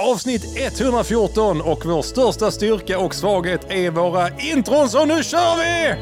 Avsnitt 114 och vår största styrka och svaghet är våra intron, så nu kör vi!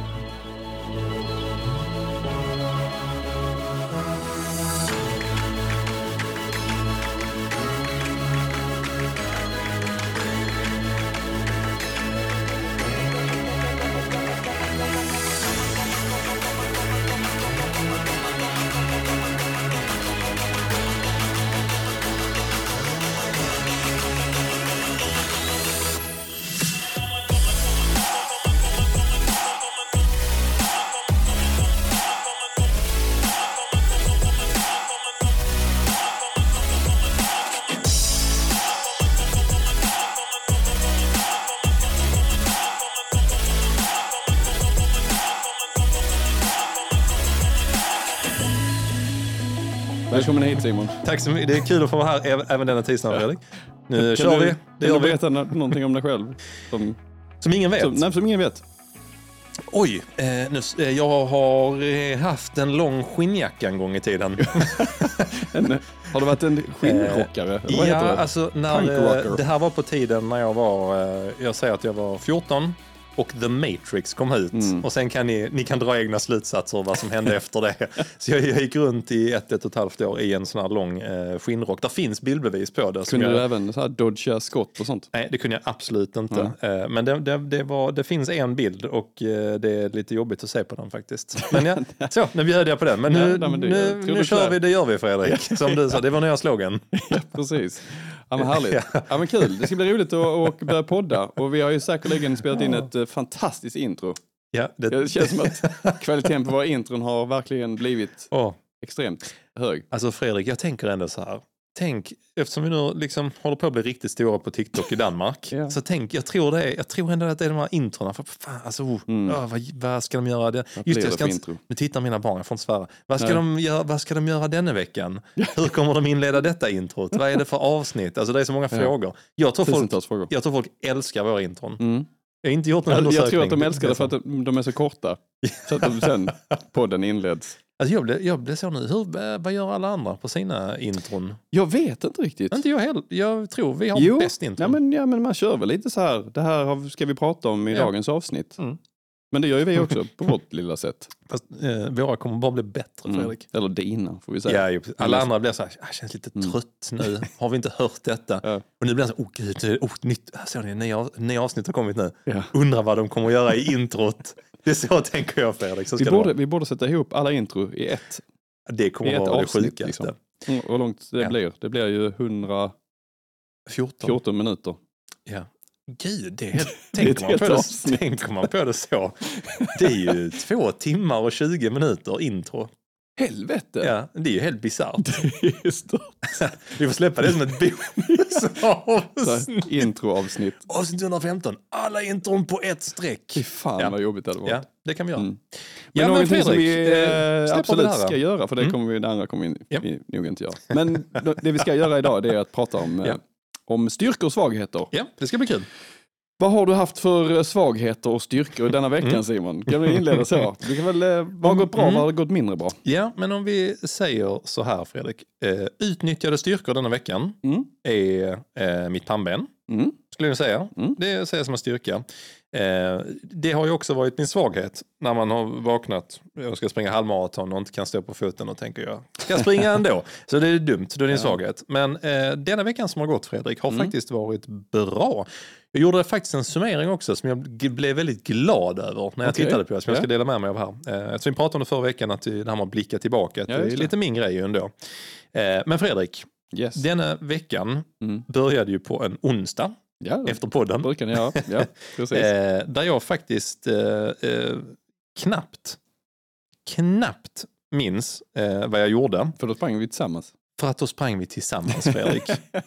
Simon. Tack så mycket. Det är kul att få vara här äv- även denna tisdag, Fredrik. Nu Kan kör du, vi. Det kan du vi. berätta nå- någonting om dig själv? Som, Som ingen vet. som, nej, som ingen vet. Oj, eh, nu, eh, jag har eh, haft en lång skinnjacka en gång i tiden. En, har du varit en skinnrockare? Vad ja, heter det? alltså när, eh, det här var på tiden när jag var, eh, jag säger att jag var 14 och The Matrix kom ut. Mm. Och sen kan ni, ni kan dra egna slutsatser vad som hände efter det. Så jag, jag gick runt i ett, ett och ett halvt år i en sån här lång eh, skinnrock. Där finns bildbevis på det. Kunde jag, du även så här dodga skott och sånt? Nej, det kunde jag absolut inte. Eh, Men det, det, det, var, det finns en bild och eh, det är lite jobbigt att se på den faktiskt. Men ja, så, nu bjöd jag på den. Men nu, Ja, nej, men det- nu, nu det kör vi, det gör vi Fredrik. Som du sa, det var nya slogan. Precis. Ja men härligt. Ja men kul. Det ska bli roligt att, att börja podda. Och vi har ju säkerligen spelat in ett eh, fantastiskt intro. Ja, det, Det känns som att kvaliteten på våra intron har verkligen blivit Åh, extremt hög. alltså Fredrik, jag tänker ändå så här. Tänk, eftersom vi nu liksom håller på att bli riktigt stora på TikTok i Danmark. Ja. Så tänk, jag tror, det är, jag tror ändå att det är de här introna. För fan, alltså, oh, Mm. ja, vad, vad ska de göra? Det? Just det, jag ska inte, nu tittar mina barn, jag får inte svära. Vad ska, Nej. de göra, vad ska de göra denna veckan? Hur kommer de inleda detta introt? Vad är det för avsnitt? Alltså det är så många frågor. Jag tror, folk, frågor. jag tror folk älskar våra intron. Mm. Jag har inte gjort någon Jag, jag undersökning. tror att de älskar det för att de, de är så korta. Så att de sen podden inleds. Alltså jag, blev, jag blev så nu, hur, eh, vad gör alla andra på sina intron? Jag vet inte riktigt. Inte jag heller. Jag tror vi har Jo, bäst intron. Ja men, ja men man kör väl lite så här. Det här ska vi prata om i Ja. dagens avsnitt. Mm. Men det gör ju vi också på vårt lilla sätt. Fast, eh, våra kommer bara bli bättre Mm. Fredrik. Eller dina får vi säga. Ja, alla andra blir så här, jag känns lite Mm. trött nu. Har vi inte hört detta? Ja. Och nu blir det så, oh gud, oh, nytt, såg ni, nya, nya avsnitt har kommit nu. Ja. Undrar vad de kommer att göra i introt. Det är så tänker jag Fredrik. Vi, det borde, vi borde sätta ihop alla intro i ett. Det kommer i att vara det avsnitt, sjukaste. liksom. Mm, hur långt det Ja. blir? Det blir ju 114 14. minuter. Ja. Gud, det är, tänker, man på det, tänker man på det så. Det är ju två timmar och 20 minuter intro. Helvete! Ja, det är ju helt bisarrt. Vi får släppa det som ett bonusavsnitt. Introavsnitt. Avsnitt 115. Alla intron på ett streck. Fy fan Ja. vad jobbigt det hade varit. Ja, det kan vi göra. Mm. Ja, Men men någonting som Fredrik, vi eh, eh, släpper vi absolut här då? ska göra, för det Mm. kommer vi, det andra kommer vi, Ja. vi nog inte göra. Men det vi ska göra idag det är att prata om, eh, Ja. om styrkor och svagheter. Ja, det ska bli kul. Vad har du haft för eh, svagheter och styrkor denna veckan Mm. Simon? Kan vi inleda så? Vi kan väl, eh, vad har gått bra, Mm. vad har gått mindre bra? Ja, men om vi säger så här Fredrik. Eh, utnyttjade styrkor denna veckan Mm. är eh, mitt pannben. Mm. Skulle jag säga. Mm. Det ser jag som en styrka. Eh, det har ju också varit min svaghet när man har vaknat. Jag ska springa halvmaraton och inte kan stå på foten och tänker jag ska springa ändå. Så det är dumt, då är det en svaghet. Men eh, denna veckan som har gått Fredrik har Mm. faktiskt varit bra. Jag gjorde faktiskt en summering också som jag blev väldigt glad över när jag Okej. tittade på det. Som jag ska dela med mig av här. Eh, eftersom vi pratade om det förra veckan att det här med att blicka tillbaka. Att Ja, det är lite min grej ändå. Eh, men Fredrik, Yes. denna veckan Mm. började ju på en onsdag Ja, efter podden. brukar ni göra. Ja, precis. Eh, där jag faktiskt eh, eh, knappt, knappt minns eh, vad jag gjorde. För då sprang vi tillsammans. För att då sprang vi tillsammans Fredrik.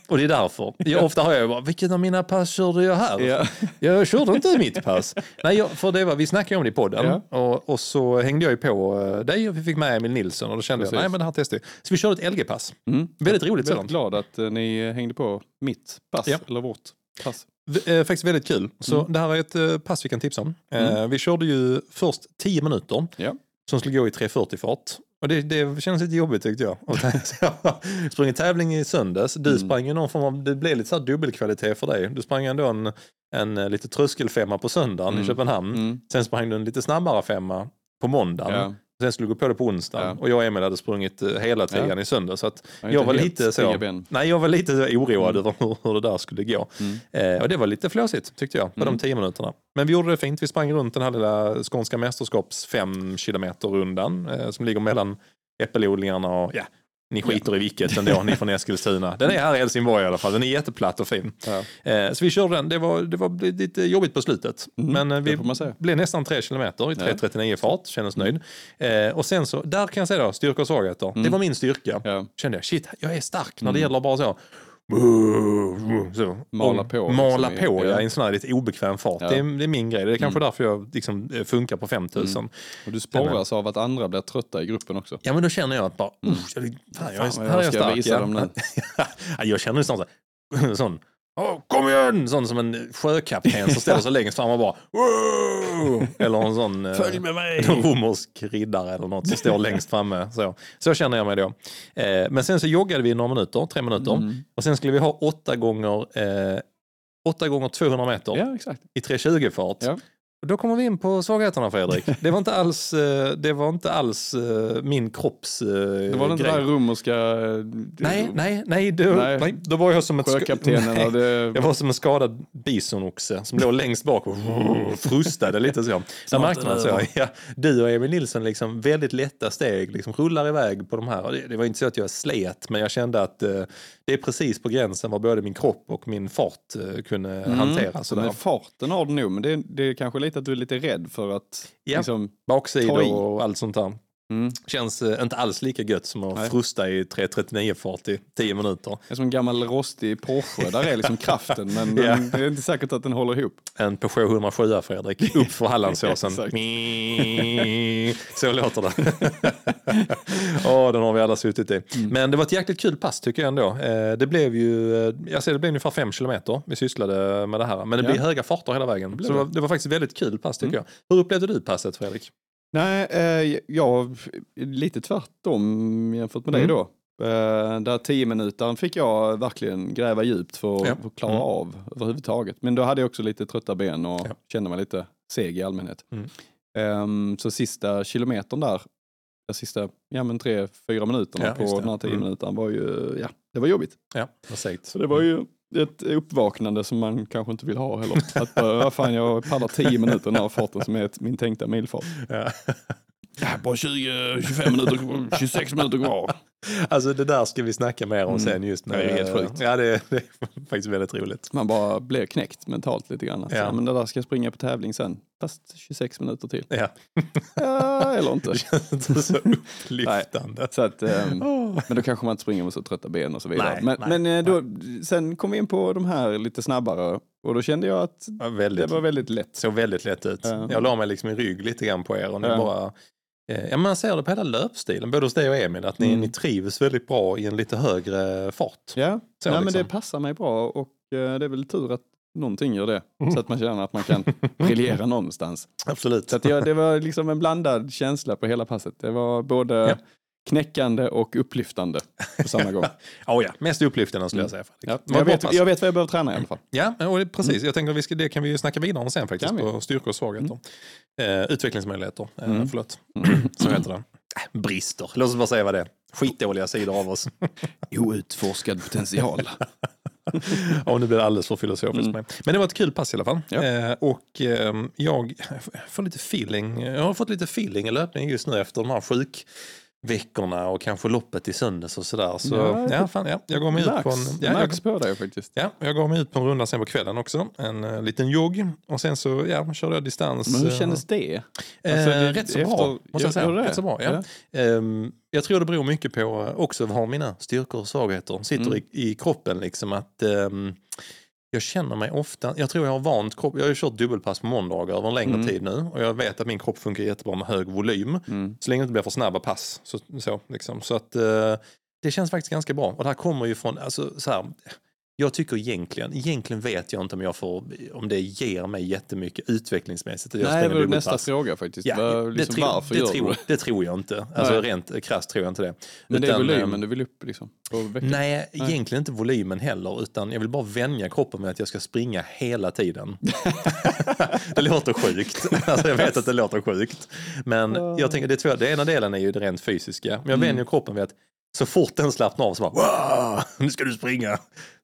Och det är därför. Jag, ofta har jag bara, vilket av mina pass körde jag här? Ja. Jag körde inte mitt pass. Nej, jag, för det var, vi snackade om det i podden Ja. och, och så hängde jag ju på eh, dig och vi fick med Emil Nilsson och då kände Precis. jag, nej men det här testar vi. Så vi körde ett LG-pass. Mm. Väldigt roligt Väldigt sådant. glad att eh, ni hängde på mitt pass, Ja. eller vårt pass. V- eh, faktiskt väldigt kul. Så Mm. det här är ett eh, pass vi kan tipsa om. Eh, vi körde ju först 10 minuter Ja. som skulle gå i 340-fart. Och det, det kändes lite jobbigt tyckte jag. Jag sprang tävling i söndags. Du Mm. sprang ju någon form av, det blev lite så dubbelkvalitet för dig. Du sprang ändå en, en lite tröskelfemma på söndagen i Mm. Köpenhamn. Mm. Sen sprang du en lite snabbare femma på måndagen. Ja. Sen skulle gå på det på onsdagen. Ja. Och jag och Emil hade sprungit eh, hela tian Ja. i söndag. Så att Jag var lite så. ben. Nej, jag var lite så oroad Mm. över hur, hur det där skulle gå. Mm. Eh, och det var lite flåsigt tyckte jag på Mm. de tio minuterna. Men vi gjorde det fint. Vi sprang runt den här lilla Skånska mästerskaps fem kilometer rundan eh, som ligger mellan äppelodlingarna och ja, ni skiter i vilket ändå, ni från Eskilstuna. Den är här i Helsingborg i alla fall, den är jätteplatt och fin. Ja. Eh, så vi körde den, det var, det var lite jobbigt på slutet. Mm, Men eh, vi blev nästan tre kilometer i Ja. 3.39 fart, kändes nöjd. Eh, och sen så, där kan jag säga då, styrka och svagheter. Det var min styrka. Ja. Kände jag, shit, jag är stark när det Mm. gäller bara så. Så. Mala Och på, Mala liksom, på, ja. ja, i en sån här lite obekväm fart. Ja. Det, är, det är min grej. Det är kanske Mm. därför jag liksom eh, funkar på 5000. Och du sporras av att andra blir trötta i gruppen också. Ja, men då känner jag att bara, jag, fan, jag, Fan, här är jag jag ska stark. visa ja. dem nu. Ja, jag känner nästan så här, sån, "Åh, kom igen! Sån som en sjökapten som ställer sig längst fram och bara, "Wow!" eller en sån eh, med mig! romersk riddare eller något som står längst framme. Så, så känner jag mig då. Eh, men sen så joggade vi några minuter, tre minuter. Mm. Och sen skulle vi ha åtta gånger, eh, åtta gånger 200 meter Ja, i 320-fart. Ja. Då kommer vi in på svagheterna Fredrik. Det var inte alls, eh, det var inte alls eh, min kropps eh, Det var den grej. där romerska... Nej, nej, nej, då, nej. Nej. då var jag som ett Sjökaptenen det... Jag var som en skadad bisonoxe som låg längst bak och frustade lite så. Där märkte man så. Ja, du och Emil Nilsson liksom väldigt lätta steg liksom rullar iväg på de här. Det, det var inte så att jag slet men jag kände att eh, det är precis på gränsen vad både min kropp och min fart eh, kunde hantera. Sådär. Mm. Men farten har du nog, men det, det är kanske lite att du är lite rädd för att... Ja. Liksom. Baksidor och allt sånt där. Mm, Känns eh, inte alls lika gött som att Nej. frusta i 3.39-fart i 10 minuter. det är som en gammal rostig Porsche, där är liksom kraften men Ja. den, det är inte säkert att den håller ihop. En Peugeot 107 Fredrik, upp för Hallandsåsen. Exakt. så låter det. Åh, den har vi alla suttit i. Men det var ett jäkligt kul pass tycker jag ändå. Eh, Det blev ju, eh, jag ser det blev ungefär fem kilometer vi sysslade med det här. Men det Ja. blev höga farter hela vägen. Så det det. var, det var faktiskt ett väldigt kul pass tycker jag. Hur upplevde du passet Fredrik? Nej, eh, jag lite tvärtom jämfört med dig Mm. då. Eh, där 10 minuter fick jag verkligen gräva djupt för att, Ja. för att klara Mm. av överhuvudtaget. Men då hade jag också lite trötta ben och Ja. kände mig lite seg i allmänhet. Mm. Ehm, så sista kilometern där, de sista ja, men tre, fyra minuterna Ja, på den här 10 Mm. minuterna var ju, ja, det var jobbigt. Ja, vad segt. Så det var ju ett uppvaknande som man kanske inte vill ha heller. Att bara, vad fan jag pallar tio minuter den här farten som är ett, min tänkta milfart. Ja. Bara 20, 25 minuter, 26 minuter kvar. Alltså det där ska vi snacka mer om Mm. sen just Det är helt sjukt. Ja, det, det är faktiskt väldigt roligt. Man bara blir knäckt mentalt lite grann. Alltså, Ja. Men det där ska jag springa på tävling sen. Fast 26 minuter till. Ja, Ja, eller inte. det känns inte så upplyftande. Så att, ehm, Åh. men då kanske man inte springer med så trötta ben och så vidare. Nej, men nej, men eh, då, sen kom vi in på de här lite snabbare och då kände jag att Ja, det väldigt, var väldigt lätt. såg väldigt lätt ut. Ja. Jag la mig liksom i rygg lite grann på er och ni Ja. bara Ja, man ser det på hela löpstilen, både hos dig och Emil, att ni, Mm. ni trivs väldigt bra i en lite högre fart. Ja, Så men liksom. det passar mig bra och eh, det är väl tur att någonting gör det. Så att man känner att man kan briljera någonstans. Absolut. Så att jag, det var liksom en blandad känsla på hela passet. Det var både Ja. Knäckande och upplyftande på samma gång. Oh, ja, mest upplyftande skulle jag säga. Fredrik. Ja, Vad jag, vet, jag vet vad jag behöver träna i alla fall. Ja, och det, precis. Jag tänker att vi ska, det kan vi ju snacka vidare om sen faktiskt, på styrkor och svagheter. Eh, utvecklingsmöjligheter, eh, Mm. förlåt. Så heter det. Äh, brister, låt oss bara säga vad det är. Skitdåliga sidor av oss. Outforskad potential. Ja, nu blir det alldeles för filosofiskt. Mm. Men det var ett kul pass i alla fall. Ja. Eh, och eh, jag får lite feeling. Jag har fått lite feeling i löpningen just nu efter de här sjukveckorna och kanske loppet i söndags och sådär. Så Ja, ja, fan, ja, jag går mig ut på en... Ja, jag, Max på dig faktiskt. ja, jag går mig ut på en runda sen på kvällen också. En eh, liten jogg. Och sen så ja, körde jag distans. Men hur eh, kändes det? Eh, Alltså, det- rätt så efter- bra, måste jag säga. Gör det? Rätt så bra, ja. Ehm, jag tror det beror mycket på också var mina styrkor och svagheter sitter Mm. i, i kroppen. Liksom att ehm, jag känner mig ofta, jag tror jag har vant kropp, jag har ju kört dubbelpass på måndagar över en längre Mm. tid nu och jag vet att min kropp funkar jättebra med hög volym. Mm. Så länge det inte blir för snabba pass. Så, så, liksom. så att eh, det känns faktiskt ganska bra. Och det här kommer ju från, alltså så här, Jag tycker egentligen, egentligen vet jag inte om, jag får, om det ger mig jättemycket utvecklingsmässigt. jag Nej, det var nästa dubbelpass. fråga faktiskt. Ja, Var, det, liksom, tror, varför det, gör tror, det? det tror jag inte. Alltså Nej. rent krasst tror jag inte det. Men det är Utan, volymen ehm, du vill upp liksom? Veckan? Nej, egentligen inte volymen heller, utan jag vill bara vänja kroppen med att jag ska springa hela tiden. det låter sjukt. Alltså, jag vet att det låter sjukt. Men jag tänker, det, tror jag, det ena delen är ju det rent fysiska. Men jag Mm. vänjer kroppen vid att så fort den slappnar av så bara wow, nu ska du springa.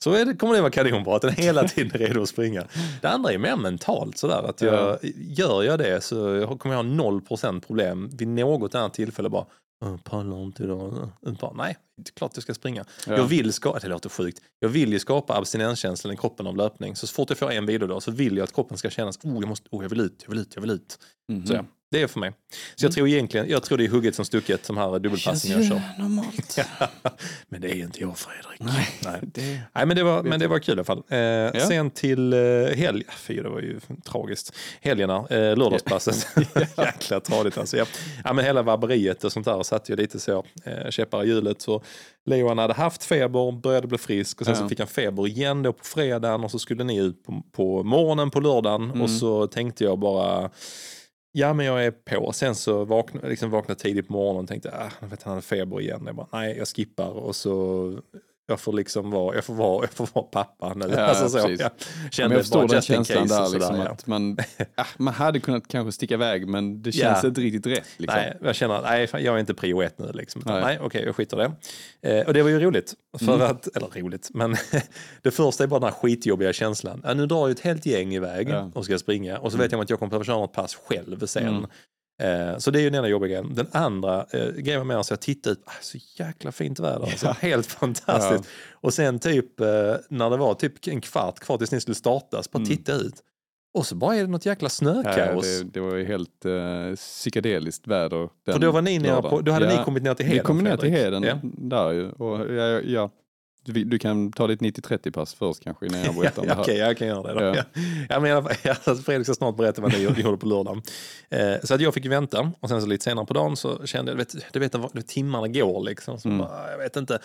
Så är det, kommer det vara kanonbra att den hela tiden är redo att springa. Det andra är mer mentalt sådär att jag, gör jag det så kommer jag ha noll procent problem vid något annat tillfälle bara "Jag pallar inte idag. Nej, det är klart jag ska springa. Ja. Jag vill skapa, det låter sjukt, jag vill ju skapa abstinenskänslan i kroppen av löpning. Så, så fort jag får en vilodag så vill jag att kroppen ska kännas, oh jag, måste, oh, jag vill ut, jag vill ut, jag vill ut. Mhm. Så ja, det är för mig. Så jag tror egentligen, jag tror det är hugget som stucket, de här dubbelpassen jag kör. normalt. men det är inte jag Fredrik. Nej. Nej. Det... Nej, men det var, men det var kul i alla fall. Eh, Sen till eh, helg, fy det var ju tragiskt. Helgerna, eh, lördagspasset. Jäkla tradigt alltså. Ja. Ja, men hela vabberiet och sånt där satt ju lite så eh, käppar i hjulet. Så Leo han hade haft feber, började bli frisk och sen Ja. så fick han feber igen då på fredagen och så skulle ni ut på, på morgonen på lördagen Mm. och så tänkte jag bara Ja men jag är på. Sen så vaknade, liksom vaknade tidigt på morgonen och tänkte ah, vet, han hade feber igen. Jag bara, nej jag skippar och så jag får liksom vara, jag får vara, jag får vara pappa nu. Ja, alltså så, precis. jag kände jag bara den just in känslan case där, liksom, ja. att man, ah, man hade kunnat kanske sticka iväg men det känns Ja. inte riktigt rätt. Liksom. Nej, jag känner att nej, jag är inte prio ett nu. Liksom. Nej. nej, okej, jag skiter det. Eh, och det var ju roligt. För Mm. att, eller roligt, men det första är bara den här skitjobbiga känslan. Nu drar ju ett helt gäng iväg och ska springa. Och så vet jag att jag kommer behöva köra något pass själv sen. Mm. Eh, så det är ju den ena jobbiga grejen. Den andra eh, grejen var mer så jag tittade ut, ah, så jäkla fint väder. Alltså, helt fantastiskt. Och sen typ eh, när det var typ en kvart kvar tills ni skulle startas, bara titta ut. Och så bara är det något jäkla Ja, snökaos. det, det var ju helt uh, psykedeliskt väder. den För då, var ni nere på, då hade Ja, ni kommit ner till Vi Heden. kom ner till. Heden Ja. där ju. Och, ja, ja, du, du kan ta ditt 90-30 pass först kanske innan jag berättar om det här. Okej, jag kan göra det då. Ja. Ja. Men i alla fall, ja, alltså, Fredrik ska snart berätta vad ni gjorde på lördagen. Eh, så att jag fick vänta och sen så lite senare på dagen så kände jag, du vet, du vet när timmarna går liksom. Så Mm. bara, jag vet inte.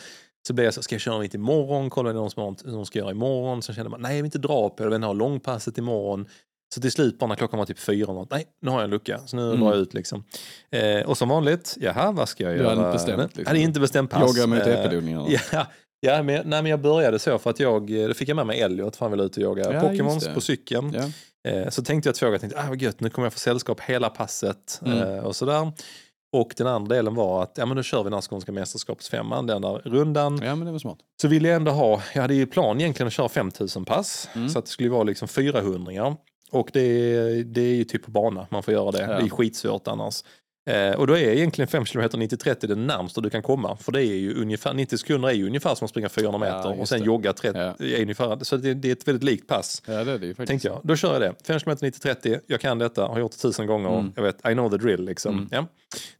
Så blev jag så, ska jag köra mitt imorgon? Kollade någon som någon ska göra imorgon. Så kände man, nej jag vill inte dra på det, jag vill ha långpasset imorgon. Så till slut bara när klockan var typ fyra, något, nej nu har jag en lucka, så nu Mm. drar jag ut liksom. Eh, och som vanligt, jaha vad ska jag Du göra? hade inte bestämt, Jag liksom. hade inte bestämt pass. Jogga mot Eh, epidodlingarna. Ja, ja men, nej, men jag började så för att jag, då fick jag med mig Elliot för han ville ut och jaga Ja, Pokémons på cykeln. Ja. Eh, så tänkte jag två, jag tänkte, ah vad gött, nu kommer jag få sällskap hela passet Mm. eh, och sådär. Och den andra delen var att, ja men då kör vi den här skånska mästerskapsfemman, den där rundan. ja, men det var smart. Så ville jag ändå ha, jag hade ju plan egentligen att köra 5000 pass. Mm. Så att det skulle vara liksom 400 Och det, det är ju typ på bana man får göra det. Ja. Det är skitsvårt annars. Eh, och då är egentligen 5 km 90-30 det närmsta du kan komma. För det är ju ungefär, 90 sekunder är ju ungefär som att springa 400 Ja, meter och just sen det. jogga 30. Ja. Är ungefär, så det, det är ett väldigt likt pass. Ja, det är det ju faktiskt. Jag. Då kör jag det. 5 km 90-30, jag kan detta, har gjort det tusen gånger. Mm. Jag vet, I know the drill liksom. Mm. Ja.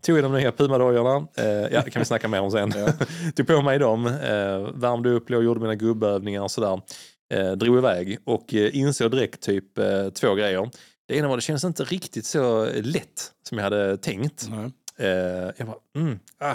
Tog i de nya Puma-dojorna, eh, ja det kan vi snacka mer om sen. Ja. Tog på mig dem, eh, värmde upp, låg och gjorde mina gubbövningar och sådär. Eh, drog iväg och eh, insåg direkt typ eh, två grejer. Det ena var det kändes inte riktigt så lätt som jag hade tänkt. Nej. Eh, jag bara, mm, ah.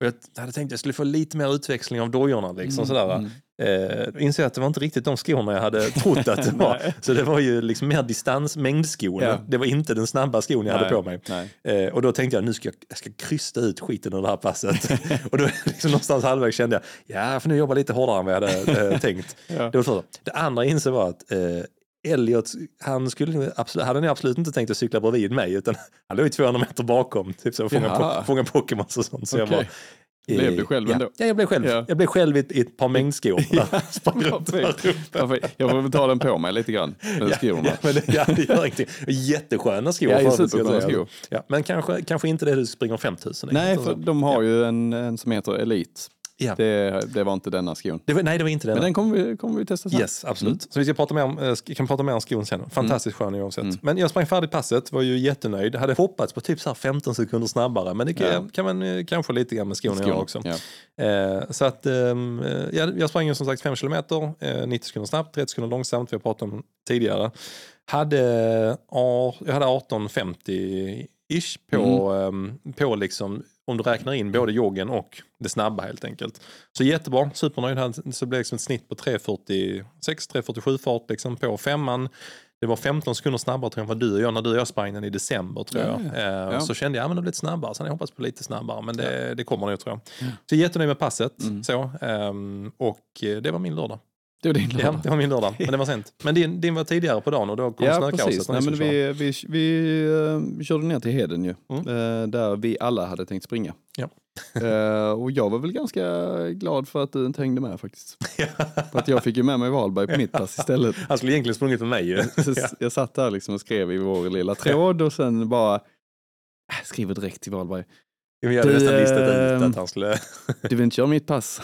Och jag hade tänkt att jag skulle få lite mer utväxling av dojorna. Liksom, sådär, va? Mm. Eh, insåg att det var inte riktigt de skorna jag hade trott att det var. Så det var ju liksom mer distans, mängdskon. Ja. Det var inte den snabba skon jag hade Nej. på mig. Eh, och då tänkte jag nu ska jag, jag ska krysta ut skiten ur det här passet. och då liksom någonstans halvvägs kände jag, ja för nu jobba lite hårdare än vad jag hade eh, tänkt. Ja. Det, var det andra jag insåg var att eh, Elliot, han skulle nog absolut, hade nog absolut inte tänkt att cykla bredvid mig utan han låg ju 200 meter bakom. Typ så, fånga, po fånga Pokémons och sånt. Så jag Okej. bara, Blev du själv ja, ändå? Ja, jag blev själv. Ja. Jag blev själv i ett, par mängdskor. Varför- Jag får väl ta den på mig lite grann. Med Ja, skorna. ja, men det, ja, det gör ingenting. Jättesköna skor. Ja, jag supersköna skor. Ja, men kanske, kanske inte det du springer 5000 i. Nej, Alltså. för de har ju en, en som heter Elite. Ja. Det, det var inte denna skon. Det var, nej, det var inte det. Men den kommer vi, kommer vi testa sen. Yes, absolut. Så vi ska prata mer om, eh, kan prata mer om skon sen. Fantastiskt skön oavsett. Mm. Men jag sprang färdigt passet, var ju jättenöjd. Hade hoppats på typ så här 15 sekunder snabbare, men det kan, Ja. kan man eh, kanske lite grann med skon göra också. Ja. Eh, så att ehm, eh, jag, sprang ju som sagt 5 kilometer, eh, 90 sekunder snabbt, 30 sekunder långsamt, vi har pratat om tidigare. Hade, eh, jag hade 18.50 ish på, Mm. ehm, på liksom om du räknar in både joggen och det snabba helt enkelt. Så jättebra, supernöjd. Här, Så det blev liksom ett snitt på 3.46-3.47 fart liksom på femman. Det var 15 sekunder snabbare tror jag, än vad du och jag när du och jag sprang den i december tror jag. Ja, Eh, ja. Så kände jag, ja men det blev lite snabbare. Sen jag hoppats på lite snabbare, men det, det kommer nog tror jag. Så jättenöjd med passet. Mm. Så, ehm, och eh, det var min lördag. Det var din Ja, lördag. det var min lördag, men det var sent. Men din, din var tidigare på dagen och då kom Ja, snökaoset. precis. Nej, men vi, vi, vi eh, körde ner till Heden ju, Mm. eh, där vi alla hade tänkt springa. Ja. Eh, och jag var väl ganska glad för att du inte hängde med faktiskt. För att jag fick ju med mig Wahlberg på mitt pass istället. Han skulle egentligen sprungit med mig ju. Jag satt där liksom och skrev i vår lilla tråd och sen bara äh, skriver direkt till Wahlberg. Vi hade Du, nästan listat ut ehm, att han skulle... Du vill inte köra mitt pass?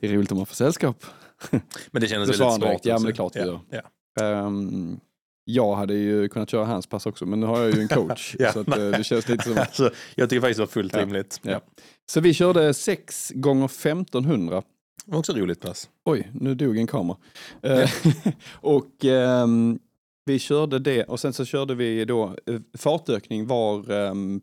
Det är roligt om man får sällskap. Men det kändes väldigt smart. ja, men det är klart ja, ja. Ehm, jag hade ju kunnat köra hans pass också men nu har jag ju en coach. Ja, så att, eh, det känns lite som Alltså, jag tycker faktiskt det var fullt rimligt. ja. Så vi körde 6 gånger 1500. Det var också roligt pass. Oj, nu dog en kamera. Eh, och ehm, vi körde det och sen så körde vi då eh, fartökning var ehm,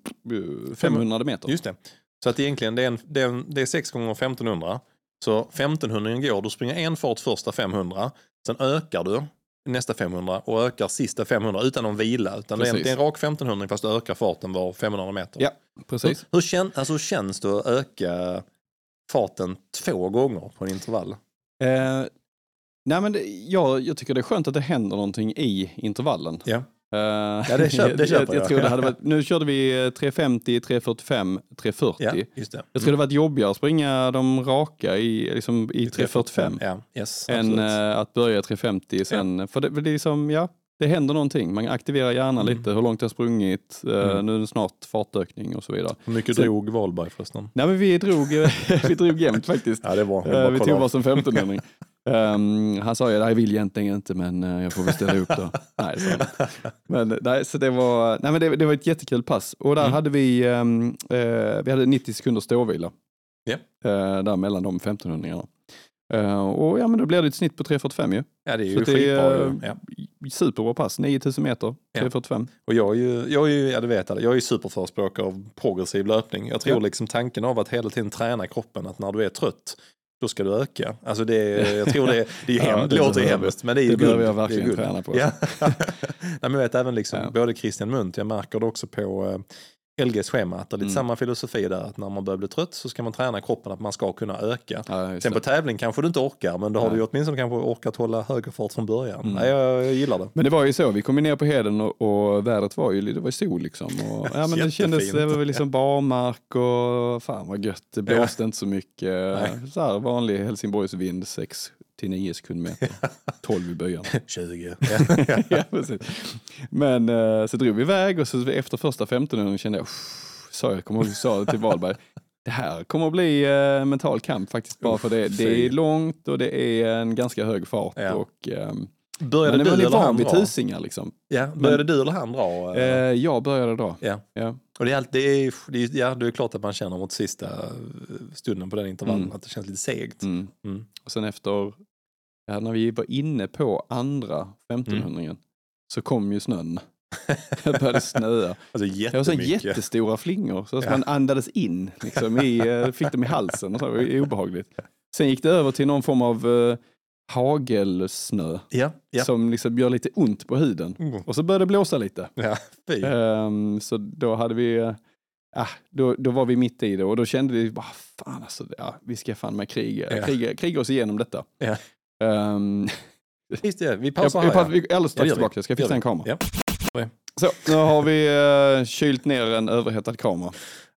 500 meter. Just det. Så att egentligen det är, en, det är, en, det är 6 gånger 1500. Så 1500 går, du springer en fart första 500. Sen ökar du nästa 500 och ökar sista 500 utan någon vila. Utan det är, en, Precis. det är en rak 1500 fast du ökar farten var 500 meter. Ja, Hur, precis. hur, kän, alltså, hur känns det att öka farten två gånger på en intervall? Eh, nej men det, jag, jag tycker det är skönt att det händer någonting i intervallen. Ja. Eh, Ja, det köp- det köper jag. jag. tror det hade varit, nu körde vi eh, 350, 345, 340. Ja, just det. Jag tror det varit jobbigare att springa de raka i, liksom, i 345 Ja, yes, än eh, att börja 350 sen. För det, för det är liksom, ja, det händer någonting. Man aktiverar hjärnan Mm. lite, hur långt jag sprungit, eh, Mm. nu är det snart fartökning och så vidare. Hur mycket så- drog Wahlberg förresten? Nej men vi drog, vi drog jämnt faktiskt. Ja, det var. Eh, vi tog varsin 1500 um, Han sa ju, nej jag vill egentligen inte men eh, jag får väl ställa upp då. nej, så. Men, nej, så det var, nej, men det, det var ett jättekul pass. Och där Mm. hade vi, ehm, eh, vi hade 90 sekunder ståvila. Ja. Eh, där mellan de 1500 uh, Och ja men då blir det ett snitt på 3.45 ju. Ja, det är Så ju det skitbra. ju. Ja. Superbra pass, 9000 meter, Ja. 3.45. Och jag är ju, jag är ju, ja, du vet det, jag är ju superförespråkare av progressiv löpning. Jag tror Ja. liksom tanken av att hela tiden träna kroppen, att när du är trött, då ska du öka. Alltså det, är- jag tror det, det är ju Ja, hem, det det låter hemskt, men det är ju det behöver jag Det är verkligen guld. träna på. Ja. Nej, men jag vet även liksom, Ja. både Christian Munt, jag märker det också på eh, LGs schema, att det är lite Mm. samma filosofi där, att när man börjar bli trött så ska man träna kroppen att man ska kunna öka. Ja, Sen på tävling kanske du inte orkar, men då har Nej. du åtminstone kanske orkat hålla högre fart från början. Mm. Nej, jag, jag gillar det. Men det var ju så, vi kom ner på heden och, och vädret var ju det var sol liksom. Och, ja, men det kändes, det var liksom barmark och fan vad gött. Det blåste inte så mycket. Nej. Så här vanlig Helsingborgsvind 6 till 9 sekundmeter. 12 i böjan. 20. ja, precis. Men eh, så drog vi iväg och så efter första 15 kände jag, sa jag, kommer ihåg, sa till Wahlberg, det här kommer att bli eh, mental kamp faktiskt bara för det. Det är långt och det är en ganska hög fart. Ja. Och, ehm, Började men du eller han van vid dra? tusingar liksom. Ja, började du eller han dra? Eh, jag började då. Ja. Ja. Och det är, alltid, det, är, det, är, ja, det är klart att man känner mot sista eh, stunden på den intervallen Mm. att det känns lite segt. Mm. Mm. Och sen efter, när vi var inne på andra 1500 Mm. så kom ju snön. det började snöa. Alltså Det var så jättestora flingor så att Ja. man andades in, liksom, i, eh, fick dem i halsen och så, det var obehagligt. Sen gick det över till någon form av eh, hagelsnö Ja, ja. som liksom gör lite ont på huden. Mm. Och så började det blåsa lite. Ehm, så då hade vi, ah, då, då var vi mitt i det och då kände vi bara, fan alltså, ja, vi ska fan med kriga, kriga, kriga oss igenom detta. Ja. Ehm, Visst det, vi jag, pausar jag, här. vi Ja, det strax vi. tillbaka, jag ska fixa en kamera. Ja. Så, nu har vi uh, kylt ner en överhettad kamera.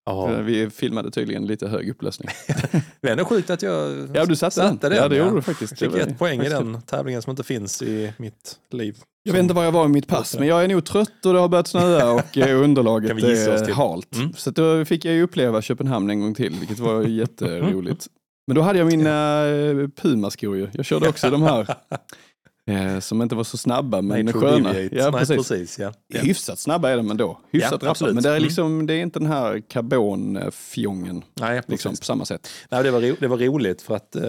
Ja. Eh, Vi filmade tydligen lite hög upplösning. Det är ändå sjukt att jag Ja, du satte, den. den. Ja, det gjorde du faktiskt. Fick Det var ett poäng i den tävlingen som inte finns i mitt liv. Jag vet inte var jag var i mitt pass, men jag är nog trött och det har börjat snöa och eh, underlaget är halt. Mm. Så då fick jag ju uppleva Köpenhamn en gång till, vilket var jätteroligt. Men då hade jag mina eh, Puma-skor ju. Jag körde också de här Eh, som inte var så snabba men Nitro sköna. Deviate. Ja, Nej, precis. precis ja. Hyfsat snabba är de ändå. Hyfsat Ja, rappa. Men det är, Mm. liksom, det är inte den här karbonfjongen Nej, liksom, precis. på samma sätt. Nej, det, var ro, det var roligt för att eh,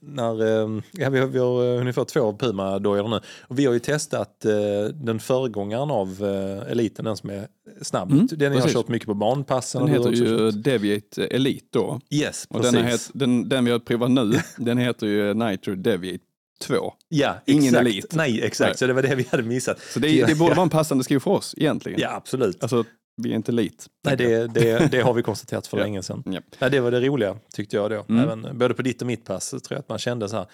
när, eh, ja, vi, har, vi har eh, ungefär två Puma-dojor nu. Och vi har ju testat eh, den föregångaren av eh, Eliten, den som är snabb. Mm, den jag har precis. kört mycket på banpassen. Den och heter ju. Deviate Elite då. Yes, Och precis. den, het, den, den vi har provat nu, den heter ju Nitro Deviate 2. ja, ingen exakt. Elite. Nej, exakt. Nej. Så det var det vi hade missat. Så det, det borde vara en passande sko för oss egentligen. Ja, absolut. Alltså, vi är inte Elite. Nej, det, det, det har vi konstaterat för länge sedan. Ja. Nej, det var det roliga tyckte jag då. Mm. Även, både på ditt och mitt pass tror jag att man kände så här.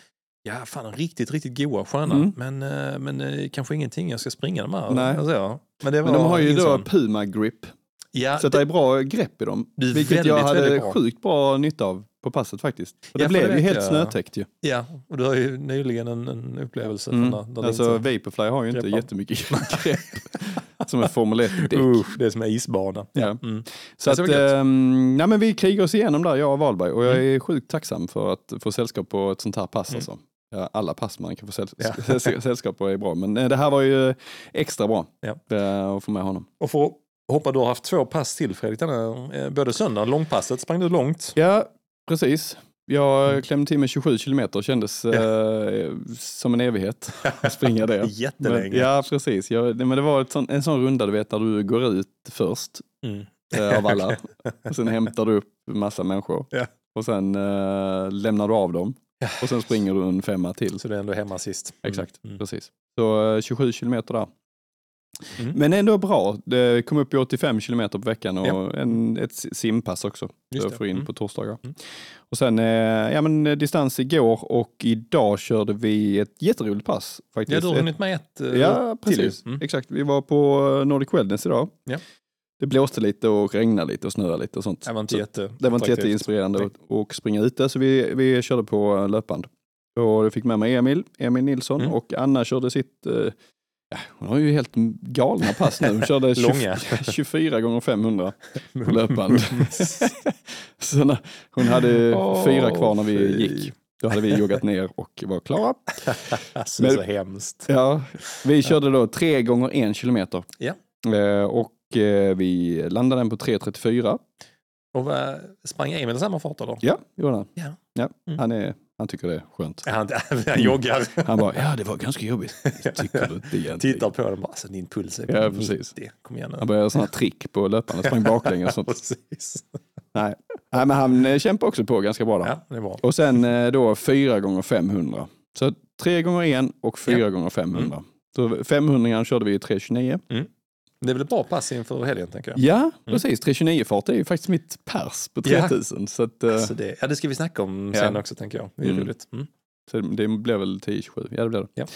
Ja, fan riktigt, riktigt goa sköna. Mm. Men, eh, men eh, kanske ingenting jag ska springa de här. Nej. Alltså. Men, det var Men de har ju då sån- Puma Grip. Ja, Så att det är bra grepp i dem. Det Vilket jag väldigt, hade väldigt bra. sjukt bra nytta av på passet faktiskt. Och det Ja, blev det ju helt jag. snötäckt ju. ja, och du har ju nyligen en, en upplevelse. Mm. Från där, där Alltså Vaporfly har ju inte greppar. jättemycket grepp. Som ett Formel 1-däck. Usch, det är som är isbana. Ja. Mm. Så att, ehm, nej, men vi krigar oss igenom där, jag och Wahlberg. Och jag Mm. är sjukt tacksam för att få sällskap på ett sånt här pass. Mm. Alltså. Ja, alla pass man kan få säll Ja. säll- sällskap på är bra. Men eh, det här var ju extra bra Ja. eh, att få med honom. Och för hoppa, du har haft två pass till Fredrik. Denna, eh, både söndagen, långpasset, sprang du långt? Ja, precis. Jag Mm. klämde till med 27 kilometer, kändes eh, som en evighet att springa det. Jättelänge. Men, ja, precis. Jag, men det var sån, en sån runda du vet där du går ut först Mm. eh, av alla. och sen hämtar du upp massa människor. Ja. Och sen eh, lämnar du av dem. Ja. Och sen springer du en femma till. Så du är ändå hemma sist. Mm. Exakt, Mm. precis. Så eh, 27 kilometer där. Mm. Men ändå bra. Det kom upp i 85 kilometer på veckan och Ja. en, ett simpass också. Just För det. att få in Mm. på torsdagar. Mm. Och sen eh, ja, men, eh, distans igår och idag körde vi ett jätteroligt pass. Faktiskt. Ja, du har hunnit med ett eh, Ja, precis. Mm. Exakt. Vi var på Nordic Wellness idag. Ja. Det blåste lite och regnade lite och snöade lite och sånt. Det var inte jätte... det var inte jätteinspirerande att, springa ute så vi, vi körde på löpband. Och jag fick med mig Emil, Emil Nilsson Mm. och Anna körde sitt, ja, hon har ju helt galna pass nu. Hon körde 20, Långa. 24 gånger 500 på löpband. så när, hon hade Åh, fyra kvar när vi fy. gick. Då hade vi joggat ner och var klara. Alltså, Men- så hemskt. Ja, vi körde då tre gånger en kilometer. Ja. Eh, och eh, vi landade den på 3.34. Och vad, sprang Emil samma fart eller? Ja, gjorde han. Ja. Ja, Mm. han, är, han tycker det är skönt. Han, han joggar. Han bara, ja det var ganska jobbigt. Tycker du inte egentligen? Tittar på den bara, alltså din puls är Ja, 90. precis. Kom igen nu. Han började göra sådana trick på löpande, sprang baklänges och sånt. Precis. Nej. Nej, men han eh, kämpar också på ganska bra där. Ja, det är bra. Och sen eh, då 4 gånger 500. Så 3 gånger 1 och 4 Ja. gånger 500. Så 500 körde vi i 3.29. Det är väl ett bra pass inför helgen tänker jag. Ja, precis. 3.29-fart är ju faktiskt mitt pers på Ja. 3000. Så, att, eh, Alltså det, ja, det ska vi snacka om Ja. sen också tänker jag. Det är Mm. roligt. Mm. så det blev väl 10.27. Ja, det blev det.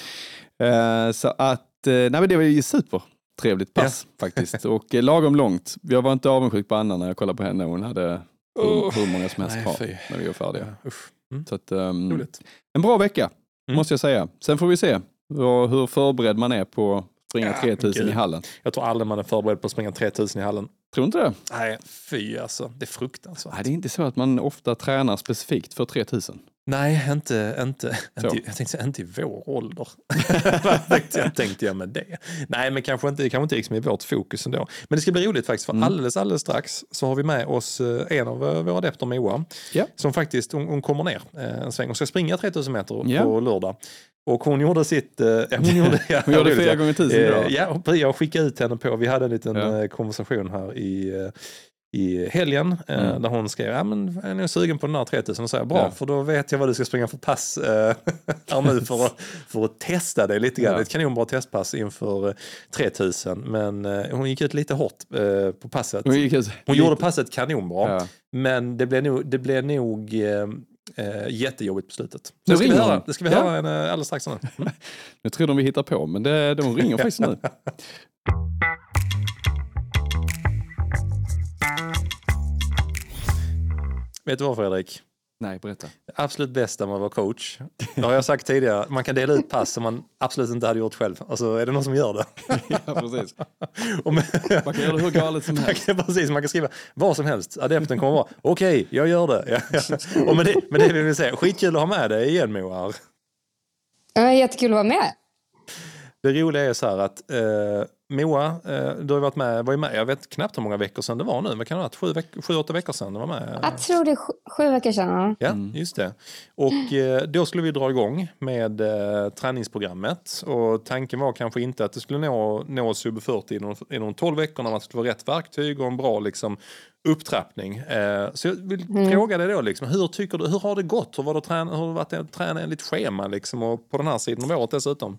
Ja. Eh, så att, eh, nej men det var ju super. Trevligt pass faktiskt och eh, lagom långt. Jag var inte avundsjuk på Anna när jag kollade på henne. Hon hade hur, Oh. hur många som helst kvar när vi var färdiga. Ja. Mm. Så att, Roligt. en bra vecka Mm. måste jag säga. Sen får vi se hur, hur förberedd man är på springa Ja, 3000 i gud. hallen. Jag tror aldrig man är förberedd på att springa 3000 i hallen. Tror du inte det? Nej, fy alltså. Det är fruktansvärt. Nej, det är inte så att man ofta tränar specifikt för 3000. Nej, inte, inte, Så. inte, jag tänkte inte i vår ålder. Tänkte jag, tänkte jag med det? Nej, men kanske inte, kanske inte liksom i vårt fokus ändå. Men det ska bli roligt faktiskt, för Mm. alldeles, alldeles strax så har vi med oss eh, en av eh, våra adepter, Moa, Ja. som faktiskt, hon, hon kommer ner eh, en sväng och ska springa 3000 meter Ja. på lördag. Och hon gjorde sitt... eh, hon gjorde, ja, Hon gjorde fyra gånger tusen Eh, idag. Ja, jag skickade ut henne på, vi hade en liten Ja. eh, konversation här i, eh, i helgen eh, Mm. där hon skrev, ja men är ni sugen på den här 3000? Och så jag, bra, Ja. för då vet jag vad du ska springa för pass här nu för att, för att testa det lite grann. Ja. Ett kanonbra testpass inför eh, 3000, men hon gick ut lite hårt på passet. Hon, Hon gjorde passet kanonbra, Ja. men det blev nog, det blev nog eh, jättejobbigt på slutet. Nu Det ska vi höra, det ska vi Ja. höra en, eh, alldeles strax. nu. Mm. Tror de vi hittar på, men det, de ringer faktiskt nu. Vet du vad Fredrik? Nej, berätta. Absolut bästa med att vara coach, det har jag sagt tidigare, man kan dela ut pass som man absolut inte hade gjort själv. Alltså är det någon som gör det? Ja, precis. Och Man kan göra det hur galet som man helst. kan, precis, man kan skriva vad som helst. Adepten kommer vara, okej, jag gör det. Ja, ja. Och med det, med det vill vi säga, skitkul att ha med dig igen Moa. Jättekul att vara med. Det roliga är så här att eh, Moa, eh, du har varit med, var ju med, jag vet knappt hur många veckor sedan det var nu, vad kan det ha varit? Sju, veck, sju, åtta veckor sedan du var med? Jag tror det är sju, sju veckor sedan. Ja, just det. Och eh, då skulle vi dra igång med eh, träningsprogrammet. Och tanken var kanske inte att det skulle nå, nå sub 40 inom, inom 12 veckor när man skulle få rätt verktyg och en bra liksom, upptrappning. Eh, så jag vill Mm. fråga dig då, liksom, hur tycker du, hur har det gått? Hur, var det att träna, hur har det varit att träna enligt schema liksom, och på den här sidan av året dessutom?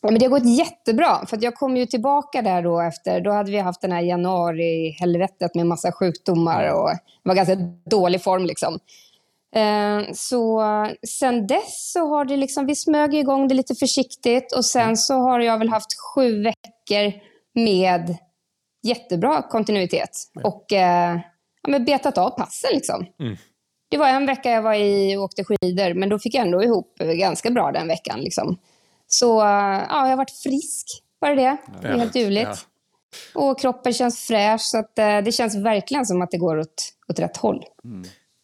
Ja, men det har gått jättebra, för jag kom ju tillbaka där då efter, då hade vi haft den här januari-helvetet med massa sjukdomar och det var ganska dålig form liksom. Eh, så sen dess så har det liksom, vi smög igång det lite försiktigt och sen så har jag väl haft sju veckor med jättebra kontinuitet och eh, ja, men betat av passen liksom. Mm. Det var en vecka jag var i och åkte skidor, men då fick jag ändå ihop ganska bra den veckan. Liksom. Så ja, jag har varit frisk, bara det. Det är helt ljuvligt. Ja. Och kroppen känns fräsch, så att, eh, det känns verkligen som att det går åt, åt rätt håll.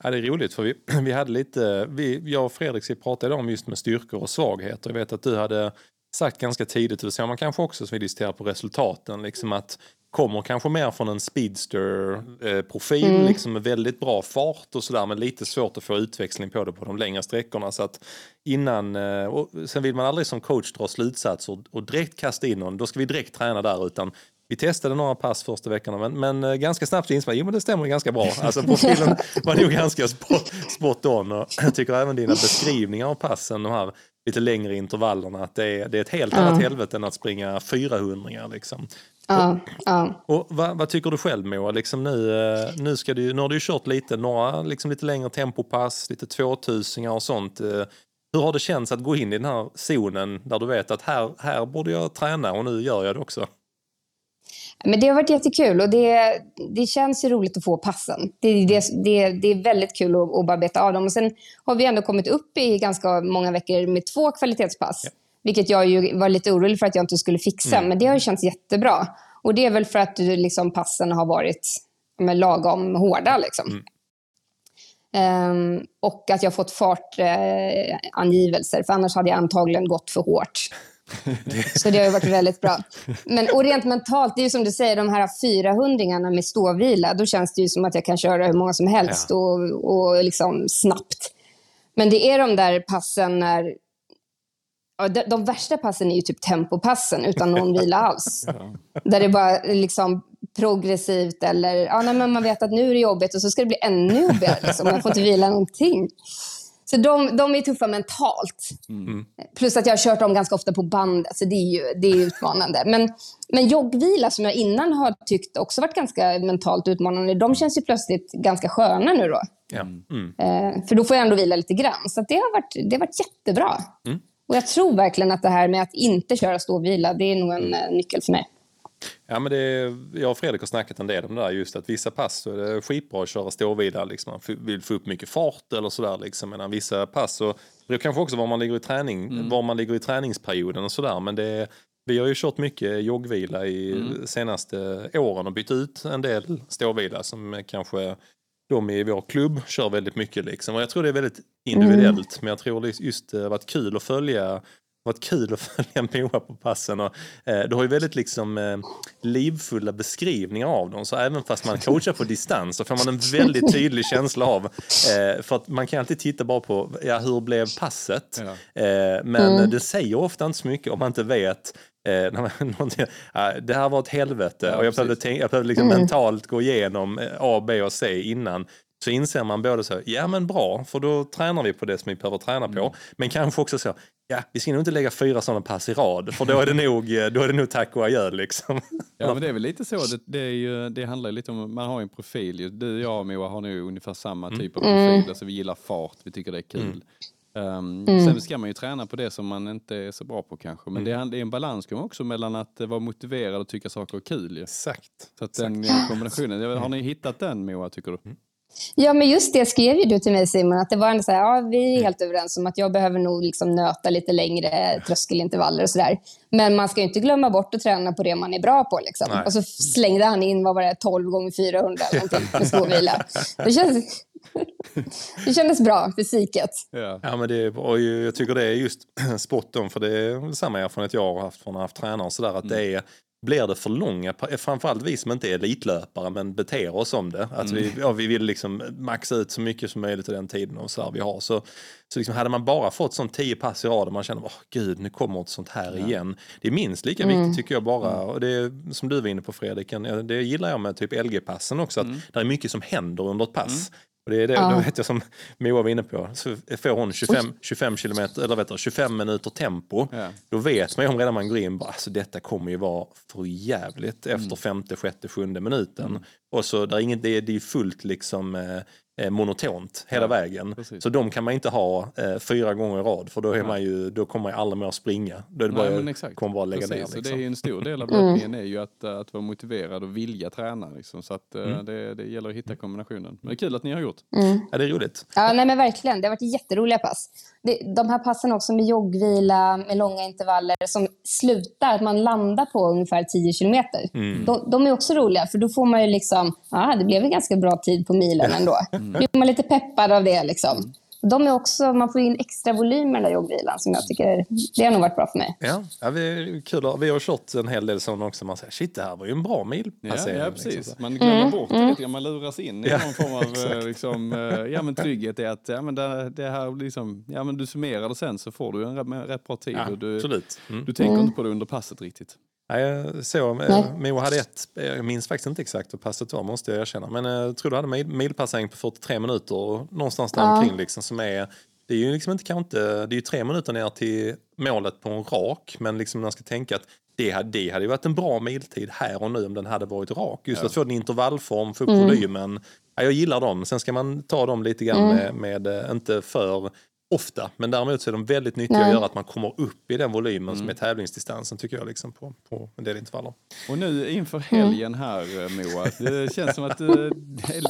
Ja, det är roligt för vi, vi hade lite, vi, jag och Fredrik pratade om just med styrkor och svagheter. Jag vet att du hade sagt ganska tidigt, och det ser man kanske också som vi diskuterar på resultaten, liksom att kommer kanske mer från en speedster-profil, Mm. liksom med väldigt bra fart och sådär, men lite svårt att få utväxling på det på de längre sträckorna. Så att innan, eh, och sen vill man aldrig som coach dra slutsatser och, direkt kasta in någon, då ska vi direkt träna där, utan vi testade några pass första veckorna, men, men eh, ganska snabbt så insåg man, men det stämmer ganska bra. Alltså profilen var nog ganska spot, spot on och jag tycker även dina beskrivningar av passen, de här lite längre intervallerna, att det är, det är ett helt Ja. annat helvete än att springa 400 liksom. Ja, ja. Och vad, vad tycker du själv Moa? Liksom nu, eh, nu, ska du, nu har du ju kört lite, några liksom lite längre tempopass, lite 2000 och sånt. Eh, Hur har det känts att gå in i den här zonen där du vet att här, här borde jag träna och nu gör jag det också? Men det har varit jättekul och det, det känns ju roligt att få passen. Det, det, det, det är väldigt kul att, att bara beta av dem. Och sen har vi ändå kommit upp i ganska många veckor med två kvalitetspass. Ja. Vilket jag ju var lite orolig för att jag inte skulle fixa. Mm. Men det har känts jättebra. Och det är väl för att liksom, passen har varit med lagom hårda. Liksom. Mm. Ehm, och att jag fått fartangivelser. Eh, angivelser, för annars hade jag antagligen gått för hårt. Så det har ju varit väldigt bra. Men, och rent mentalt, det är ju som du säger, de här 400 med ståvila, då känns det ju som att jag kan köra hur många som helst och, och liksom snabbt. Men det är de där passen när... Ja, de, de värsta passen är ju typ tempopassen utan någon vila alls. Där det bara liksom progressivt eller ja, nej, men man vet att nu är det jobbigt och så ska det bli ännu jobbigare. Liksom. Jag får inte vila någonting. Så de, de är tuffa mentalt. Plus att jag har kört dem ganska ofta på band, så det är ju det är utmanande. Men, men joggvila som jag innan har tyckt också varit ganska mentalt utmanande, de känns ju plötsligt ganska sköna nu då. Mm. Eh, för då får jag ändå vila lite grann. Så det, har varit, det har varit jättebra. Mm. Och jag tror verkligen att det här med att inte köra ståvila, det är nog en eh, nyckel för mig. Ja, men det är, jag och Fredrik har snackat en del om det där just att vissa pass så är det skitbra att köra ståvila liksom man vill få upp mycket fart eller sådär liksom medan vissa pass så det kanske också var man ligger i träning var man ligger i träningsperioden och sådär men det vi har ju kört mycket joggvila i senaste åren och bytt ut en del ståvila som kanske de i vår klubb kör väldigt mycket liksom och jag tror det är väldigt individuellt men jag tror det just det har varit kul att följa varit kul att följa Moa på passen. Och, eh, du har ju väldigt liksom, eh, livfulla beskrivningar av dem. Så även fast man coachar på distans så får man en väldigt tydlig känsla av. Eh, för att man kan alltid titta bara på ja, hur blev passet. Ja. Eh, men det säger ofta inte så mycket om man inte vet Eh, det här var ett helvete Ja, och jag behövde, tänka, jag behövde liksom mentalt gå igenom eh, A, B och C innan. Så inser man både så, ja men bra, för då tränar vi på det som vi behöver träna på. Men kanske också så, ja vi ska nog inte lägga fyra sådana pass i rad, för då är det nog, eh, då är det nog tack och adjö liksom. Ja, men det är väl lite så. Det, det, är ju, det handlar ju lite om, man har ju en profil. ju. Du, jag och Moa har nu ungefär samma typ av profil. Alltså vi gillar fart, vi tycker det är kul. Um, Sen ska man ju träna på det som man inte är så bra på kanske. Men det, är, det är en balansgång också mellan att eh, vara motiverad och tycka saker är kul. Ju. Exakt. Så att den eh, kombinationen, har ni hittat den Moa tycker du? Ja, men just det skrev ju du till mig Simon, att det var en så här, ja, vi är helt överens om att jag behöver nog liksom nöta lite längre tröskelintervaller och sådär. Men man ska ju inte glömma bort att träna på det man är bra på. Liksom. Och så slängde han in, vad var det, 12 gånger 400 eller någonting med ståvila. Det kändes, det kändes bra för psyket. Ja. ja, men det, och jag tycker det är just spot on, för det är samma erfarenhet jag har haft från att ha haft tränare och sådär, att mm. det är blir det för långa, framförallt vi som inte är elitlöpare men beter oss som det. Att mm. vi, ja, vi vill liksom maxa ut så mycket som möjligt i den tiden och så vi har. Så, så liksom hade man bara fått sånt tio pass i rad och man känner, åh gud, nu kommer ett sånt här ja. igen. Det är minst lika mm. viktigt tycker jag bara, mm. och det är, som du var inne på Fredrik, det gillar jag med typ LG-passen också, att mm. det är mycket som händer under ett pass. Mm. Och det är det, ja. då vet jag som Moa var inne på, så får hon 25, 25, kilometer, eller vet du, 25 minuter tempo, ja. då vet man ju om redan man går in, bara, alltså detta kommer ju vara för jävligt efter mm. femte, sjätte, sjunde minuten. Mm. Och så där inget, det, det är fullt liksom eh, eh, monotont hela ja, vägen. Precis. Så de kan man inte ha eh, fyra gånger i rad för då, är man ju, då kommer man aldrig mer att springa. Då är det Nej, bara, exakt. kommer bara att lägga precis. ner. Liksom. Så det är en stor del av mm. löpningen är ju att, att vara motiverad och vilja träna. Liksom. Så att, eh, mm. det, det gäller att hitta kombinationen. Men det är kul att ni har gjort. Mm. Ja, det är roligt. Ja, nej, men verkligen. Det har varit jätteroliga pass. Det, de här passen också med joggvila, med långa intervaller som slutar, att man landar på ungefär 10 kilometer. Mm. De, de, är också roliga, för då får man ju liksom, ja, det blev en ganska bra tid på milen ändå. Mm. Blir man lite peppad av det liksom. Mm. De är också, man får in extra volymer den där joggvilan som jag tycker, det har nog varit bra för mig. Ja, ja vi, kul. vi har kört en hel del sådana också. Man säger shit det här var ju en bra mil. Ja, ja liksom precis. Liksom. Man glömmer mm. bort det lite man luras in i ja, någon form av eh, liksom, eh, ja, men trygghet i att ja, men det, det här liksom, ja, men du summerar det sen så får du en rätt, rätt bra tid. Ja, och du, absolut. Mm. du tänker mm. inte på det under passet riktigt. Nej, jag såg, Moa hade ett, jag minns faktiskt inte exakt hur passet var måste jag erkänna. Men jag tror du hade milpassering på 43 minuter och någonstans där ja. omkring liksom som är det är ju liksom inte, inte, det är ju tre minuter ner till målet på en rak, men liksom man ska tänka att det hade, det hade ju varit en bra miltid här och nu om den hade varit rak. Just ja. att få en intervallform, få upp mm. volymen. Ja, jag gillar dem. Sen ska man ta dem lite grann mm. med, med, inte för ofta, men däremot så är de väldigt nyttiga Nej. att göra att man kommer upp i den volymen mm. som är tävlingsdistansen tycker jag liksom på, på en del intervaller. Och nu inför helgen här eh, Moa, det känns som att du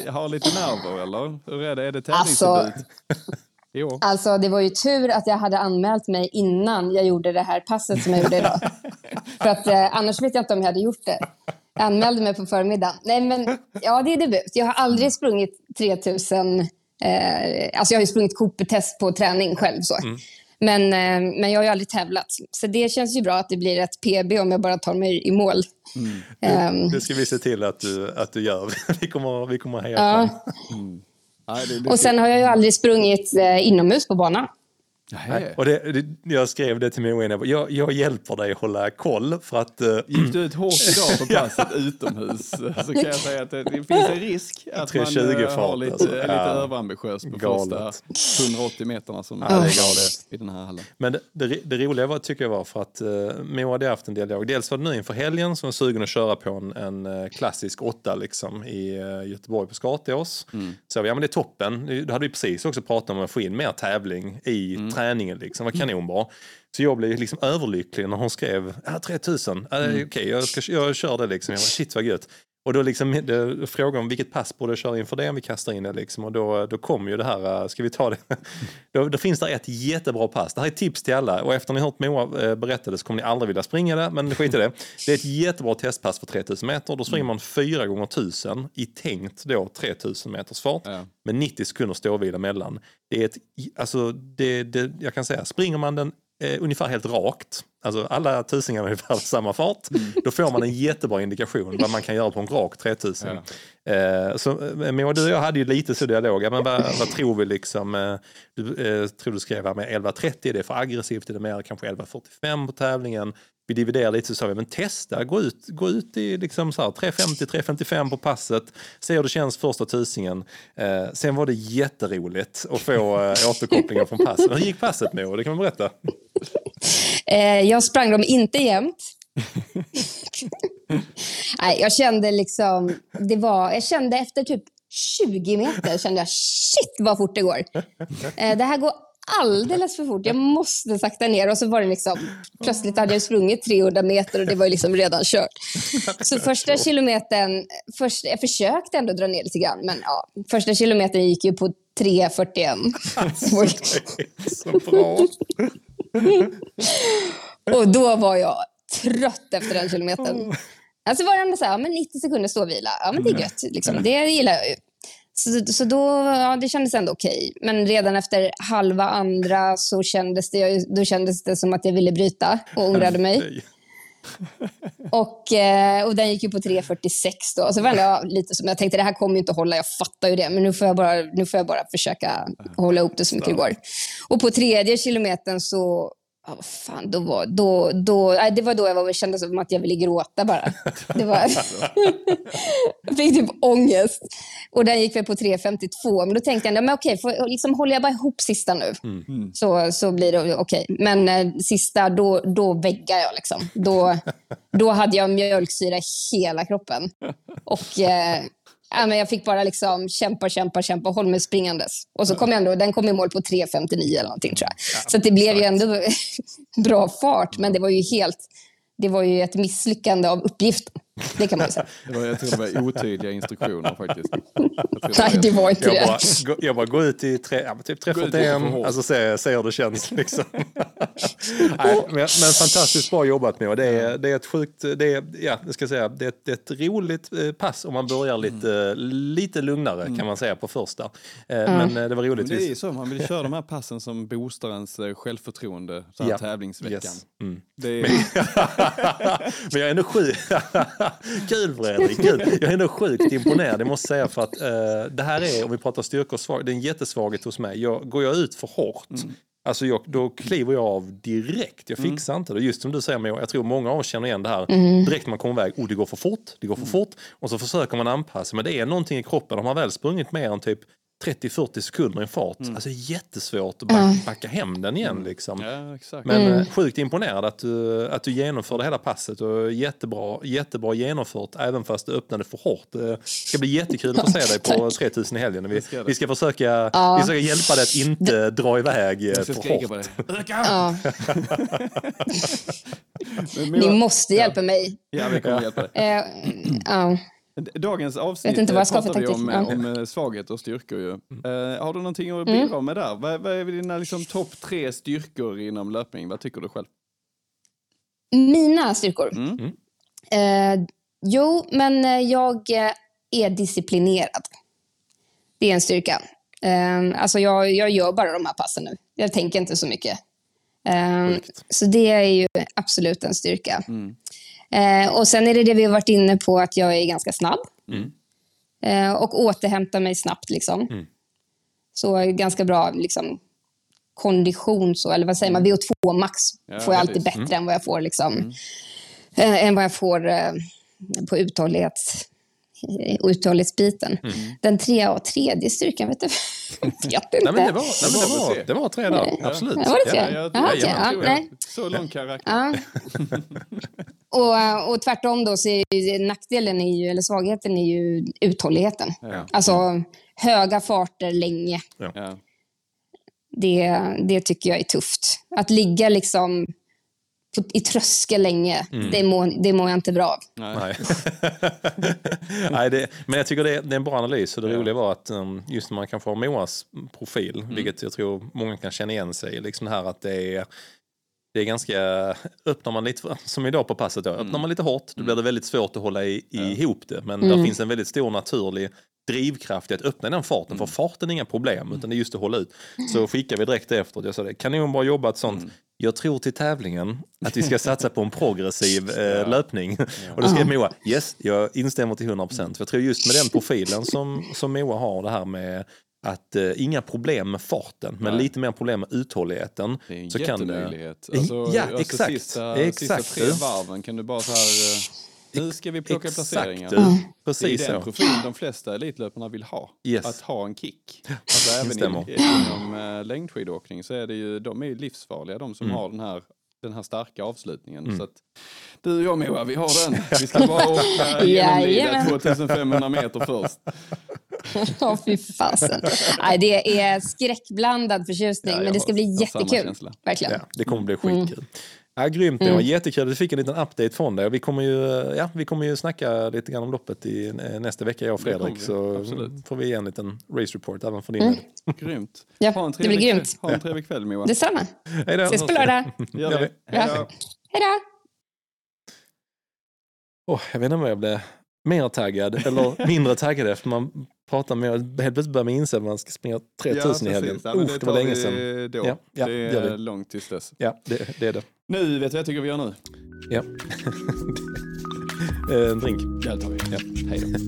har lite nerver eller? Hur är det? Är det tävlingsdebut? Alltså, Jo. Alltså, det var ju tur att jag hade anmält mig innan jag gjorde det här passet som jag gjorde idag. För att eh, annars vet jag inte om jag hade gjort det. Jag anmälde mig på förmiddagen. Nej, men ja, det är debut. Jag har aldrig sprungit 3000... Eh, alltså jag har ju sprungit Cooper-test på träning själv. Så. Mm. Men, eh, men jag har ju aldrig tävlat. Så det känns ju bra att det blir ett PB om jag bara tar mig i mål. Mm. Um, det ska vi se till att du, att du gör. vi kommer, vi kommer heja ja. fram. Mm. Nej, det, det, och sen har jag ju aldrig sprungit eh, inomhus på banan. Nej. Och det, det, jag skrev det till Moa jag, jag hjälper dig hålla koll för att... Uh, Gick du ut hårt idag på passet utomhus så kan jag säga att det, det finns en risk att man uh, har lite, alltså. lite ja. överambitiös på galet. första 180 meterna som ja, det är i den här hallen. Men det, det, det roliga var, tycker jag var för att uh, Moa hade haft en dialog. Dels var det nu inför helgen som var sugen att köra på en, en uh, klassisk åtta liksom, i uh, Göteborg på Skatås. Mm. Så ja men det är toppen. Då hade vi precis också pratat om att få in mer tävling i mm träningen liksom, var kanonbra. Så jag blev liksom överlycklig när hon skrev ah, 3000, ah, mm. okej okay, jag, jag kör det liksom. Jag bara, shit vad gött. Och då liksom, det, frågan om vilket pass borde jag köra inför det om vi kastar in det liksom. Och då, då kom ju det här, äh, ska vi ta det? då, då finns det ett jättebra pass. Det här är tips till alla och efter ni hört Moa äh, berätta det så kommer ni aldrig vilja springa det, men skit i det. Det är ett jättebra testpass för 3000 meter. Då springer man 4 gånger 1000 i tänkt då 3000 meters fart ja. med 90 sekunder ståvila mellan. Det är ett, alltså det, det, jag kan säga, springer man den eh, ungefär helt rakt, alltså alla tusingar har ungefär samma fart, mm. då får man en jättebra indikation vad man kan göra på en rak 3000. Ja. Eh, så eh, Moa, du och jag hade ju lite så dialog, men vad, vad tror vi liksom, eh, du eh, tror du skrev här med 11.30, är det för aggressivt, är det mer kanske 11.45 på tävlingen? vi dividerar lite så sa vi, men testa, gå ut, gå ut i liksom 3.50-3.55 på passet, se hur det känns första tusingen. Eh, sen var det jätteroligt att få eh, återkopplingar från passet. Hur gick passet Moa? Det kan man berätta. Eh, jag sprang dem inte jämt. Nej, jag kände liksom, det var, jag kände efter typ 20 meter, kände jag shit vad fort det går. Eh, det här går alldeles för fort. Jag måste sakta ner. Och så var det liksom, plötsligt hade jag sprungit 300 meter och det var liksom redan kört. Så första kilometern, först, jag försökte ändå dra ner lite grann, men ja, första kilometern gick ju på 3.41. Alltså, det är så bra. och då var jag trött efter den kilometern. Alltså var det så här, men 90 sekunder ståvila, ja men det är gött. Liksom. Det gillar jag ju. Så, så då, ja, det kändes ändå okej. Men redan efter halva andra så kändes det, då kändes det som att jag ville bryta och ångrade mig. Och, eh, och den gick ju på 3.46 då. Så var det lite som jag tänkte, det här kommer inte att hålla, jag fattar ju det. Men nu får jag bara, nu får jag bara försöka hålla ihop det så mycket det går. Och på tredje kilometern så Ja, vad fan, då var, då, då, nej, det var då jag var, kände som att jag ville gråta bara. Det var, jag fick typ ångest. Och den gick väl på 3.52. Men då tänkte jag, men okej, får, liksom, håller jag bara ihop sista nu mm. så, så blir det okej. Men eh, sista, då, då väggar jag. Liksom. Då, då hade jag mjölksyra i hela kroppen. Och eh, ja, men jag fick bara liksom kämpa, kämpa, kämpa och hålla mig springandes. Och så kom jag ändå, den kom i mål på 3.59 eller någonting tror jag. Ja, så det blev ju ändå bra fart, men det var ju helt, det var ju ett misslyckande av uppgiften. Det kan man säga. det var, jag tror det var otydliga instruktioner faktiskt. Nej, det var inte jag det. Bara, jag bara går ut i tre, ja, typ 341, alltså se, se hur det känns. Liksom. Nej, men, men, fantastiskt bra jobbat med. Det är, det är ett sjukt, det är, ja, jag ska säga, det är, ett, det är ett roligt eh, pass om man börjar lite, mm. lite lugnare kan mm. man säga på första. Mm. Men det var roligt. Men det är så, man vill köra de här passen som boostar ens självförtroende så här ja. tävlingsveckan. Yes. Mm. Det är... men jag är ändå sjuk. kul Fredrik, kul. Jag är ändå sjukt imponerad, det måste säga. För att uh, det här är, om vi pratar styrka och svaghet, det är en jättesvaghet hos mig. Jag, går jag ut för hårt, mm. Alltså jag, då kliver jag av direkt. Jag mm. fixar mm. inte det. Just som du säger, jag tror många av oss känner igen det här. Mm. Direkt när man kommer iväg, oh, det går för fort, det går för mm. fort. Och så försöker man anpassa, men det är någonting i kroppen. Har man väl sprungit mer än typ 30-40 sekunder i fart. Mm. Alltså jättesvårt att backa, backa hem den igen. Mm. Liksom. Ja, Men mm. Eh, sjukt imponerad att du, att du genomförde hela passet. Och jättebra, jättebra genomfört även fast du öppnade för hårt. Det ska bli jättekul att få se dig på 3000 i helgen. Vi, vi, ska försöka, ja. vi ska hjälpa dig att inte dra iväg eh, för hårt. Ja. Ni måste hjälpa mig. Ja, vi kommer hjälpa dig. Uh, uh. Dagens avsnitt inte vad jag pratade vi om, ja. om eh, svaghet och styrkor. Ju. Mm. Uh, har du någonting att bidra mm. med där? Vad, vad är dina liksom, topp tre styrkor inom löpning? Vad tycker du själv? Mina styrkor? Mm. Uh, jo, men jag är disciplinerad. Det är en styrka. Uh, alltså jag, jag gör bara de här passen nu. Jag tänker inte så mycket. Uh, så det är ju absolut en styrka. Mm. Eh, och sen är det det vi har varit inne på, att jag är ganska snabb. Mm. Eh, och återhämtar mig snabbt. Liksom. Mm. Så ganska bra liksom, kondition, så, eller vad säger man, mm. VO2 max ja, får jag alltid bättre mm. än vad jag får, liksom, mm. eh, än vad jag får eh, på uthållighet uthållighetsbiten. Mm. Den tre och tredje styrkan, vet du? jag vet inte. Nej, men det, var, nej, men det, var, det var tre där, absolut. Ja, var det tre? Ja, jag, Aha, ja, ja, nej. Så lång karaktär. Ja. och, och tvärtom då, så är ju, nackdelen, är ju, eller svagheten, är ju uthålligheten. Ja. Alltså höga farter länge. Ja. Det, det tycker jag är tufft. Att ligga liksom i tröskel länge. Mm. Det, mår, det mår jag inte bra av. Nej. Nej, det, men jag tycker det är, det är, en bra analys. Och det ja. roliga var att um, just när man kan få Moas profil, mm. vilket jag tror många kan känna igen sig i, liksom här att det är det är ganska, öppnar man lite, som idag på passet, då, öppnar mm. man lite hårt, då blir det mm. väldigt svårt att hålla i, ja. ihop det. Men mm. det finns en väldigt stor naturlig drivkraft i att öppna den farten. För farten är inga problem, utan det är just att hålla ut. Så skickar vi direkt efteråt. Jag sa det, kanonbra jobbat sånt. Mm jag tror till tävlingen att vi ska satsa på en progressiv eh, löpning. Ja. Och då skrev Moa, yes, jag instämmer till 100 procent. För jag tror just med den profilen som, som Moa har, det här med att eh, inga problem med farten, men Nej. lite mer problem med uthålligheten. Det är en så jättemöjlighet. Kan, alltså, ja, alltså exakt. Sista, exakt. sista tre varven kan du bara så här... Eh, nu ska vi plocka Exakt. placeringar. Mm. Precis det är den så. profilen de flesta elitlöparna vill ha. Yes. Att ha en kick. Alltså även i, inom äh, längdskidåkning så är det ju, de är ju livsfarliga de som mm. har den här, den här starka avslutningen. Mm. Så att, du och jag Moa, vi har den. Vi ska bara åka genomlida 2500 meter först. Ja, fy fasen. Nej, det är skräckblandad förtjusning, Ja, men det ska bli jättekul. Verkligen. Ja, det kommer bli Mm. Ja, grymt, det var jättekul. Vi fick en liten update från dig. Vi kommer ju, ja, vi kommer ju snacka lite grann om loppet i, eh, nästa vecka, jag och Fredrik. Så absolut. får vi ge en liten race report även från din Mm. Grymt. Ja, ha en det blir trevlig grymt. Kväll. Ha en trevlig kväll Moa. Detsamma. Hej då! Ses på lördag. Gör det. Hej då. Hej då. Åh, jag vet inte om jag blev mer taggad eller mindre taggad efter man pratar med Helt plötsligt börjar man inse att man ska springa 3000 i helgen. Ja, Usch, det var tar länge sedan. Då. Ja, ja, det det är vi. långt tills dess. Ja, det, det är det. Nu vet du vad jag tycker vi gör nu? Ja. Eh, en drink. Ja, det tar vi. Ja. Hej då.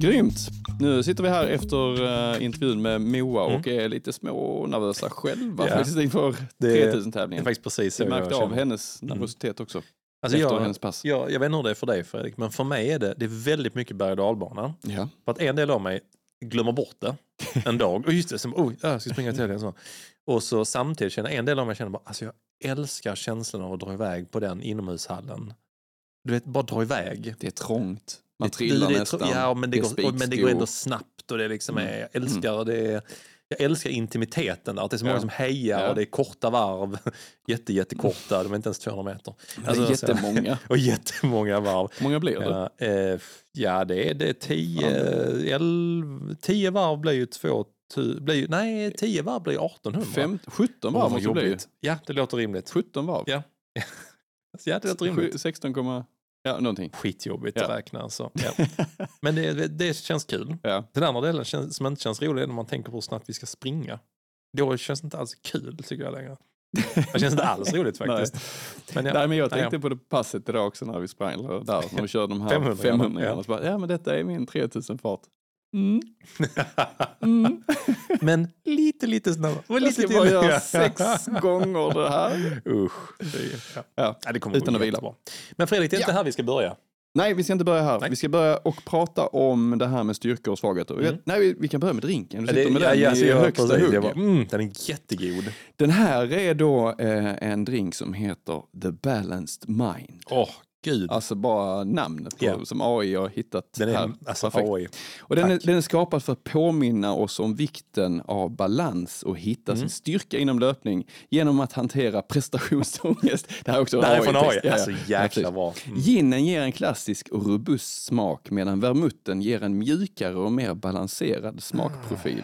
Grymt! Nu sitter vi här efter uh, intervjun med Moa och är lite små nervösa själva Mm. Ja. faktiskt inför Det är- 3000-tävlingen. Det är precis så Vi märkte av hennes nervositet också. Alltså efter jag, hennes pass. jag, jag vet inte hur det är för dig Fredrik, men för mig är det, det är väldigt mycket berg och dalbana. Ja. För att en del av mig glömmer bort det en dag. Och just det, som, oh, jag ska springa till. Så. Och så samtidigt känner en del av mig känner bara, alltså jag älskar känslan av att dra iväg på den inomhushallen. Du vet, bara dra iväg. Det är trångt. Man Det- trillar det, nästan. Ja, men det, är går, men det går ändå snabbt och det liksom är, Mm. jag älskar det. Jag älskar intimiteten där, att det är så många Ja. som hejar Ja. och det är korta varv. Jätte, jättekorta, de är inte ens 200 meter. det är Alltså, så- jättemånga. och jättemånga varv. Hur många blir det? Ja, eh, ja det är det är tio, elv, tio varv blir ju två, tu, blir, nej tio varv blir ju 1800. Fem, 17 Åh, varv måste det bli. Ja, det låter rimligt. 17 varv. Ja. Ja, det låter rimligt. Sju- 16, komma- ja någonting. Skitjobbigt att räkna. Så, ja. Men det, det, känns kul. Ja. Den andra delen känns, som inte känns rolig är när man tänker på hur snabbt vi ska springa. Då känns det inte alls kul tycker jag längre. Det känns inte alls roligt faktiskt. Men ja, Nej, men jag Nej, tänkte ja. på det passet idag också när vi sprang, där, när vi körde de här 500, 500, ja. bara, ja men detta är min 3000 fart. Mm. Mm. Men lite, lite snabbare. Och Jag lite ska till. bara göra sex gånger det här. Usch. Det, är- ja. Ja. Ja, det kommer Utan att vila. jättebra. Men Fredrik, det är inte Ja. här vi ska börja. Nej, vi ska inte börja här. Nej. Vi ska börja och prata om det här med styrkor och svagheter. Mm. Nej, vi, vi kan börja med drinken. Du sitter det, med ja, den ja, i jag, högsta precis, hugg. jag bara, mm, den är jättegod. Den här är då eh, en drink som heter The Balanced Mind. Åh, gud. Alltså bara namnet på, Ja. som AI har hittat den är här. alltså Perfekt. AI. Och den, är, den är skapad för att påminna oss om vikten av balans och hitta Mm. sin styrka inom löpning genom att hantera prestationsångest. Det här är också Det här är från AI. Ja, ja. Alltså Ja, jäkla precis. bra. Mm. Ginen ger en klassisk och robust smak medan vermutten ger en mjukare och mer balanserad smakprofil.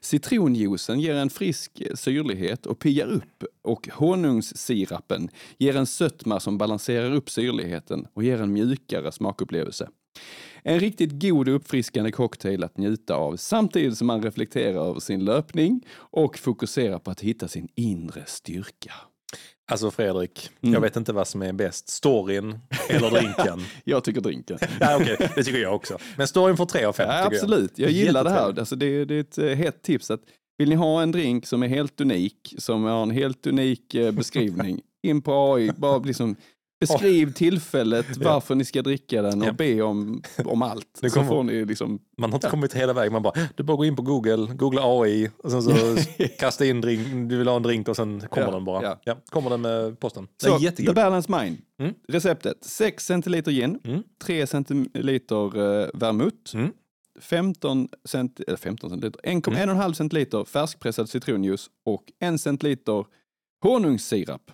Citronjuicen ger en frisk syrlighet och piggar upp och honungssirapen ger en sötma som balanserar upp syrligheten och ger en mjukare smakupplevelse. En riktigt god och uppfriskande cocktail att njuta av samtidigt som man reflekterar över sin löpning och fokuserar på att hitta sin inre styrka. Alltså Fredrik, Mm. jag vet inte vad som är bäst. Storyn eller drinken? Jag tycker drinken. ja, okej, det tycker jag också. Men storyn får tre av fem. Ja, tycker absolut, jag, gillar det här. Alltså det, det är ett eh, hett tips. att Vill ni ha en drink som är helt unik, som har en helt unik eh, beskrivning, in på AI, bara liksom beskriv tillfället, varför ni ska dricka den och be om, om allt. Det Så får ni liksom, Man har inte kommit hela vägen. Man bara, du bara går in på Google, googla AI och sen så kasta in drink, du vill ha en drink och sen kommer den bara. ja. Kommer den med posten. Det Så, The. Balanced Mind. Mm. Receptet, 6 centiliter gin, Mm. 3 centiliter uh, vermouth, Mm. 15, cent, eller 15 centiliter, 1,5 Mm. 1,5 centiliter färskpressad citronjuice och 1 centiliter honungssirap.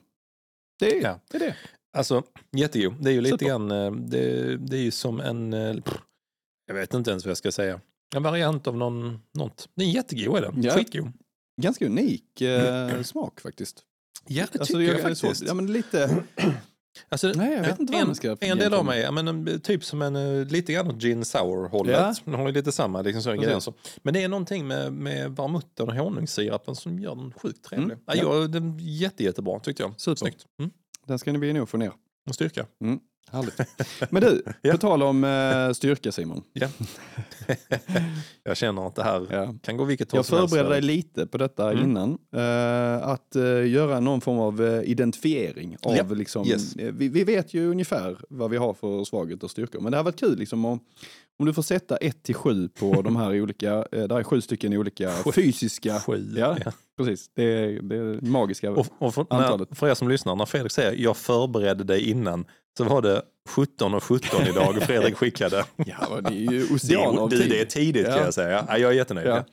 Det är, Ja. det är det. Alltså, jättegod. Det är ju lite Super. grann, eh, det, det är ju som en, eh, jag vet inte ens vad jag ska säga. En variant av någon, något. Den är jättegod är den. Ja. Skitgod. Ganska unik eh, smak faktiskt. Ja, det Alltså, tycker jag, är faktiskt. Så, ja, men lite, Alltså, Nej, jag vet inte vad en, man ska En del av mig, men, en- typ som en eh, lite grann åt gin sour-hållet. Ja. Den har ju lite samma liksom, så ingredienser. Men det är någonting med, med vermutten och honungssirapen som gör den sjukt trevlig. Mm, Ja, ja. jag, den är jätte, jättebra tyckte jag. Super. Snyggt. Mm. Den ska ni nog få ner. Och styrka. Härligt. Men du, Ja. på tal om eh, styrka Simon. Ja. jag känner att det här Ja. kan gå vilket håll Jag förberedde dig lite på detta Mm. innan. Eh, att eh, göra någon form av eh, identifiering av Ja, liksom, yes. eh, vi, vi vet ju ungefär vad vi har för svaghet och styrkor. Men det har varit kul liksom att, om du får sätta 1 till 7 på de här olika, eh, där är sju stycken olika fysiska. Sju, Ja, ja. precis. Det är det magiska. Och, och för, Antalet. när, för er som lyssnar, när Fredrik säger jag förberedde dig innan så var det 17 och 17 idag Fredrik skickade. ja, det är ju är, av tid. det är tidigt kan Ja. jag säga. Ja, jag är jättenöjd. Ja.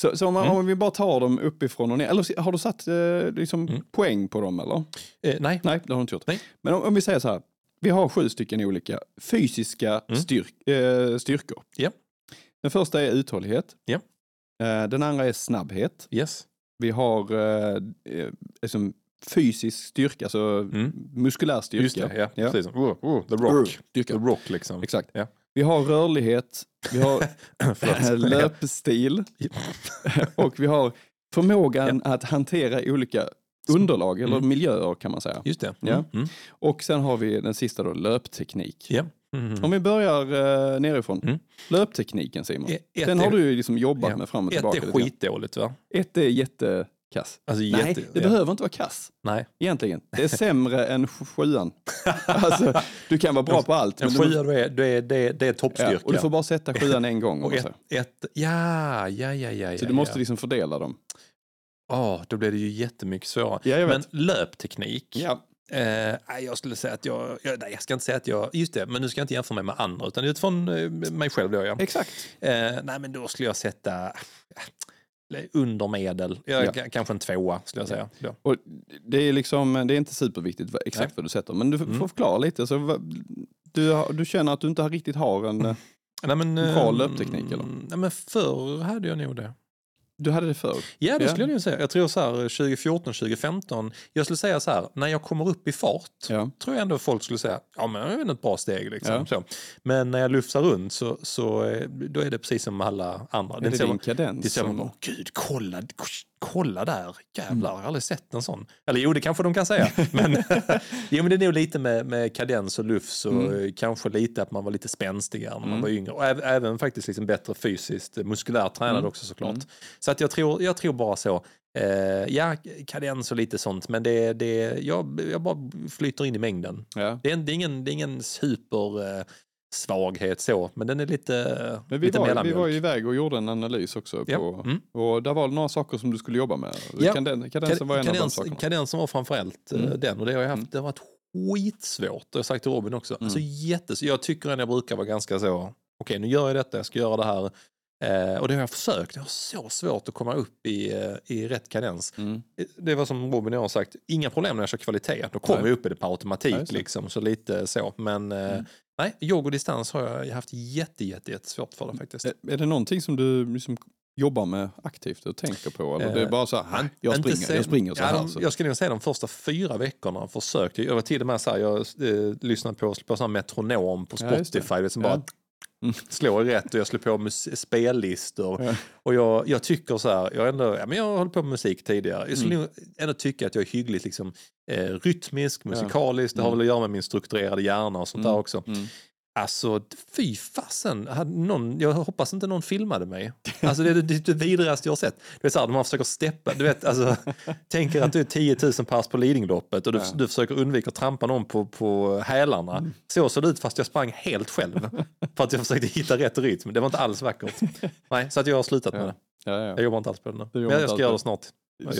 Så, så om, man, om vi bara tar dem uppifrån och ner, eller har du satt eh, liksom, Mm. poäng på dem eller? Eh, nej, Nej, det har du inte gjort. Nej. Men om, om vi säger så här, vi har sju stycken olika fysiska Mm. styrk, eh, styrkor. Ja. Den första är uthållighet. Ja. Eh, den andra är snabbhet. yes. Vi har eh, eh, liksom fysisk styrka, alltså Mm. muskulär styrka. Just det, ja. Ja. Precis. Oh, oh, the rock. Styrka. The rock liksom. Exakt. Ja. Vi har rörlighet, vi har löpstil och vi har förmågan att hantera olika underlag eller Mm. miljöer kan man säga. Just det. Ja. Mm. Mm. Och sen har vi den sista då, löpteknik. Ja. Mm. Om vi börjar uh, nerifrån. Mm. Löptekniken Simon. Ett- ett Den är- har du ju liksom jobbat Ja. med fram och Ett tillbaka. är lite grann. skitdåligt va? Ett är jättekass. Alltså, Nej, jätte, det ja. behöver inte vara kass. Nej. Egentligen. Det är sämre än sj- sjuan. alltså, du kan vara bra på allt. En du- sjua, då är, då är, det, det är toppstyrka. ja, och du får bara sätta sjuan en gång. Och ett, ett, ja, ja, ja, ja. Så du måste liksom fördela dem. Ja, då blir det ju jättemycket svårare. Ja, men löpteknik. Ja. Eh, jag skulle säga att jag, jag, nej, jag ska inte säga att jag, just det, men nu ska jag inte jämföra mig med andra utan utifrån eh, mig själv då ja. Exakt. Eh, nej men då skulle jag sätta eh, under medel, Ja. kanske en tvåa skulle jag säga. Då. Och det är liksom, det är inte superviktigt exakt Nej. vad du sätter. Men du får Mm. förklara lite. Alltså, du, du känner att du inte har riktigt har en... Nej, men, Bra eh, löpteknik, eller? Nej men förr hade jag nog det. Du hade det förr. Ja, det skulle jag nog säga. Jag tror så här 2014, 2015. Jag skulle säga så här, när jag kommer upp i fart Ja. tror jag ändå folk skulle säga, ja men det är väl ett bra steg liksom. Ja. Så. Men när jag lufsar runt så, så eh, då är det precis som alla andra. Är Det är det din kadens? det är så bara, gud kolla, kolla där, jävlar, jag har aldrig sett en sån. Eller jo, det kanske de kan säga. men, jo, men det är nog lite med, med kadens och lufs och Mm. kanske lite att man var lite spänstigare när man Mm. var yngre. Och äv- även faktiskt liksom bättre fysiskt, eh, muskulärt tränad Mm. också såklart. Mm. Så att jag tror, jag tror bara så. Eh, ja, kadens och lite sånt, men det, det, jag, jag bara flyter in i mängden. Ja. Det är, det är ingen, det är ingen super eh, svaghet så, men den är lite, Men vi lite var, vi mellanmjölk. var ju iväg och gjorde en analys också. Ja. På, Mm. Och där var det några saker som du skulle jobba med. Ja. Kaden, kadensen var en av de Kadens, sakerna. kadensen var framförallt eh, Mm. den och det har jag haft, Mm. det har varit skitsvårt. Jag har sagt till Robin också. Mm. Alltså jättes, jag tycker att jag brukar vara ganska så, okej nu gör jag detta, jag ska göra det här. Eh, och det har jag försökt, jag har så svårt att komma upp i, eh, i rätt kadens. Mm. Det var som Robin och jag har sagt, inga problem när jag kör kvalitet. Då kommer Nej. jag upp i det på automatik. Just det. liksom, så lite så. Men eh, Mm. Nej, jogg och distans har jag haft jätte, jätte, jättesvårt för det faktiskt. Är, är det någonting som du liksom jobbar med aktivt och tänker på? Eller det är Eh, bara så här, "Nej, jag springer, sen- jag springer så ja, här. de- Så. Jag skulle nog säga de första fyra veckorna försökte jag. Var till och med så här, jag eh, lyssnade på, på sån här metronom på Ja. Spotify. det. Som Ja. bara Mm. slår rätt och jag slår på spellistor. Ja. Och jag, jag tycker så här, jag, ändå, ja, men jag har hållit på med musik tidigare. Jag skulle Mm. ändå tycka att jag är hyggligt liksom, eh, rytmisk, musikalisk. Det har Mm. väl att göra med min strukturerade hjärna och sånt där också. Mm. Alltså, fy fasen. Någon, jag hoppas inte någon filmade mig. Alltså det är det, vidrigaste jag har sett. Du vet så här, när man försöker steppa, du vet, alltså, tänker att du är 10 000 pers på Lidingöloppet och du, Ja. du försöker undvika att trampa någon på, på hälarna. Mm. Så såg det ut fast jag sprang helt själv. för att jag försökte hitta rätt rytm. Det var inte alls vackert. Nej, så att jag har slutat med det. Ja, ja. Jag jobbar inte alls på det nu. Men jag ska göra det snart.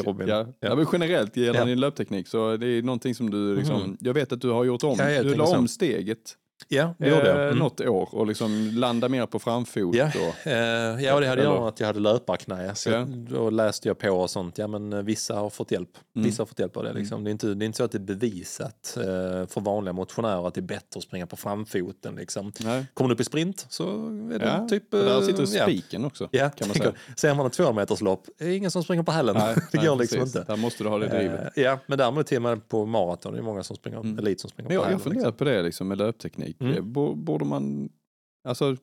Robin. Ja. Ja. Ja. men generellt gällande Ja. din löpteknik så det är någonting som du liksom, Mm. jag vet att du har gjort om, Ja, du la om steget Ja, det gjorde jag. eh, Mm. något år och liksom landa mer på framfot. Ja, Och, eh, ja och det hade Eller- med att jag hade löparknä. Så Ja. Då läste jag på och sånt. Ja, men eh, vissa har fått hjälp. Mm. Vissa har fått hjälp av det. Liksom. Det, är inte, det är inte så att det är bevisat för vanliga motionärer att det är bättre att springa på framfoten. Liksom. nej. Kommer du upp i sprint så är det Ja, typ... och där sitter ja. spiken också. Ja, kan man säga. Ser man ett 200 meters lopp, är det ingen som springer på hälen. det nej, går liksom precis. inte. Där måste du ha det drivet. Ja, men däremot till och med på maraton, det är många som springer, Mm. elit som springer på jag, jag hälen. funderar Liksom. på det liksom med löpteknik. Mm. Eh, bo- Borde man, alltså,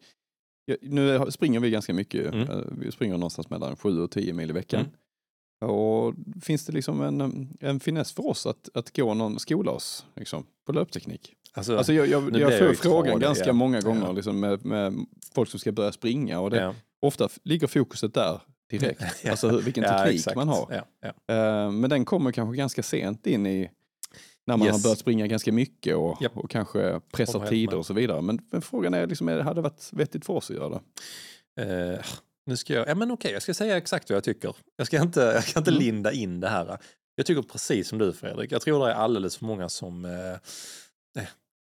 nu springer vi ganska mycket. Mm. Eh, Vi springer någonstans mellan 7 och 10 mil i veckan. Mm. Och finns det liksom en, en finess för oss att, att gå någon skolas liksom, på löpteknik? Alltså, Alltså jag, jag, jag får jag frågan ganska ja. många gånger Ja. liksom, med, med folk som ska börja springa och det, ja. ofta ligger fokuset där direkt. Alltså vilken teknik man har. Eh, men den kommer kanske ganska sent in i När man Yes. har börjat springa ganska mycket och, Japp. och kanske pressar tider med. och så vidare. Men, men frågan är, liksom, hade det varit vettigt för oss att göra det? Eh, nu ska jag, ja men okej, jag ska säga exakt vad jag tycker. Jag ska inte, jag ska inte Mm. linda in det här. Jag tycker precis som du Fredrik. Jag tror det är alldeles för många som... Eh, eh,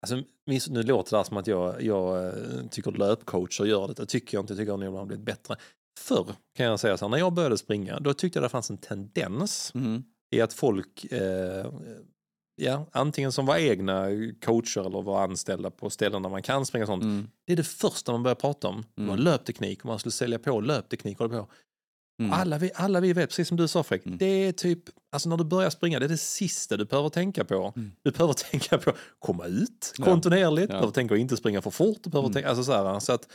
alltså, nu låter det här som att jag, jag eh, tycker löpcoacher gör det. Det tycker jag inte. Jag tycker att de har blivit bättre. Förr kan jag säga så här, när jag började springa, då tyckte jag det fanns en tendens Mm. i att folk, eh, ja, antingen som var egna coacher eller var anställda på ställen där man kan springa sånt, Mm. det är det första man börjar prata om. Det var Mm. löpteknik och man skulle sälja på löpteknik. Och på. Mm. Alla, vi, alla vi vet, precis som du sa Fredrik, Mm. det är typ, alltså när du börjar springa, det är det sista du behöver tänka på. Mm. Du behöver tänka på att komma ut Ja. kontinuerligt, Ja. du behöver tänka att inte springa för fort. Du behöver Mm. tänka, alltså så, här, så att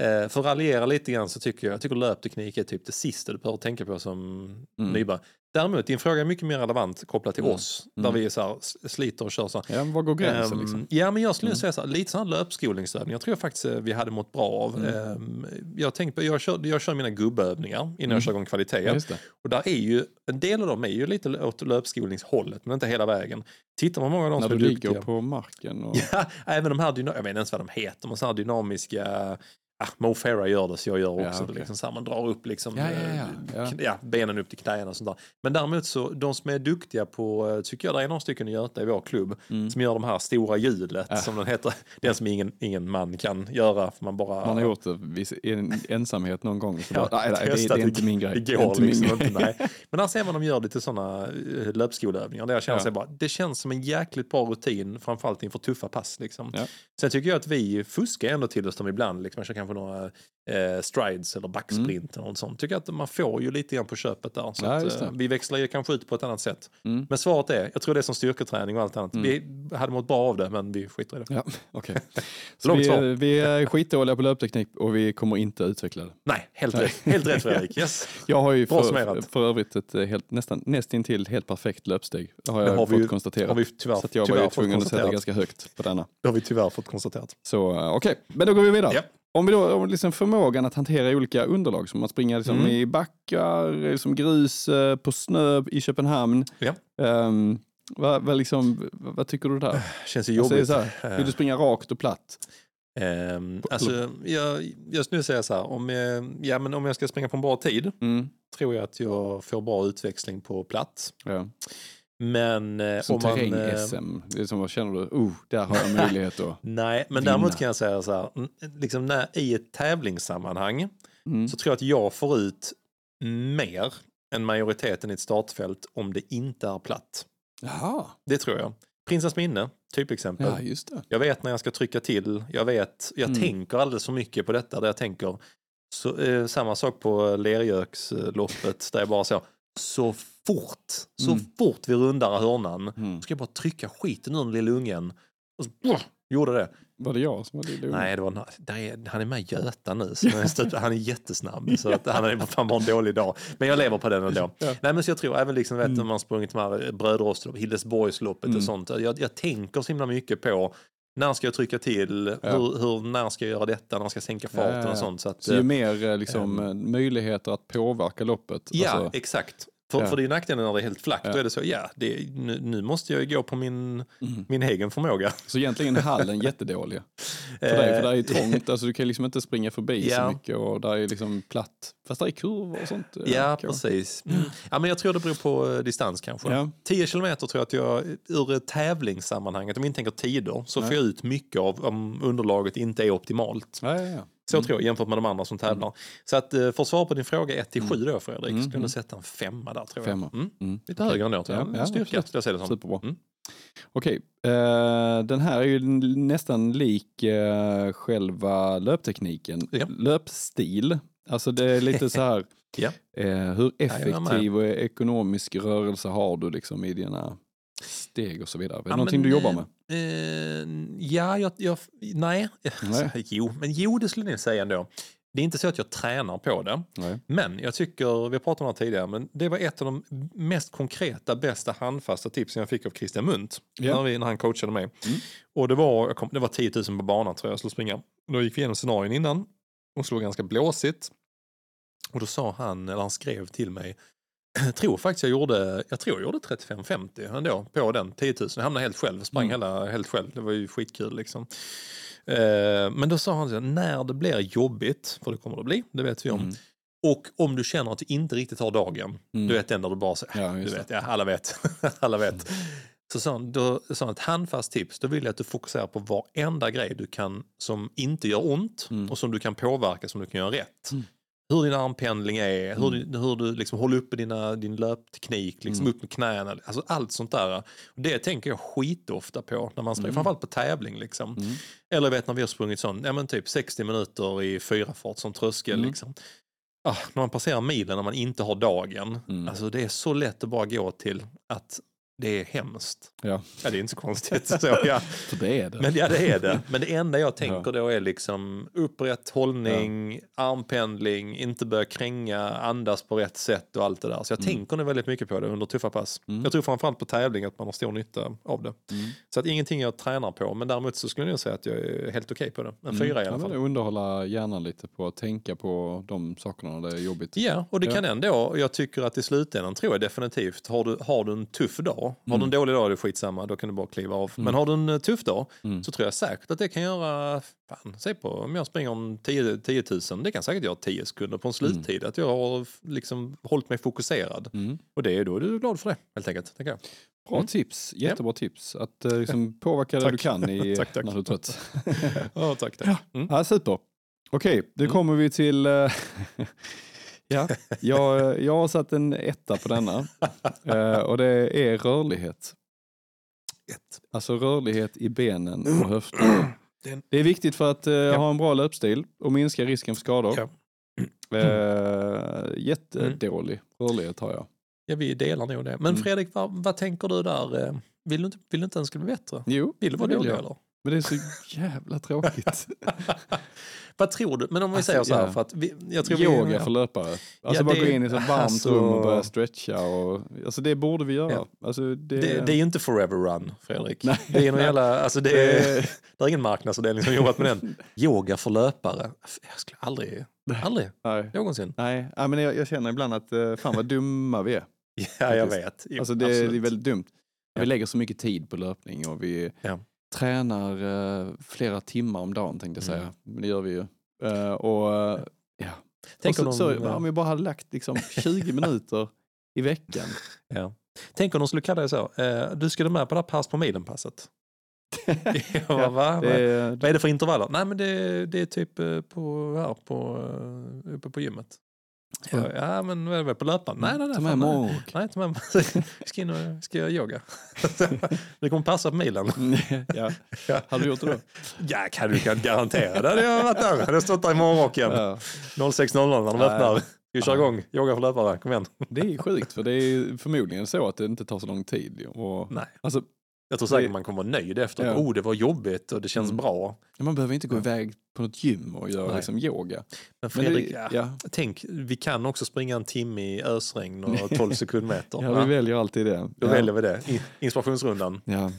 eh, för att raljera lite grann så tycker jag, jag tycker löpteknik är typ det sista du behöver tänka på som Mm. nybörjare. Däremot, din fråga är mycket mer relevant kopplat till Mm. oss, Mm. där vi så här, sliter och kör så. här. Ja, men var går gränsen Ehm, liksom? Ja, men jag skulle Mm. säga så här, lite sån här löpskolningsövningar tror jag faktiskt eh, vi hade mått bra av. Mm. Ehm, jag, tänkte jag, kör, jag kör mina gubbövningar innan Mm. jag kör igång kvalitet. Ja, just det. Och där är ju, en del av dem är ju lite åt löpskolningshållet, men inte hela vägen. Tittar man många av dem När du ligger duktiga. på marken. Och... Ja, även de här, jag vet inte ens vad de heter, men så här dynamiska, ah, Mo Farah gör det så jag gör Ja, också. okej. liksom, så här, man drar upp liksom, Ja, ja, ja, eh, ja. ja, benen upp till knäna och sånt där. Men däremot så, de som är duktiga på, eh, tycker jag det är några stycken i Göta i vår klubb, Mm. som gör de här stora hjulet Ja. som den heter. Den som ingen, ingen man kan göra, för man bara... Man har gjort det i en ensamhet någon gång. Så Ja, bara, nej, nej, det, det är inte min grej. Det går inte min liksom grej. inte, nej. Men där ser man dem gör lite sådana uh, löpskoleövningar. Där jag känner Ja. bara, det känns som en jäkligt bra rutin, framförallt inför tuffa pass. Liksom. Ja. Sen tycker jag att vi fuskar ändå till oss dem ibland. Liksom. Jag kör kanske några eh, strides eller backsprint eller något sånt. Tycker att man får ju lite grann på köpet där. Så Ja, att, eh, vi växlar ju kanske ut på ett annat sätt. Mm. Men svaret är, jag tror det är som styrketräning och allt annat. Mm. Vi hade mått bra av det, men vi skiter i det. Ja, okej. Så vi, svar. vi är skitdåliga på löpteknik och vi kommer inte utveckla det. Nej, helt rätt. Helt rätt Fredrik. Yes. Jag har ju för, för övrigt ett eh, helt, nästan, nästintill helt perfekt löpsteg. Det har jag har fått ju- konstatera. har vi tyvärr- så jag var ju tvungen att sätta konstaterat. ganska högt på denna. Det har vi tyvärr fått konstaterat. Så eh, okej, men då går vi vidare. Ja. Om vi då om liksom förmågan att hantera olika underlag, som att springa liksom Mm. i backar, liksom grus, eh, på snö i Köpenhamn. Ja. Ehm, vad, vad, liksom, vad, tycker du där? Känns ju Alltså, det jobbigt. här, vill du springa rakt och platt? Ehm, alltså, jag, jag skulle säga så här, om jag, ja, men om jag ska springa på en bra tid Mm. tror jag att jag får bra utväxling på plats. Ja. Men eh, Som om man... eh, terräng-SM. Det är som, vad känner du? Oh, där har jag möjlighet att... Nej, men vinna. däremot kan jag säga så här, liksom när, i ett tävlingssammanhang Mm. så tror jag att jag får ut mer än majoriteten i ett startfält om det inte är platt. Jaha, Det tror jag. Prinsens minne, typexempel. ja just det. Jag vet när jag ska trycka till, jag vet, jag Mm. tänker alldeles för mycket på detta där jag tänker, så, eh, samma sak på Lergöksloppet där jag bara så, så fort, så Mm. fort vi rundar hörnan, Mm. ska jag bara trycka skiten ur den lilla ungen. Och så, brr, gjorde det. Var det jag som var lille Nej, det var, är, han är med i Göta nu, han är jättesnabb. Så att han är fan bara en dålig dag. Men jag lever på den ändå. Ja. Nej, men så jag tror även liksom, vet, Mm. när man sprungit de här brödrostlopp, Hillesborgsloppet Mm. och sånt. Jag, jag tänker så himla mycket på när ska jag trycka till, Ja. hur, hur, när ska jag göra detta, när ska jag sänka farten Ja, och sånt. Så att, Så ju eh, mer eh, liksom, eh, möjligheter att påverka loppet. ja, alltså, exakt. För, Ja. för det är nackdelen när det är helt flackt. Ja. Då är det så, ja, det, nu, nu måste jag gå på min, mm. min egen förmåga. Så egentligen är hallen jättedålig. För dig, för där är ju trångt, alltså du kan liksom inte springa förbi Ja. så mycket och där är liksom platt. Fast där är kurvor och sånt. eh, Ja, cool. precis. Mm. Ja, men jag tror det beror på eh, distans kanske. Ja. 10 kilometer tror jag att jag ur tävlingssammanhanget, om vi inte tänker tider, så Nej. får jag ut mycket av om underlaget inte är optimalt. Ja, Så tror jag jämfört med de andra som tävlar. Så att eh, för att svara på din fråga 1 till 7 då Fredrik, Mm, skulle mm. sätta en femma där tror Femma. jag. Mm. Mm. Lite Okej. högre ändå. Ja, ja, Styrka skulle jag säga det som. Superbra. Mm. Okej, eh, den här är ju nästan lik eh, själva löptekniken. Ja. Löpstil, alltså det är lite så här, Ja. eh, hur effektiv och ekonomisk rörelse har du liksom i dina steg och så vidare? Är det Ja, någonting men, du jobbar eh, med? Eh, ja, jag, jag, nej. Nej. jo, men jo, det skulle jag säga ändå. Det är inte så att jag tränar på det. Nej. Men jag tycker, vi har pratat om det tidigare, men det var ett av de mest konkreta, bästa handfasta tipsen jag fick av Christian Munt Ja. när, vi, när han coachade mig. Mm. Och det var, kom, det var 10 000 på banan tror jag jag skulle springa. Då gick vi igenom scenarion innan och slog ganska blåsigt. Och då sa han, eller han skrev till mig, jag tror faktiskt jag gjorde, jag tror jag gjorde 35-50 ändå på den 10 000. Jag hamnade helt själv, sprang Mm. hela, helt själv. Det var ju skitkul liksom. Eh, men då sa han så när det blir jobbigt, för det kommer det bli, det vet vi om. Mm. Och om du känner att du inte riktigt har dagen, Mm. du vet den där du bara säger, Ja, du vet, ja, alla vet, alla vet. Så sa han, då sa han ett handfast tips, då vill jag att du fokuserar på varenda grej du kan som inte gör ont Mm. och som du kan påverka, som du kan göra rätt. Hur din armpendling är, hur, Mm. du, hur du liksom håller uppe dina, din löpteknik, liksom Mm. upp med knäna, alltså allt sånt där. Det tänker jag skitofta på när man springer, Mm. framförallt på tävling. Liksom. Mm. Eller vet när vi har sprungit sån, ja men typ 60 minuter i fyrafart som tröskel. Mm. Liksom. Ah, när man passerar milen när man inte har dagen, Mm. alltså det är så lätt att bara gå till att det är hemskt. Ja, Ja, det är inte så konstigt. Så, ja. för det är det. Men ja, det är det. Men det enda jag tänker då är liksom upprätt hållning, armpendling, inte börja kränga, andas på rätt sätt och allt det där. Så jag Mm. tänker nog väldigt mycket på det under tuffa pass. Mm. Jag tror framförallt på tävling att man har stor nytta av det. Mm. Så att ingenting jag tränar på, men däremot så skulle jag säga att jag är helt okej på det. En fyra i Ja, alla fall. Underhålla hjärnan lite på att tänka på de sakerna när det är jobbigt. Ja, och det Ja. kan ändå, jag tycker att i slutändan tror jag definitivt, har du, har du en tuff dag, har du en dålig dag är det skitsamma, då kan du bara kliva av. Men har du en eh, tuff dag Mm. så tror jag säkert att det kan göra, fan, se på om jag springer om 10, 10 000, det kan säkert göra 10 sekunder på en sluttid, att jag har liksom hållit mig fokuserad. Mm. Och det är då är du glad för det, helt enkelt. Tänker jag. Bra Mm. tips, jättebra tips. Att eh, liksom, påverka det du kan i, Tack, tack. när du är trött. Ja, tack. tack. Mm. Ja, super. Okej, då kommer vi till... ja, jag, jag har satt en etta på denna. Eh, och det är rörlighet. Ett. Alltså rörlighet i benen och höfterna. Den- Det är viktigt för att eh, ha en bra löpstil och minska risken för skador. Ja. Eh, jättedålig rörlighet har jag. Ja, vi delar nog det. Men Mm. Fredrik, vad, vad tänker du där? Eh, Vill du inte, vill du inte ens skulle bli bättre? Jo, Vill du vara det dålig jag. eller? Men det är så jävla tråkigt. Vad tror du? Men om vi Alltså, säger så här, ja. för att vi, jag tror vi, Yoga för löpare. Alltså Ja, bara det- gå in i ett varmt alltså- rum och börja stretcha. Och, alltså det borde vi göra. Ja. Alltså det, Det, det är ju inte forever run, Fredrik. Nej. Det är, någon jävla, alltså det, är, Det- är ingen marknadsavdelning som jobbat med den. Yoga för löpare. Jag skulle aldrig, aldrig, nej. någonsin. Nej, ja, men jag, jag känner ibland att eh, fan vad dumma vi är. Ja, jag vet. Jo, Alltså det, är väldigt dumt. Ja. Vi lägger så mycket tid på löpning och vi Ja. Tränar eh, flera timmar om dagen tänkte jag Mm. säga. Men det gör vi ju. Eh, och eh, ja. Tänk och om så, de- så, om vi bara hade lagt liksom 20 minuter i veckan. Ja. Tänk om de skulle kalla det så. Eh, du skulle med på det här pass på milen-passet. ja, va? Det, Vad är det för intervaller? Nej men det, det är typ eh, på, här, på, eh, uppe på gymmet. Ja, ja men vad är det på löparen? Nej, nej, nej. Ta med fan, nej. ta med. Jag ska in och ska göra yoga. det kommer passa på milen. ja. Ja. Hade du gjort det då? Ja, kan du kan garantera. Det hade jag varit där. Hade jag stått där i morgonrock igen. Ja. 06.00 när de öppnar. Vi kör igång. Yoga för löpare. Kom igen. Det är sjukt för det är förmodligen så att det inte tar så lång tid. Och, Nej. alltså, Jag tror säkert Det- man kommer vara nöjd efter. Ja. Oh, det var jobbigt och det känns Mm. bra. man behöver inte gå iväg på något gym och göra Nej. liksom, yoga. Men Men Fredrik, det, ja. ja. tänk, vi kan också springa en timme i ösregn och 12 sekundmeter. Ja, vi väljer alltid det. Då ja. väljer vi det. Inspirationsrundan. Ja.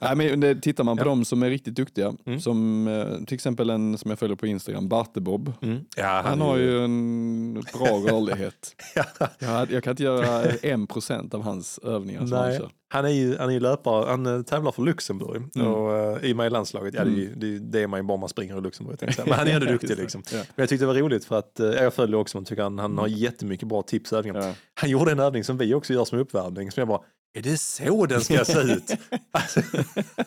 Nej, men det, tittar man på Ja. de som är riktigt duktiga, Mm. som eh, till exempel en som jag följer på Instagram, Bartebob. Mm. Ja, Han har ju en bra rörlighet. Ja. Jag, jag kan inte göra en procent av hans övningar som han Nej. kör. Han är ju, han är ju löpare, han eh, tävlar för Luxemburg Mm. och uh, i och med i landslaget. Ja, det, är ju- det, det är man ju bara man springer i Luxemburg. Men han är ändå duktig liksom. Men jag tyckte det var roligt för att eh, jag följer också, man tycker han, han har jättemycket bra tips och övningar. Han gjorde en övning som vi också gör som uppvärmning som jag bara, är det så den ska se ut? alltså,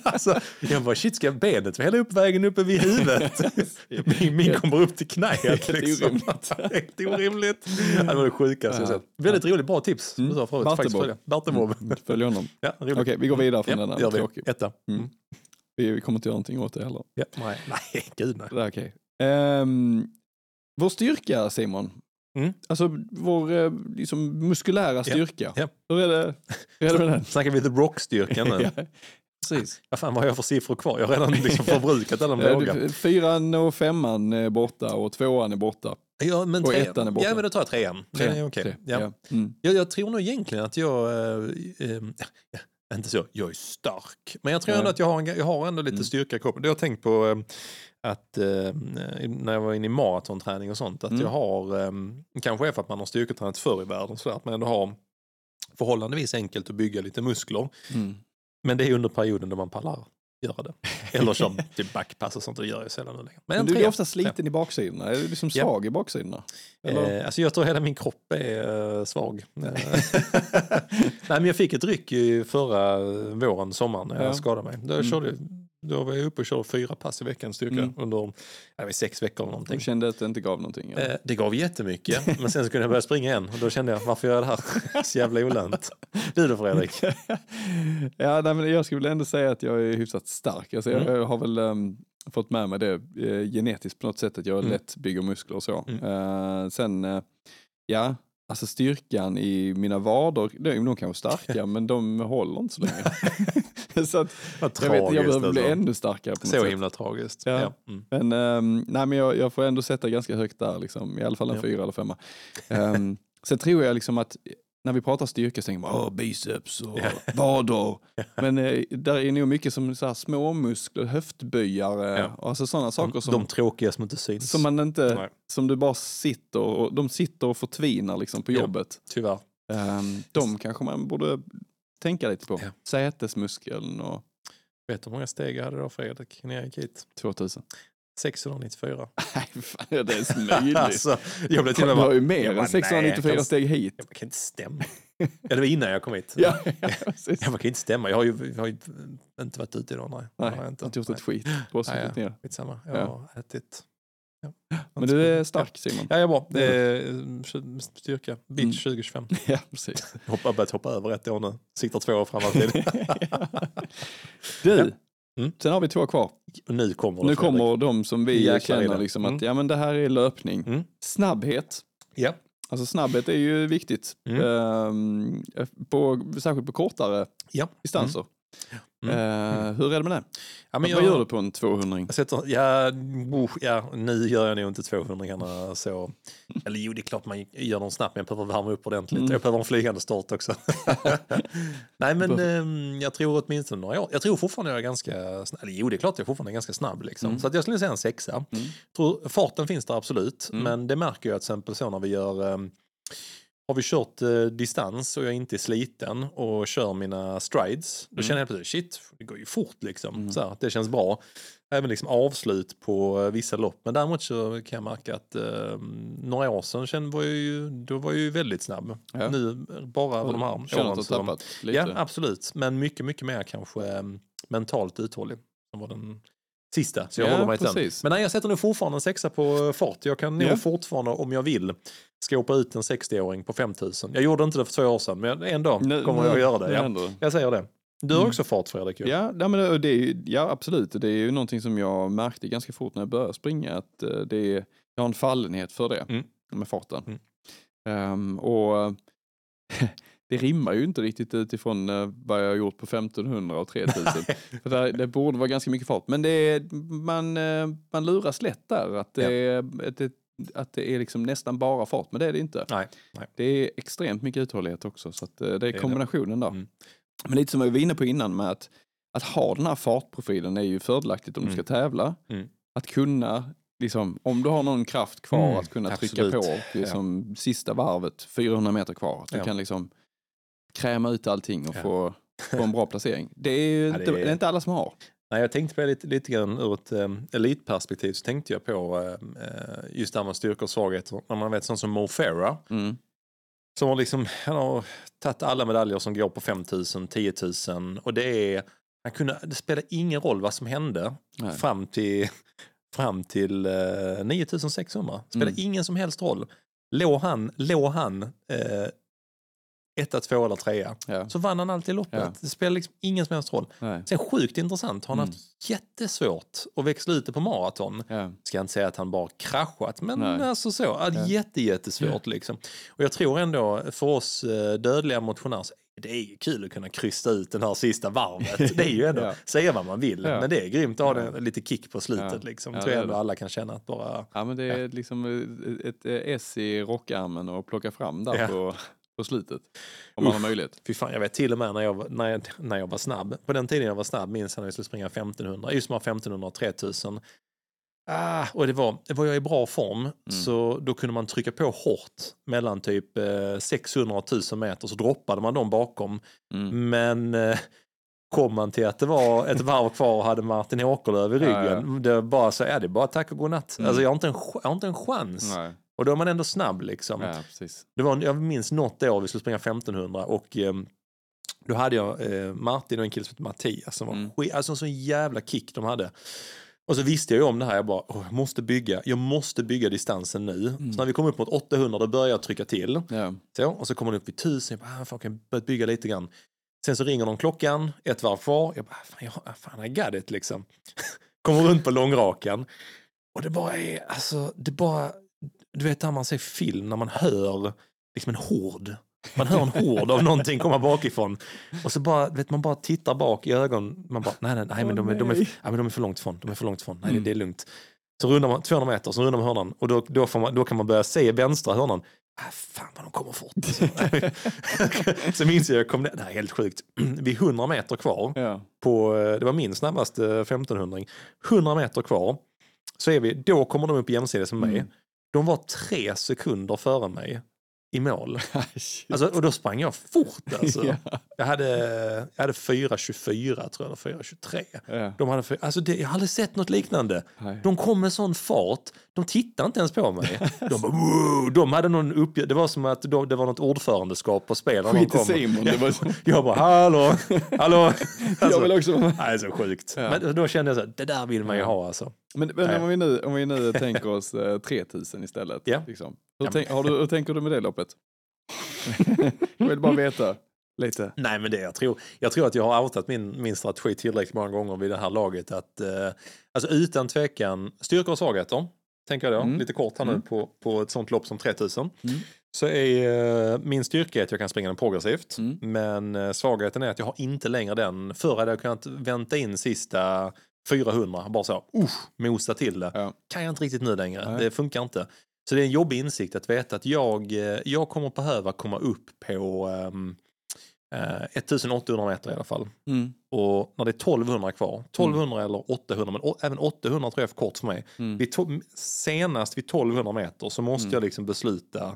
alltså, jag bara, shit ska benet hela upp vägen uppe vid huvudet? min, min kommer upp till knät. Helt liksom. Helt orimligt. Det var det sjukaste jag Ja. sett. Väldigt roligt, bra tips. Mm. Bartebob. Mm, Följ honom. Ja. Okej, vi går vidare från Ja, vi. Tråkig. Etta. Mm. Vi, vi kommer inte göra någonting åt det heller. Ja. Nej, nej, gud nej. Är okej. Ehm, vår styrka Simon. Mm. Alltså vår eh, liksom, muskulära styrka. ja. Hur, är det, hur är det med den? Snackar vi The Rock-styrkan nu? Ja, Precis. Vad fan vad har jag för siffror kvar? Jag har redan liksom förbrukat alla de låga. Fyran och femman är borta och tvåan är borta. Ja, men och tre, ettan är borta. Ja, men då tar jag trean. Det är okej. tre, Ja. ja. Mm. Jag, jag tror nog egentligen att jag... eh, ja, inte så, jag är stark. Men jag tror ändå att jag har, en, jag har ändå lite Mm. styrka i kroppen. Det har jag tänkt på att eh, när jag var inne i maratonträning och sånt, att Mm. jag har, eh, kanske är för att man har styrketränat förr i världen, så att man ändå har förhållandevis enkelt att bygga lite muskler. Mm. Men det är under perioden då man pallar göra det. Eller som typ backpass och sånt, det gör jag sällan nu längre. Men en du är ofta sliten i baksidorna, är du liksom Ja. svag i baksidorna? Eh, alltså jag tror hela min kropp är eh, svag. Eh, Nej, men jag fick ett ryck i förra våren, sommaren, när jag Ja. skadade mig. Då, Mm. körde, då var jag uppe och körde fyra pass i veckan styrka Mm. under jag vet, sex veckor eller Du någonting. kände att det inte gav någonting? Eh, Det gav jättemycket, men sen så kunde jag börja springa igen. Och då kände jag, varför gör jag det här? Så jävla olönt. Du då Fredrik? ja, nej, men jag skulle väl ändå säga att jag är hyfsat stark. Alltså, Mm. Jag har väl ehm, fått med mig det eh, genetiskt på något sätt, att jag Mm. lätt bygger muskler och så. Mm. Eh, sen, eh, ja, alltså styrkan i mina vader, de, de kan vara starka, men de håller inte så länge. så att, Vad jag, vet, jag tragiskt, behöver bli alltså. ännu starkare på något Så sätt. himla tragiskt. Ja. Ja. Mm. Men, ehm, nej, men jag, jag får ändå sätta ganska högt där, liksom, i alla fall en Ja. fyra eller femma. Um, sen tror jag liksom att när vi pratar styrka så tänker man Åh, biceps och vader. Men eh, där är nog mycket som så här, små muskler, höftböjare, Ja. alltså sådana saker som, de tråkiga som inte syns. som man inte, Nej. som du bara sitter och de sitter och förtvinar liksom på Ja. jobbet. Tyvärr. Ehm, de kanske man borde tänka lite på. Ja. Sätesmuskeln och Vet du hur många steg jag hade då Fredrik när jag gick hit? 2000. 694. Nej, fan, är det ens möjligt? alltså, jag blev till och du med har ju mer jag än 694 nej, steg hit. Det kan inte stämma. ja, det var innan jag kom hit. Ja, ja, precis. Ja, man kan inte stämma. Jag har ju, jag har ju inte varit ute idag. Nej, Nej, Det har jag har inte. inte gjort Nej. ett skit. Bara Nej, suttit ner. Skitsamma. Jag Ja. har ätit. Ja. Men du är stark Simon. Ja, jag är bra. Det är eh, styrka. Beach Mm. 2025. Ja, precis. Jag har börjat hoppa över ett år nu. Siktar två år framåt. Du, Mm. sen har vi två kvar. Och nu kommer Nu kommer de som vi Jäklar känner liksom att Mm. ja, men det här är löpning. Mm. Snabbhet. Ja. Alltså snabbhet är ju viktigt. Mm. Ehm, på, särskilt på kortare Ja. distanser. Mm. Eh, hur är det med det? Ja, men Vad jag- gör du på en 200 Jag sätter, ja, oh, ja, nu gör jag nog inte 200 så. Eller jo, det är klart man gör dem snabbt, men jag behöver värma upp ordentligt. Mm. Jag behöver en flygande start också. Nej, men ehm, jag tror åtminstone några år. Jag tror fortfarande jag är ganska snabb. Eller jo, det är klart jag fortfarande är ganska snabb. Liksom. Mm. Så att jag skulle säga en sexa. Mm. Tror, farten finns där absolut, Mm. men det märker jag till exempel så när vi gör ehm, har vi kört eh, distans och jag inte är sliten och kör mina strides, då Mm. känner jag plötsligt shit, det går ju fort liksom. Mm. Så här, det känns bra. Även liksom avslut på eh, vissa lopp. Men däremot så kan jag märka att eh, några år sedan kände, var jag ju, då var jag ju väldigt snabb. Ja. Nu bara över de här Känner att du åren? Ja, absolut. Men mycket, mycket mer kanske eh, mentalt uthållig. Som var den sista. Så jag Ja, håller mig till den. Men nej, jag sätter nog fortfarande en sexa på fart. Jag kan nog Ja. fortfarande, om jag vill, skåpa ut en 60-åring på 5000. Jag gjorde inte det för två år sedan, men en dag Nu- kommer jag att göra det. Ja. Jag säger det. Du har Mm. också fart Fredrik. Ja, nej, men det, är, ju- ja, absolut. Det är ju någonting som jag märkte ganska fort när jag började springa. Att eh, det är, jag har en fallenhet för det Mm. med farten. Mm. Ehm, och det rimmar ju inte riktigt utifrån eh, vad jag har gjort på 1500 och 3000. för där, det borde vara ganska mycket fart. Men det är, man, eh, man luras lätt där. Att det, är, att det, att det är liksom nästan bara fart. Men det är det inte. Nej, nej. Det är extremt mycket uthållighet också. Så eh, det är det. kombinationen där. Mm. Men lite som jag var inne på innan med att, att ha den här fartprofilen är ju fördelaktigt om du ska tävla. Mm. Att kunna, liksom, om du har någon kraft kvar Mm, att kunna trycka absolut. på liksom, sista varvet, 400 meter kvar. Att du Ja. kan liksom kräma ut allting och Ja. få, få en bra placering. Det är Ja, det är- det är inte alla som har. Nej, jag tänkte på det lite, lite grann ur ett um, elitperspektiv så tänkte jag på eh, just det här med styrkor och svagheter. När man vet sånt som Mo Farah Mm. som har liksom, han har tagit alla medaljer som går på 5000, 10 000 och det är, han kunde, det spelar ingen roll vad som hände Nej. fram till, fram till eh, 9600. Spelar Mm. ingen som helst roll. Låg han, låg han eh, etta, två eller trea Ja. så vann han alltid loppet. Ja. Det spelar liksom ingen som helst roll. Nej. Sen sjukt intressant, har han Mm. haft jättesvårt att växla ut det på maraton. Ja. Ska jag inte säga att han bara kraschat, men Nej. alltså så. Att Ja. jätte, jättesvårt liksom. Och jag tror ändå för oss eh, dödliga motionärer, det är ju kul att kunna krysta ut den här sista varvet. Det är ju ändå, Ja. säga vad man vill, Ja. men det är grymt att ha Ja. den, lite kick på slutet Ja. liksom. Ja, tror jag ändå alla kan känna att bara, ja, men det är liksom ett, S i rockarmen och plocka fram där Ja. på, på slutet. Om man har Uff. möjlighet. fy fan, jag vet till och med när jag, när jag, när jag var snabb. På den tiden jag var snabb minns jag när jag skulle springa 1500, just de här 1500 och 3000. Ah, och det var, var jag i bra form Mm. så då kunde man trycka på hårt mellan typ eh, 600 och 1000 meter så droppade man dem bakom. Mm. Men eh, kom man till att det var ett varv kvar och hade Martin Åkerlöf i Ja, ryggen. Det var bara så, ja det är bara tack och godnatt. Mm. Alltså jag har, inte en, jag har inte en chans. Nej. Och då är man ändå snabb liksom. Ja. Det var, jag minns något år vi skulle springa 1500 och eh, då hade jag eh, Martin och en kille som hette Mattias som var Mm. skit, alltså en sån jävla kick de hade. Och så visste jag ju om det här, jag bara, "Åh, jag måste bygga, jag måste bygga distansen nu. Mm. Så när vi kom upp mot 800 då började jag trycka till. Ja. Så, och så kommer den upp vid 1000, jag bara, ah, fan, kan börja bygga lite grann. Sen så ringer de klockan, ett varv kvar, jag bara, "Ah, fan, jag, fan I got it liksom. kommer runt på långrakan. Och det bara är, alltså, det bara, du vet när man ser film, när man hör liksom en hord. Man hör en hord av någonting komma bakifrån. Och så bara, vet man bara tittar bak i ögon. Man bara, nej, nej, nej, men de, är, de, är, nej. ja, men de är för långt ifrån. De är för långt ifrån. Nej, Mm. det, det är lugnt. Så rundar man 200 meter, så rundar man hörnan. Och då, då, får man, då kan man börja se vänstra hörnan. Ah, fan vad de kommer fort. så minns jag, jag kom ner, det här är helt sjukt. Vid 100 meter kvar, Ja. på, eh, det var min snabbaste 1500 100 meter kvar, så är vi, då kommer de upp jämsides med mig. Mm. De var tre sekunder före mig i mål. Shit. Alltså, och då sprang jag fort alltså. Ja. Jag hade, jag hade 4.24 tror jag, eller 4.23. Ja. De hade, alltså det, jag har aldrig sett något liknande. Nej. De kom med sån fart, de tittade inte ens på mig. De, bara, de hade någon uppg- det var som att de, det var något ordförandeskap på spel. när Skit i. Simon. Det var. Jag bara, hallå, hallå. Jag vill också. Nej, så sjukt. Ja. Men då kände jag så här, det där vill man ju ha alltså. Men, men om, vi nu, om vi nu tänker oss eh, 3000 istället. Ja. Liksom. Hur, Ja. tänk, du, hur tänker du med det loppet? jag vill bara veta lite. Nej, men det jag tror, jag tror att jag har outat min, min strategi tillräckligt många gånger vid det här laget. Att, eh, alltså utan tvekan, styrkor och svagheter, tänker jag då, Mm. lite kort här nu Mm. på, på ett sånt lopp som 3000. Mm. Så är eh, min styrka att jag kan springa den progressivt. Mm. Men eh, svagheten är att jag har inte längre den. Förr hade jag kunnat vänta in sista 400, bara så, usch, mosa till det. Ja. Kan jag inte riktigt nu längre, Nej. det funkar inte. Så det är en jobbig insikt att veta att jag, eh, jag kommer behöva komma upp på ehm, eh, 1800 meter i alla fall. Mm. Och när det är 1200 kvar, 1200 eller 800, men även 800 tror jag är för kort för mig. Mm. Vid senast vid 1200 meter så måste Mm. jag liksom besluta,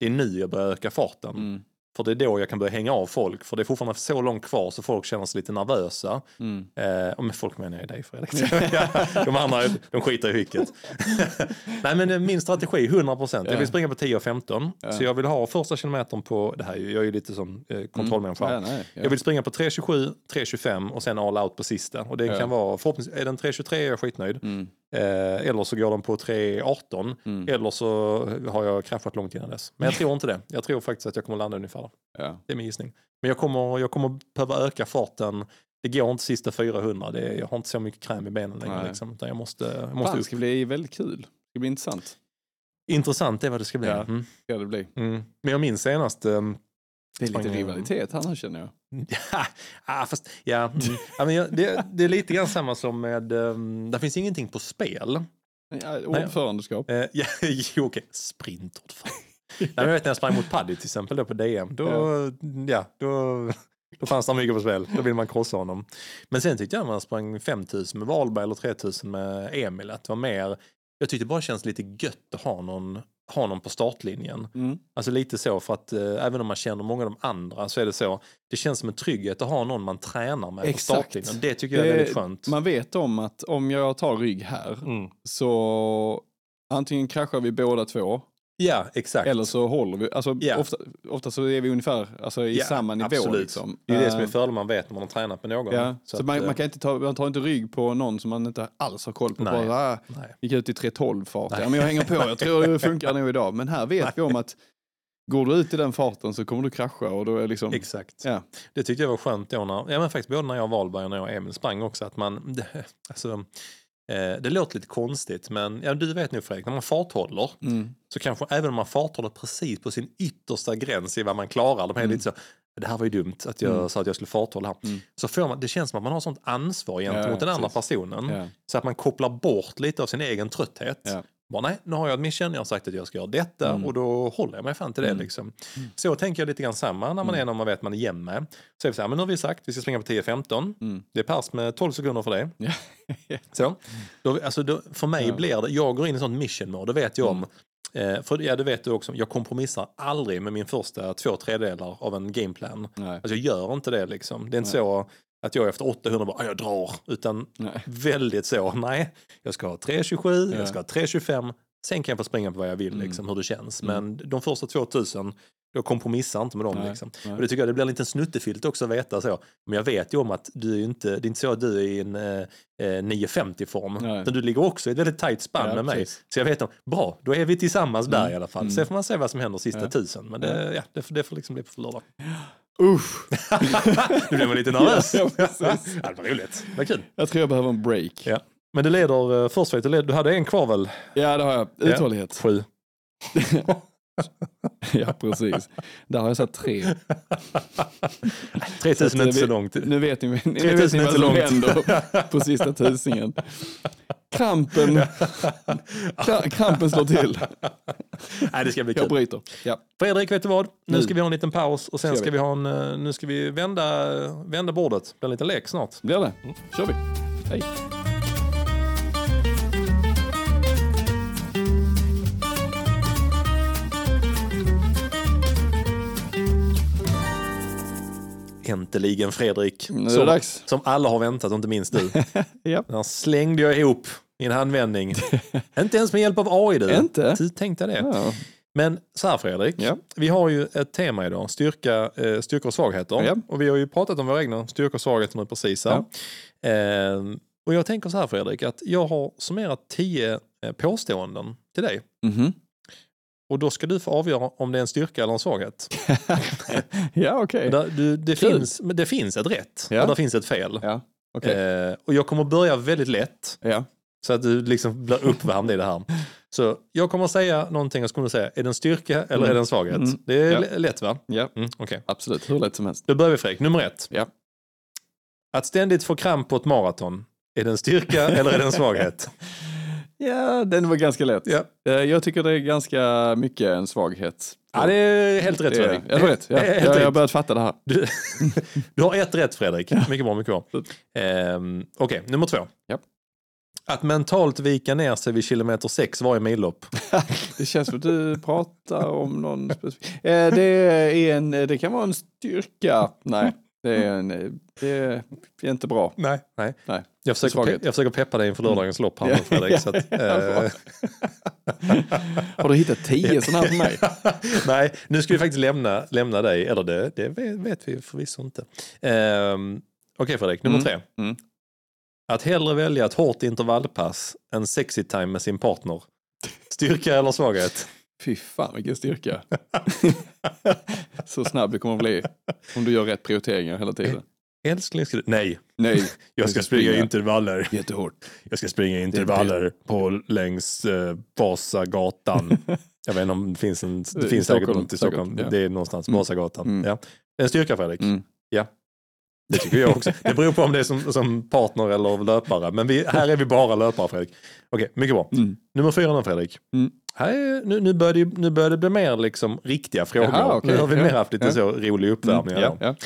det är nu jag börjar öka farten. Mm. För det är då jag kan börja hänga av folk, för det är fortfarande så långt kvar så folk känner sig lite nervösa. Mm. Eh, och med folk menar jag dig Fredrik. de andra de skiter i hycket. Nej men eh, min strategi 100%. Jag Ja. vill springa på 10 och 15. Ja. Så jag vill ha första kilometern på, det här jag är ju lite som eh, kontrollmänniska. Ja, nej, ja. Jag vill springa på 3.27, 3.25 och sen all out på sista. Och det kan vara, förhoppningsvis, är den 3.23 är jag skitnöjd. Mm. Eh, eller så går den på 3.18. Mm. Eller så har jag kraschat långt innan dess. Men jag tror inte det. Jag tror faktiskt att jag kommer landa ungefär. Ja. Det är min gissning. Men jag kommer, jag kommer behöva öka farten. Det går inte sista 400. Det är, jag har inte så mycket kräm i benen längre. Liksom, utan jag måste, jag Fan, måste det upp. ska bli väldigt kul. Det ska bli intressant. Intressant är vad det ska bli. Ja. Mm. Ska det bli. Mm. Men jag minns senast... Det är lite rivalitet nu känner jag. Ja, ah, fast, ja, mm. ja, men jag, det, det är lite grann samma som med... Um, det finns ingenting på spel. Ja, ordförandeskap. Eh, ja, jo, okej. Sprintordförande. Nej, men jag vet när jag sprang mot Paddy till exempel då på DM. Då, ja. då, då fanns det mycket på spel. Då vill man krossa honom. Men sen tyckte jag när man sprang 5000 med Wahlberg eller 3000 med Emil att det var mer... Jag tyckte det bara känns lite gött att ha någon, ha någon på startlinjen. Mm. Alltså lite så för att eh, även om man känner många av de andra så är det så. Det känns som en trygghet att ha någon man tränar med Exakt. på startlinjen. Det tycker jag är Det- väldigt skönt. Man vet om att om jag tar rygg här Mm. så antingen kraschar vi båda två Ja, exakt. eller så håller vi. Alltså, Ja. ofta, ofta så är vi ungefär alltså, i Ja, samma nivå. absolut. Liksom. Det är det som är Eh, fördelen man vet när man har tränat med någon. Ja, så, att, man, eh, man, kan inte ta, man tar inte rygg på någon som man inte alls har koll på. Nej. Bara, ah, nej. gick ut i 3.12 fart. Nej. Ja, men jag hänger på, jag tror det funkar nog idag. Men här vet vi om att går du ut i den farten så kommer du krascha och då är liksom... Exakt. Ja. Det tyckte jag var skönt då när, ja men faktiskt både när jag och Wahlberg och när jag och Emil sprang också att man, det, alltså, eh, det låter lite konstigt men ja, du vet nog Fredrik, när man farthåller Mm. så kanske även om man farthåller precis på sin yttersta gräns i vad man klarar, de är Mm. lite så, det här var ju dumt att jag Mm. sa att jag skulle farthålla här. Mm. Så får man, det känns som att man har sånt ansvar gentemot Ja, den andra precis. personen. Ja. Så att man kopplar bort lite av sin egen trötthet. Ja. Bara, nej, nu har jag ett mission, jag har sagt att jag ska göra detta Mm. och då håller jag mig fan till det. Mm. Liksom. Så tänker jag lite grann samma när man är när man vet man är jämn med. Så är vi så här, men nu har vi sagt vi ska springa på 10-15. Mm. Det är pass med 12 sekunder för det. Så. Då, alltså, då, för mig Ja. blir det, jag går in i sånt mission mode, det vet jag om. Eh, för ja, det vet du också, jag kompromissar aldrig med min första två tredjedelar av en gameplan. Nej. Alltså jag gör inte det liksom. Det är inte Nej. så att jag efter 800 bara, "Ah, jag drar. Utan Nej. väldigt så, nej, jag ska ha 3.27, Ja. jag ska ha 3.25. Sen kan jag få springa på vad jag vill, Mm. liksom, hur det känns. Mm. Men de första 2000, jag kompromissar inte med dem. Nej, Liksom. nej. Och det tycker jag det blir en liten snuttefilt också att veta så. Men jag vet ju om att du är inte, det är inte så att du är i en eh, eh, 950-form. Nej. Utan du ligger också i ett väldigt tajt spann Ja, med mig. precis. Så jag vet om, bra, då är vi tillsammans där Mm. i alla fall. Mm. Sen får man se vad som händer sista tusen. Men det, ja, det, får- det får liksom bli på lördag. Usch. nu blev man lite nervös. Ja, ja, det var roligt. Var kul. Jag tror jag behöver en break. Ja. Men det leder uh, först, vet du, du hade en kvar väl? Ja, det har jag. Uthållighet. Sju. Ja, precis. Där har jag satt tre. 3000 är inte så långt. Nu vet ni, nu vet 3000 ni vad som långt. händer på sista tusingen. Krampen, kra- krampen slår till. Nej, det ska bli Jag kul. bryter. Ja. Fredrik, vet du vad? Nu Nu. ska vi ha en liten paus och sen Ska vi. vi ha en, eh, nu ska vi vända, vända bordet. Det blir en liten lek snart. Blir det? kör vi. Hej. Äntligen Fredrik. Nu är det som, dags. som alla har väntat, och inte minst du. Ja. Den slängde jag ihop i en handvändning. inte ens med hjälp av AI du. Inte? Du tänkte det. Ja. Men så här Fredrik, Ja. vi har ju ett tema idag, styrka, eh, styrkor och svagheter. Ja. Och vi har ju pratat om våra egna styrkor och svagheter nu precis här. Ehm, och jag tänker så här Fredrik, att jag har summerat tio eh, påståenden till dig. Mhm. Och då ska du få avgöra om det är en styrka eller en svaghet. ja, okej. Du, det, Kul. finns, det finns ett rätt Ja. och det finns ett fel. Ja, okej. Eh, och jag kommer börja väldigt lätt. Ja. Så att du liksom blir uppvärmd i det här. Så jag kommer säga någonting och så kommer du säga, är det en styrka eller Mm. är det en svaghet? Mm. Det är Ja. lätt va? ja, Mm, Okej, absolut. Hur lätt som helst. då börjar vi Fredrik. Nummer ett. Ja. Att ständigt få kramp på ett maraton. Är det en styrka eller är det en svaghet? Ja, den var ganska lätt. Ja. Eh, Jag tycker det är ganska mycket en svaghet. Ja, det är helt rätt Fredrik. Ja, var rätt. Ja. Helt Jag, jag har börjat fatta det här. Du, du har ett rätt Fredrik. Mycket bra, mycket bra. Ehm, Okej, nummer två. Ja. Att mentalt vika ner sig vid kilometer sex varje millopp. Det känns som att du pratar om någon specifik. Eh, Det, är en, det kan vara en styrka. Nej, det är, en, det är inte bra. Nej. Nej. Nej. Jag, försöker Svaghet. pe- jag försöker peppa dig inför lördagens lopp här nu. Fredrik. Så att, eh, Har du hittat tio sådana här för mig? Nej, nu ska vi faktiskt lämna, lämna dig. Eller det, det vet, vi förvisso inte. Ehm, Okej Fredrik, nummer Mm. tre. Mm. Att hellre välja ett hårt intervallpass än sexy time med sin partner. Styrka eller svaghet? Fy fan vilken styrka. Så snabb du kommer att bli om du gör rätt prioriteringar hela tiden. Älskling, ska du... nej. Nej, Jag ska springa intervaller. jättehårt. Jag ska springa intervaller på längs eh, Vasagatan. Jag vet inte om det finns en... Det finns säkert något i Stockholm. ja. Det är någonstans, Mm. Vasagatan. Mm. Ja. En styrka Fredrik. Mm. Ja. Det tycker jag också. Det beror på om det är som, som partner eller löpare. Men vi, här är vi bara löpare Fredrik. Okej, mycket bra. Mm. Nummer fyra nu Fredrik. Mm. Är, nu, nu, börjar det, nu börjar det bli mer liksom riktiga frågor. Jaha, okej. Nu har vi Ja. mer haft lite Ja. så rolig uppvärmning. Ja, här.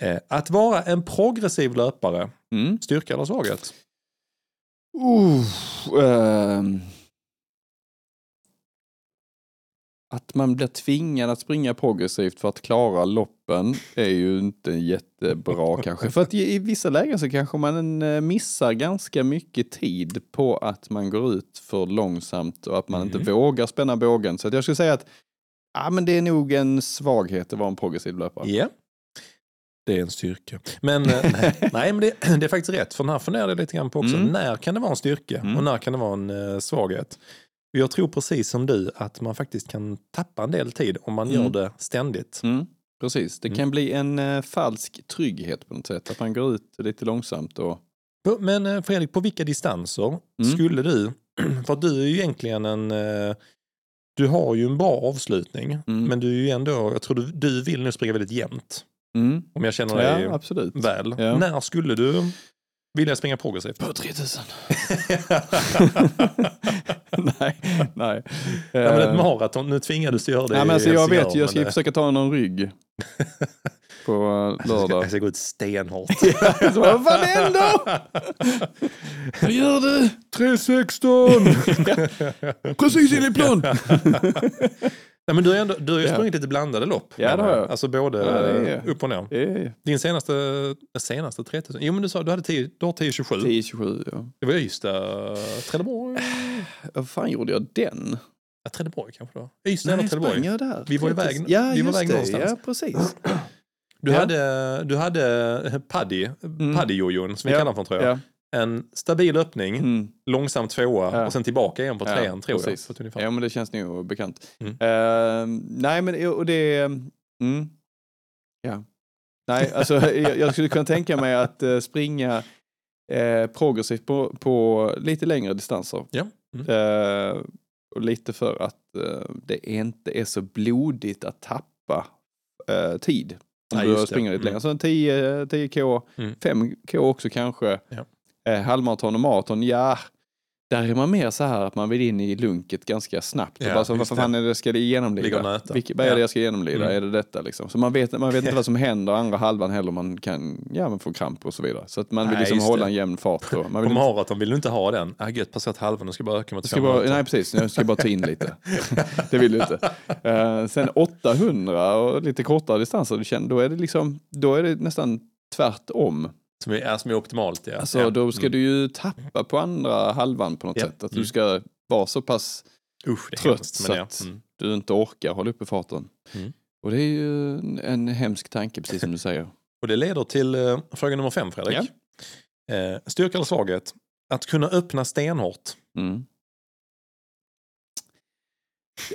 ja. Eh, att vara en progressiv löpare, Mm. styrka eller svaghet? Uh, ehm. Att man blir tvingad att springa progressivt för att klara loppen är ju inte jättebra kanske. För att i, vissa lägen så kanske man eh, missar ganska mycket tid på att man går ut för långsamt och att man Mm. inte vågar spänna bågen. Så jag skulle säga att ja, men det är nog en svaghet att vara en progressiv löpare. Ja. Det är en styrka. Men, eh, nej, nej, men det, det är faktiskt rätt. För den här funderade jag lite grann på också. Mm. När kan det vara en styrka Mm. och när kan det vara en eh, svaghet? Jag tror precis som du att man faktiskt kan tappa en del tid om man Mm. gör det ständigt. Mm, precis, det Mm. kan bli en eh, falsk trygghet på något sätt. Att man går ut lite långsamt och Men eh, Fredrik, på vilka distanser Mm. skulle du, för du är ju egentligen en, eh, du har ju en bra avslutning, Mm. men du är ju ändå, jag tror du, du vill nu springa väldigt jämnt. Om jag känner dig Ja, absolut. väl. Ja. När skulle du Vill jag springa progressivt? På 3000. nej, nej. Ja, men ett Eh, maraton, nu tvingades du göra det nej, men alltså, jag vet ju, jag ska det- försöka ta någon rygg. På Jag ska, lördag. jag ska gå ut stenhårt. Så, vad fan händer? Vad gör du? 3.16! Precis in i plan. Nej, men du ändå, du har ju Ja. sprungit lite blandade lopp. Ja, det har jag. Alltså både Ja, är- upp och ner. Eh, Din senaste, senaste 3000? Jo men du sa du hade 10, du har 10.27. 10-27 ja. Det var Ystad, Trelleborg? Vad fan gjorde jag den? Ja, Trelleborg kanske var. Ystad eller Trelleborg. jag där? Vi var ju väg- ja, vi var just väg det. någonstans. Ja, precis. Du, Ja. hade, du hade Paddy, Mm. Paddy-jojon som vi Ja, kallar för tror jag. Ja. En stabil öppning, Mm. långsam tvåa Ja. och sen tillbaka igen på Ja, trean tror precis. jag. Ungefär. ja, men det känns nog bekant. Mm. Eh, nej, men och det... Mm. Ja. Nej, alltså jag, jag skulle kunna tänka mig att eh, springa eh, progressivt på, på lite längre distanser. Ja. Mm. Eh, och lite för att det inte är så blodigt att tappa tid. Om Nej, du springer lite Mm. längre. Så en 10, 10k, Mm. 5k också kanske. Ja. Eh, halvmaraton och maraton, ja. Där är man mer så här att man vill in i lunket ganska snabbt. Ja, och bara så, vad fan är det ska det genomlida? och. Vilket, vad är det Ja. jag ska genomlida? Mm. Är det detta liksom? Så man vet, man vet inte vad som händer andra halvan heller. Man kan ja, man får kramp och så vidare. Så att man vill Nej, liksom just hålla det. en jämn fart. Då. Man På vill inte, maraton vill du inte ha den. Ah, gött, passerat halvan, nu ska jag bara öka mot ska bara, nej precis, jag ska bara ta in lite. det vill du inte. Eh, sen 800 och lite kortare distanser, då är det liksom, då är det nästan tvärtom. Som är, som är optimalt ja. Alltså ja. då ska Mm. du ju tappa på andra halvan på något Ja. sätt. Att Mm. du ska vara så pass Usch, trött hemskt, så ja. att Mm. du inte orkar hålla uppe farten. Mm. Och det är ju en, en hemsk tanke, precis som du säger. Och det leder till eh, fråga nummer fem Fredrik. Eh, styrka eller svaghet? Att kunna öppna stenhårt. Mm.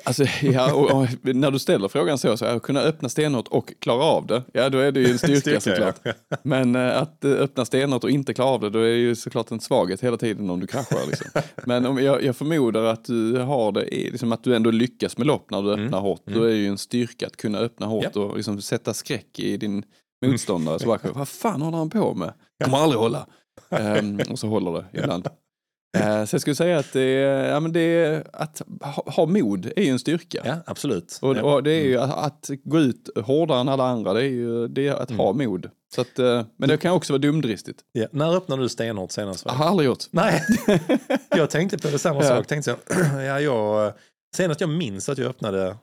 Alltså, ja, och, och, när du ställer frågan så, så att kunna öppna stenhårt och klara av det, ja då är det ju en styrka, såklart. ja. Men eh, att eh, öppna stenhårt och inte klara av det, då är det ju såklart en svaghet hela tiden om du kraschar. Liksom. Men om jag, jag förmodar att du har det, liksom att du ändå lyckas med lopp när du öppnar hårt, då är det ju en styrka att kunna öppna hårt Ja. och liksom sätta skräck i din motståndare. Så bara, vad fan håller han på med? Kommer aldrig hålla. Ehm, och så håller det ibland. Eh, så jag skulle säga att det ja, men det att ha, mod är ju en styrka. ja, absolut. Och, och det är ju att, att gå ut hårdare än alla andra, det är ju det är att ha mod. Så att, eh, men det kan också vara dumdristigt. Ja. När öppnade du stenhårt senast? Jag har aldrig gjort. Nej, jag tänkte på det samma sak. Tänkte jag, ja, jag, senast jag minns att jag öppnade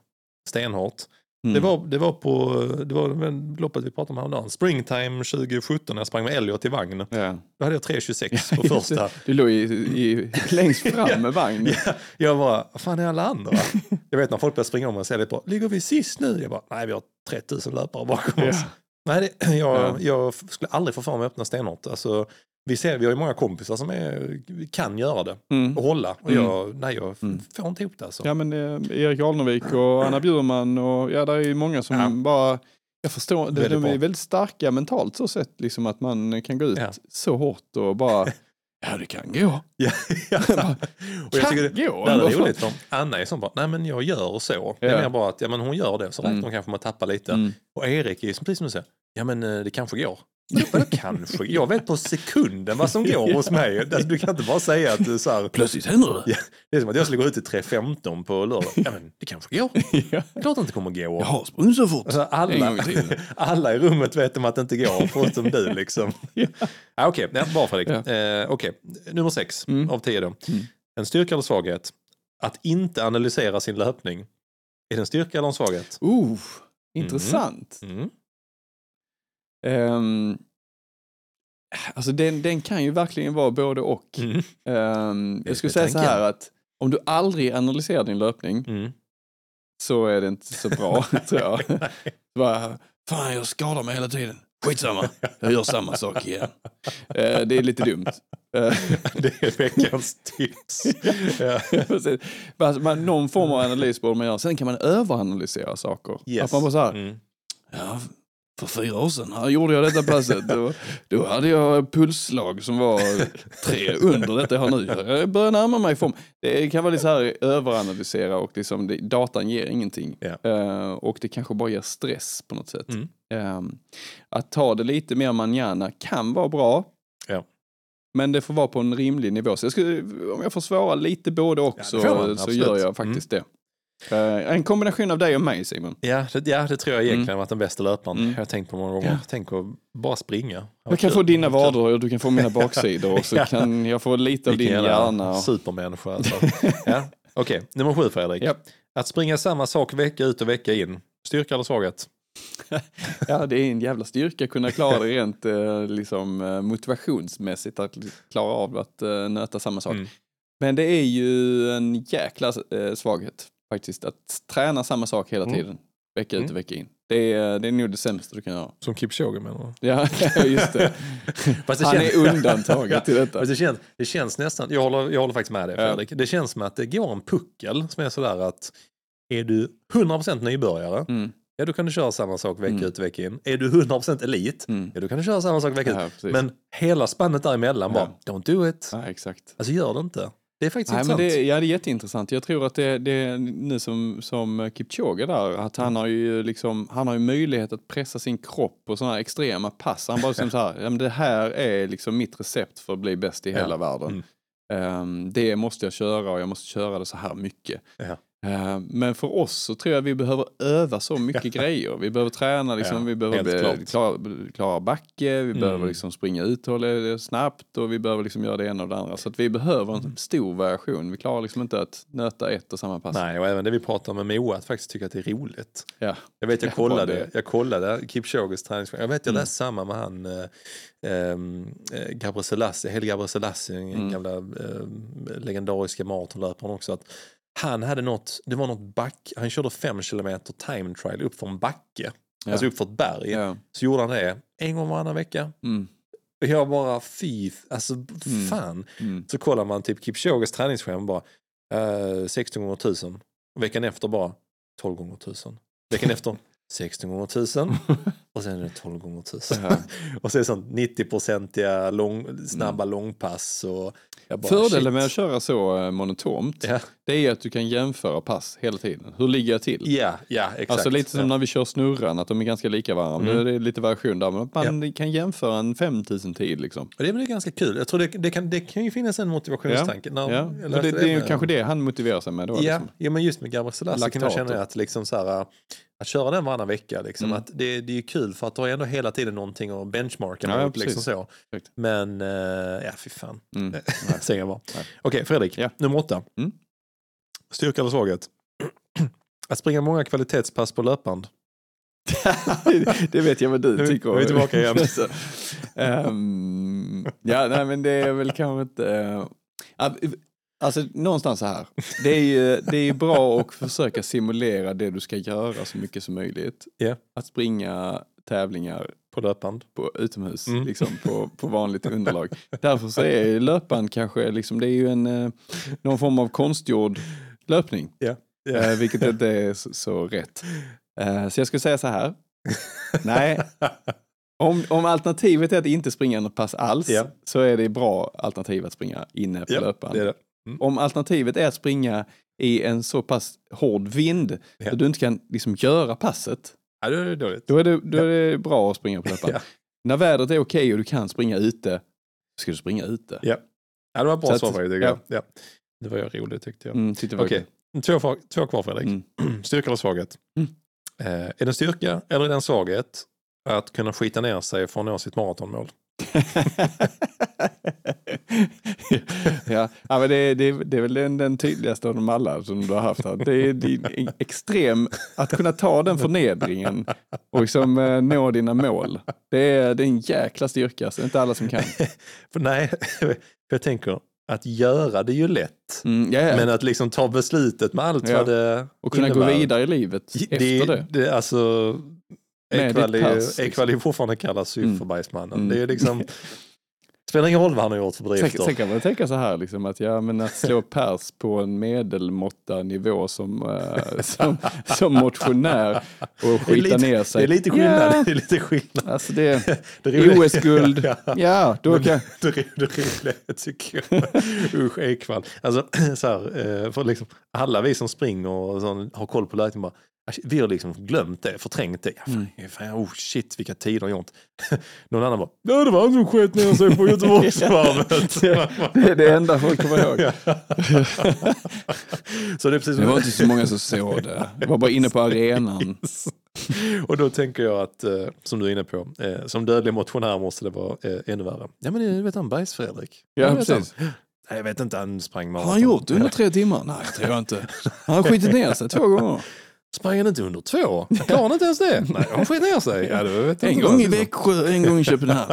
stenhårt, Mm. det, var, det var på det var loppet vi pratade om häromdagen. Springtime 2017 när jag sprang med Elliot i vagn. Ja. Då hade jag 3.26 på första. Du låg i, i, längst fram med vagn. Ja, jag bara, vad fan är alla andra? Jag vet när folk börjar springa om och säger det på, ligger vi sist nu? Jag bara, nej vi har 3000 löpare bakom oss. Ja. Nej, det, jag, Ja. jag skulle aldrig få för mig att öppna stenhårt. Alltså, vi, ser, vi har ju många kompisar som är, kan göra det Mm. och hålla. Och Mm. jag, nej, jag Mm. får inte ihop det. Alltså. Ja men eh, Erik Alnervik och Anna Bjurman och ja, det är ju många som Ja. bara jag förstår, de, de är väldigt starka mentalt så sett, liksom att man kan gå ut Ja. så hårt och bara, ja det kan gå. Ja, ja. och jag tycker det, gå. det är roligt för Anna är sån bara, nej men jag gör så. Det Ja. är mer bara att ja, men hon gör det, så räknar Mm. hon kanske med att tappa lite. Mm. Och Erik är som- precis som du säger, ja men eh, det kanske går. Vadå kanske? Jag vet på sekunden vad som går hos mig. Alltså, du kan inte bara säga att du så här, Plötsligt händer det. det är som att jag skulle gå ut i 3.15 på lördag. Ja men det kanske går. Ja. Klart det inte kommer gå. Jag har sprungit så fort. Alltså, alla, alla i rummet vet om att det inte går, förutom du liksom. Ja. Ah, Okej, ja, bra Fredrik. Ja. Eh, Okej, nummer sex Mm. av tio då. Mm. En styrka eller svaghet? Att inte analysera sin löpning. Är det en styrka eller en svaghet? Uh, intressant. Mm. Ehm, alltså den, den kan ju verkligen vara både och. Mm. Det jag skulle säga så här att om du aldrig analyserar din löpning Mm. så är det inte så bra, tror jag. Bara, Fan, jag skadar mig hela tiden. Skitsamma, jag gör samma sak igen. Eh, det är lite dumt. Eh, Det är veckans tips. ja. man, någon form av analys borde man göra. Sen kan man överanalysera saker. Yes. Att man bara så här, Mm. Ja, för fyra år sedan här gjorde jag detta passet. Då, då hade jag pulsslag som var tre under detta jag har nu. Jag börjar närma mig form. Det kan vara lite så här överanalysera och liksom, det, datan ger ingenting. Ja. Eh, och det kanske bara ger stress på något sätt. Mm. Eh, att ta det lite mer manjana kan vara bra. Ja. Men det får vara på en rimlig nivå. Så jag skulle, om jag får svara lite både och Ja, så, så gör jag faktiskt det. Eh, en kombination av dig och mig Simon. Ja, det, ja, det tror jag egentligen har varit den bästa löparen. Mm. Jag har tänkt på många gånger. Tänk att bara springa. Jag kan få dina vader och du kan få mina baksidor och så Ja. kan jag få lite av din Vilken hjärna. och- Supermänniska alltså. ja. Okej, nummer sju Fredrik. Ja. Att springa samma sak vecka ut och vecka in. Styrka eller svaghet? Ja, det är en jävla styrka att kunna klara det rent eh, liksom, eh, motivationsmässigt att klara av att nöta samma sak. Mm. Men det är ju en jäkla svaghet faktiskt att träna samma sak hela Mm. tiden. Vecka ut Mm. och vecka in. Det är, det är nog det sämsta du kan göra. Som Kipchoge menar du? Ja, just det. Fast det Han känns- är undantaget till detta. Det, känns, det känns nästan, jag håller, jag håller faktiskt med dig Ja. Fredrik. Det känns som att det går en puckel som är sådär att är du 100% nybörjare, Mm, ja då kan du köra samma sak vecka Mm. ut och vecka in. Är du 100% elit, mm. ja då kan du köra samma sak vecka ut. Ja, precis. Men hela spannet däremellan bara, don't do it. ja, exakt. Alltså gör det inte. Det är faktiskt Nej, men intressant. det, ja, det är jätteintressant. Jag tror att det, det är nu som, som Kipchoge där, att han har ju liksom, han har ju möjlighet att pressa sin kropp på sådana här extrema pass. Han bara som så här, ja, men det här är liksom mitt recept för att bli bäst i Ja. hela världen. Ehm, det måste jag köra och jag måste köra det så här mycket. Ja. Ehm, men för oss så tror jag vi behöver öva så mycket grejer. Vi behöver träna, liksom, Ja, vi behöver bli, klara, klara backe, vi Mm. behöver liksom springa uthålligt snabbt och vi behöver liksom göra det ena och det andra. Så att vi behöver en stor variation. Vi klarar liksom inte att nöta ett och samma pass. Nej, och även det vi pratar med Moa, att faktiskt tycka att det är roligt. Ja. Jag vet, jag Ja, kollade, jag kollade Kipchoges träningsprogram. Jag vet, jag Mm. läste samma med han eh, ehm, eh, Gabriel Selassie, Heli Gabriel Selassie, den Mm. gamla eh, legendariska maratonlöparen också. Att han hade något, det var något back, han körde fem kilometer time trial upp för en backe, Ja. alltså upp för ett berg. Ja. Så gjorde han det en gång varannan vecka. Mm. Jag bara, fy, alltså Mm. fan. Mm. Så kollar man typ Kipchoges träningsschema bara eh, 16 gånger 1000. Veckan efter bara 12 gånger 1000. Veckan efter 16 gånger 1000 och sen är det 12 gånger 1000. Ja. och så är det sånt 90-procentiga lång, snabba långpass. Och bara, Fördelen shit. med att köra så eh, monotont, Ja, det är att du kan jämföra pass hela tiden. Hur ligger jag till? ja, ja exakt. Alltså lite som ja. när vi kör snurran, att de är ganska lika varandra. Mm. Det är lite variation där, men man kan jämföra en 5000 tid liksom. Och det är väl ganska kul. Jag tror det, det, kan, det kan ju finnas en motivationstanke. Ja. Och läste det, det är med- kanske det han motiverar sig med då. Ja, Liksom. ja, men just med Gabriel Selassie kan jag känna att, liksom så här, att köra den varannan vecka, liksom, Mm. att det, det är ju kul för att du har ändå hela tiden någonting att benchmarka Ja, ja, mot. Liksom så. Exakt. Men, eh, ja fy fan. Mm. Säger jag bara. Okej, Fredrik, Ja. nummer åtta. Mm. Styrka eller svaghet? att springa många kvalitetspass på löpband. det vet jag vad du Nu- tycker. nu är vi tillbaka igen. Ehm, ja, nej men det är väl kanske inte... att- alltså någonstans så här. Det är ju det är bra att försöka simulera det du ska göra så mycket som möjligt. Ja. Att springa tävlingar På löpband. på utomhus, Mm. liksom på, på vanligt underlag. Därför så är löpband kanske, liksom, det är ju en, eh, någon form av konstgjord löpning. Ja. Eh, vilket inte är så, så rätt. Eh, så jag skulle säga så här. Nej, om, om alternativet är att inte springa något pass alls Ja. så är det bra alternativ att springa inne på Ja, löpband. det det. Om alternativet är att springa i en så pass hård vind Ja. så du inte kan liksom göra passet, Ja, det är dåligt. då är det, då är det bra att springa på. Ja. När vädret är okej och du kan springa ute, ska du springa ute. Ja. Det var ett bra att- svar tycker ja. jag. Ja. Det var ju roligt tyckte jag. Mm, tyckte det Okej, två, två kvar Fredrik. Mm. Styrka eller svaghet? Mm. Eh, är det en styrka eller är det en svaghet att kunna skita ner sig för att nå sitt maratonmål? ja, ja, men det, det, det är väl den, den tydligaste av dem alla som du har haft. Här. Det är din extrem, att kunna ta den förnedringen och liksom, eh, nå dina mål. Det är, det är en jäkla styrka, så det är inte alla som kan. Nej, jag tänker att göra det är ju lätt. Mm, ja. Men att liksom ta beslutet med allt Ja. vad det och kunna gå innebär. vidare i livet Det, efter det. det alltså, Ekvall ditt är- pass, liksom. Fortfarande kallad syferbergsmannen. Mm. Det är ju liksom, spelar ingen roll vad han har gjort för bedrifter. sen kan man tänka så här, liksom, att, ja, men att slå pers på en medelmåtta nivå som, eh, som, som motionär och skita lite, ner sig. det är lite skillnad. Ja, Det är lite skillnad. alltså det, Det OS-guld, Ja. ja, då kan... Det, roliga tycker jag. Usch, Ekvall. Alltså, så här, eh, för liksom, alla vi som springer och sån, har koll på läget bara, Vi har liksom glömt det, förträngt det. Ja, fan, fan, oh shit vilka tider jag gjort. Någon annan bara, ja det var han som sket ner sig på Göteborgsvarvet. Det är det enda folk kommer ihåg. så det är precis Det var inte så många som såg det. Det var bara inne på arenan. Och då tänker jag att, eh, som du är inne på, eh, som dödlig motionär måste det vara eh, ännu värre. Ja men det vet han, Bergs-Fredrik. Ja, han. precis. Nej, jag vet inte, han sprang Har maraton. han gjort det under tre timmar? Nej, det tror jag inte. Han har skitit ner sig två gånger. Sprang han inte under två? Klarar han inte ens det? Nej, han skit ner sig. Ja, En gång i. Växjö, en gång i Köpenhamn.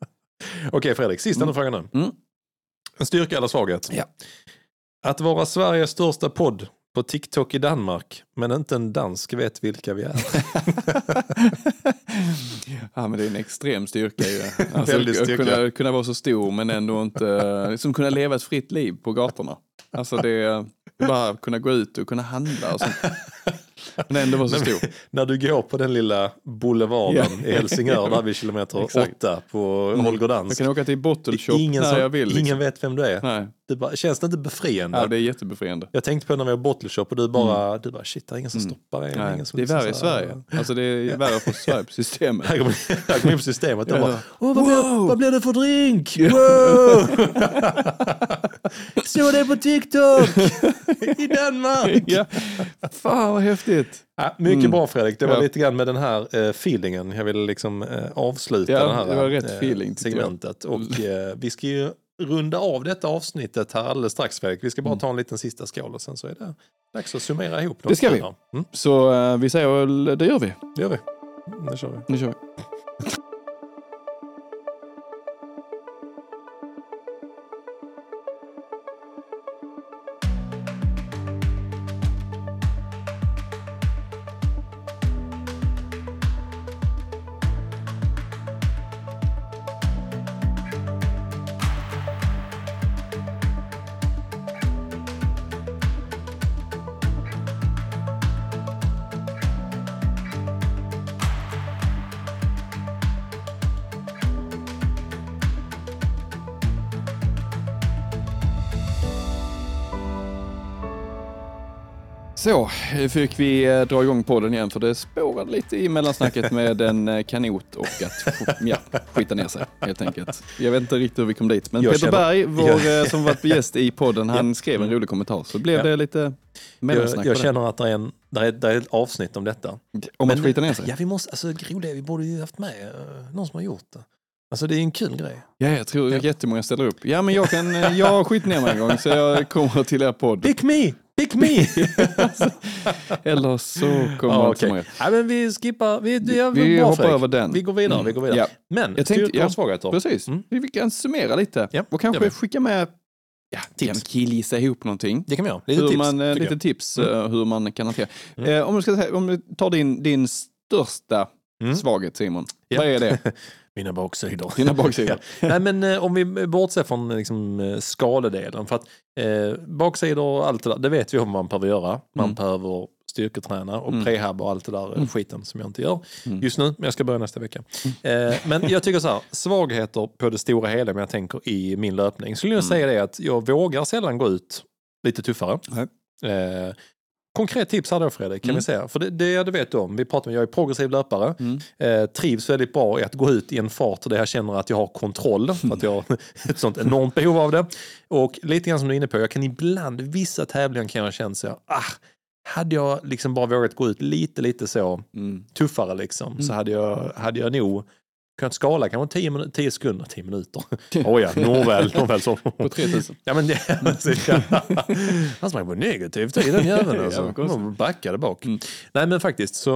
Okej Fredrik, sista mm. frågan nu. Mm. En styrka eller svaghet? Ja. Att vara Sveriges största podd på TikTok i Danmark, men inte en dansk vet vilka vi är. Ja, men det är en extrem styrka ju. Alltså, styrka. Kunna, kunna vara så stor men ändå inte, liksom kunna leva ett fritt liv på gatorna. Alltså det bara kunna gå ut och kunna handla och sånt. Men ändå vara så stor. När du går på den lilla boulevarden i Helsingör, där vid kilometer Exakt. åtta på Jag Holgerdansk. kan åka till Bottle Shop Ingen, när som, jag vill. Liksom. ingen vet vem du är. Nej. Du bara, känns det inte befriande? Ja, det är jättebefriande. Jag tänkte på när vi var bottle shop och du bara, du bara shit, det är ingen som Mm. stoppar det. Ingen som det är liksom värre i Sverige. Alltså det är värre för Sverige på systemet. Här kommer kommer in på systemet och bara, Åh, vad, blir, vad blir det för drink? Wow! Såg det på TikTok! I Danmark! ja. Fan vad häftigt. Ja, mycket Mm. bra Fredrik, det var Ja. lite grann med den här eh, feelingen jag ville liksom eh, avsluta Ja, det här det var rätt eh, feeling, segmentet. Och eh, vi ska ju runda av detta avsnittet här alldeles strax Fredrik. Vi ska bara ta en liten sista skål och sen så är det dags att summera ihop. de Det ska vi. Mm, Så vi säger väl, det gör vi. det gör vi. Nu kör vi. Nu kör vi. Så, fick vi eh, dra igång podden igen för det spårade lite i mellansnacket med en eh, kanot och att ja, skita ner sig helt enkelt. Jag vet inte riktigt hur vi kom dit, men Jag Peter Berg, vår, Jag- eh, som varit gäst i podden, han skrev en rolig kommentar. Så blev Ja. det lite Jag, mellansnack jag på känner att det är, en, det, är, det är ett avsnitt om detta. det. Om att skita ner sig. Ja, vi måste, alltså roliga, vi borde ju haft med någon som har gjort det. Alltså det är en kul grej. Ja, jag tror Ja. jättemånga ställer upp. Ja, men jag, kan, jag har skitit ner mig en gång så jag kommer till er podd. Pick me! Pick me! Eller så kommer ja, jag okej. många. ja, men vi skippar, vi, Vi bra, hoppar över den. Vi går vidare, Mm. vi går vidare. Ja. Men, Jag tänkte- ja, svagheter. Precis. Mm. Vi kan summera lite Ja, och vi. kanske skicka med ja, Tips. tips. killgissa ihop någonting. Det kan vi göra. Lite hur tips. man, eh, lite tips eh, hur man kan hantera. Mm. Eh, om, du ska om du tar din, din största Mm. svaghet Simon, Ja. vad är det? Mina baksidor. Dina baksidor. Nej men eh, om vi bortser från eh, liksom, eh, skaledelen. För att eh, baksidor och allt det där, det vet vi om man behöver göra. Man Mm. behöver styrketräna och Mm. prehab och allt det där eh, Mm. skiten som jag inte gör Mm. just nu. Men jag ska börja nästa vecka. Eh, men jag tycker så här, svagheter på det stora hela, men jag tänker i min löpning. Skulle jag Mm. säga det att jag vågar sällan gå ut lite tuffare. Eh, Konkret tips här då Fredrik, kan Mm. vi säga. För det, det, det vet du om. Vi pratar om, jag är progressiv löpare. Mm. Eh, trivs väldigt bra i att gå ut i en fart där jag känner att jag har kontroll. För att jag har ett sånt enormt behov av det. Och lite grann som du är inne på, jag kan ibland, vissa tävlingar kan jag känna så här, ah, hade jag liksom bara vågat gå ut lite, lite så Mm. tuffare liksom, så Mm. hade jag, hade jag nog kunnat skala kanske 10, minu- 10 sekunder, 10 minuter. Oj ja, nåväl, nåväl så. På 3000. Ja men det, han sprang på negativ tid den jäveln Ja, alltså. Han backade bak. Mm. Nej men faktiskt så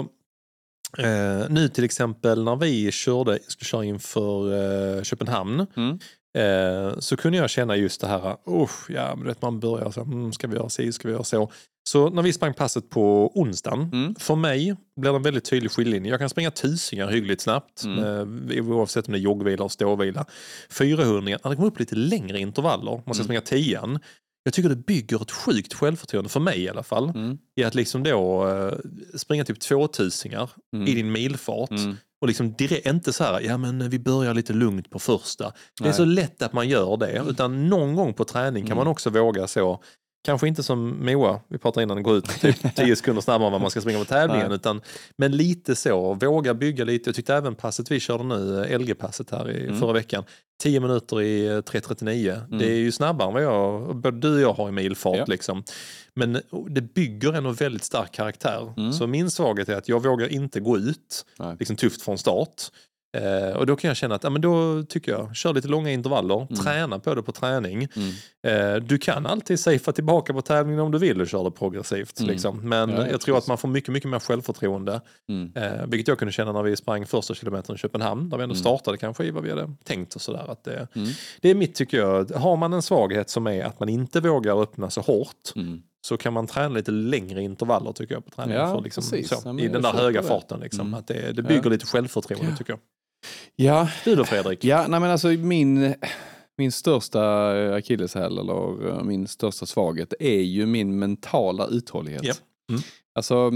eh, nu till exempel när vi körde, skulle köra inför eh, Köpenhamn Mm. Eh, så kunde jag känna just det här, usch, ja men vet man börjar så, mm, ska vi göra si, ska vi göra så. Så när vi sprang passet på onsdagen, Mm. för mig blir det en väldigt tydlig skiljelinje. Jag kan springa tusingar hyggligt snabbt, Mm. eh, oavsett om det är joggvila och ståvila. 400 när det kommer upp lite längre intervaller, man ska Mm. springa tian. Jag tycker det bygger ett sjukt självförtroende, för mig i alla fall, Mm. i att liksom då eh, springa typ tvåtusingar Mm. i din milfart. Mm. Och liksom direkt, inte så här, ja men vi börjar lite lugnt på första. Det är Nej. så lätt att man gör det, utan någon gång på träning kan Mm. man också våga så, Kanske inte som Moa, vi pratade innan, gå ut typ 10 sekunder snabbare än vad man ska springa på tävlingen. utan, men lite så, våga bygga lite. Jag tyckte även passet vi körde nu, LG-passet här i Mm. förra veckan, 10 minuter i eh, 3.39. Det är ju snabbare än vad jag, både du och jag har i milfart. Mm. Ja. Liksom. Men det bygger ändå väldigt stark karaktär. Mm. Så min svaghet är att jag vågar inte gå ut Nej. liksom tufft från start. Eh, och då kan jag känna att ja, men då tycker jag, kör lite långa intervaller, träna på det på träning. Mm. Eh, du kan alltid safea tillbaka på tävlingen om du vill och köra det progressivt. Mm. Liksom. Men Ja, ja, jag tror att man får mycket, mycket mer självförtroende. Mm. Eh, vilket jag kunde känna när vi sprang första kilometern i Köpenhamn, där vi ändå Mm. startade kanske i vad vi hade tänkt och sådär. Att det, Mm. det är mitt tycker jag, har man en svaghet som är att man inte vågar öppna så hårt Mm. så kan man träna lite längre intervaller tycker jag på träningen. Ja, för liksom, så, Ja, I den där höga det. farten. Liksom, Mm. att det, det bygger lite självförtroende tycker jag. Ja, Du då Fredrik? Ja, nej men alltså min, min största akilleshäl eller eh, min största svaghet är ju min mentala uthållighet. Japp. Mm. Alltså,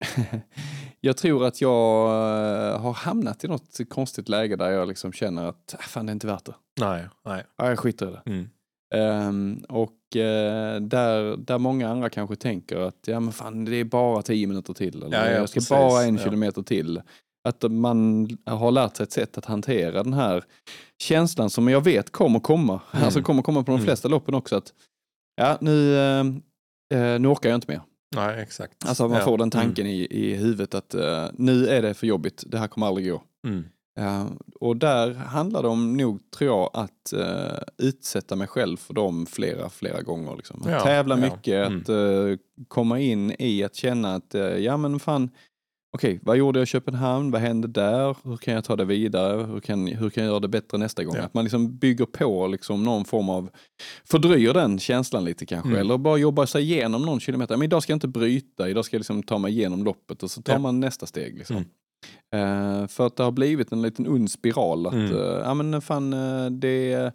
jag tror att jag eh, har hamnat i något konstigt läge där jag liksom känner att "Ah, fan det är inte värt det. Nej, nej. Ja, jag skiter i det. Mm. Ehm, och eh, där, där många andra kanske tänker att ja men fan det är bara 10 minuter till. Eller Ja, ja, jag ska precis. bara en Ja. kilometer till. Att man har lärt sig ett sätt att hantera den här känslan som jag vet kommer komma. Mm. Alltså kommer komma på de Mm. flesta loppen också. att ja nu, eh, eh, nu orkar jag inte mer. nej, exakt. Alltså man Ja. får den tanken i, i huvudet att eh, nu är det för jobbigt, det här kommer aldrig gå. Mm. Ja, och där handlar det om nog, tror jag, att eh, utsätta mig själv för dem flera, flera gånger. Liksom. Att Ja, tävla ja. mycket, Mm. att eh, komma in i att känna att, eh, ja men fan, okej, vad gjorde jag i Köpenhamn? Vad hände där? Hur kan jag ta det vidare? Hur kan, hur kan jag göra det bättre nästa gång? Ja. Att man liksom bygger på liksom någon form av, fördröjer den känslan lite kanske, Mm. eller bara jobbar sig igenom någon kilometer. Men idag ska jag inte bryta, idag ska jag liksom ta mig igenom loppet och så tar Ja. man nästa steg. Liksom. Mm. Eh, för att det har blivit en liten ond spiral. Att, Mm. eh, ja, men fan, eh, det,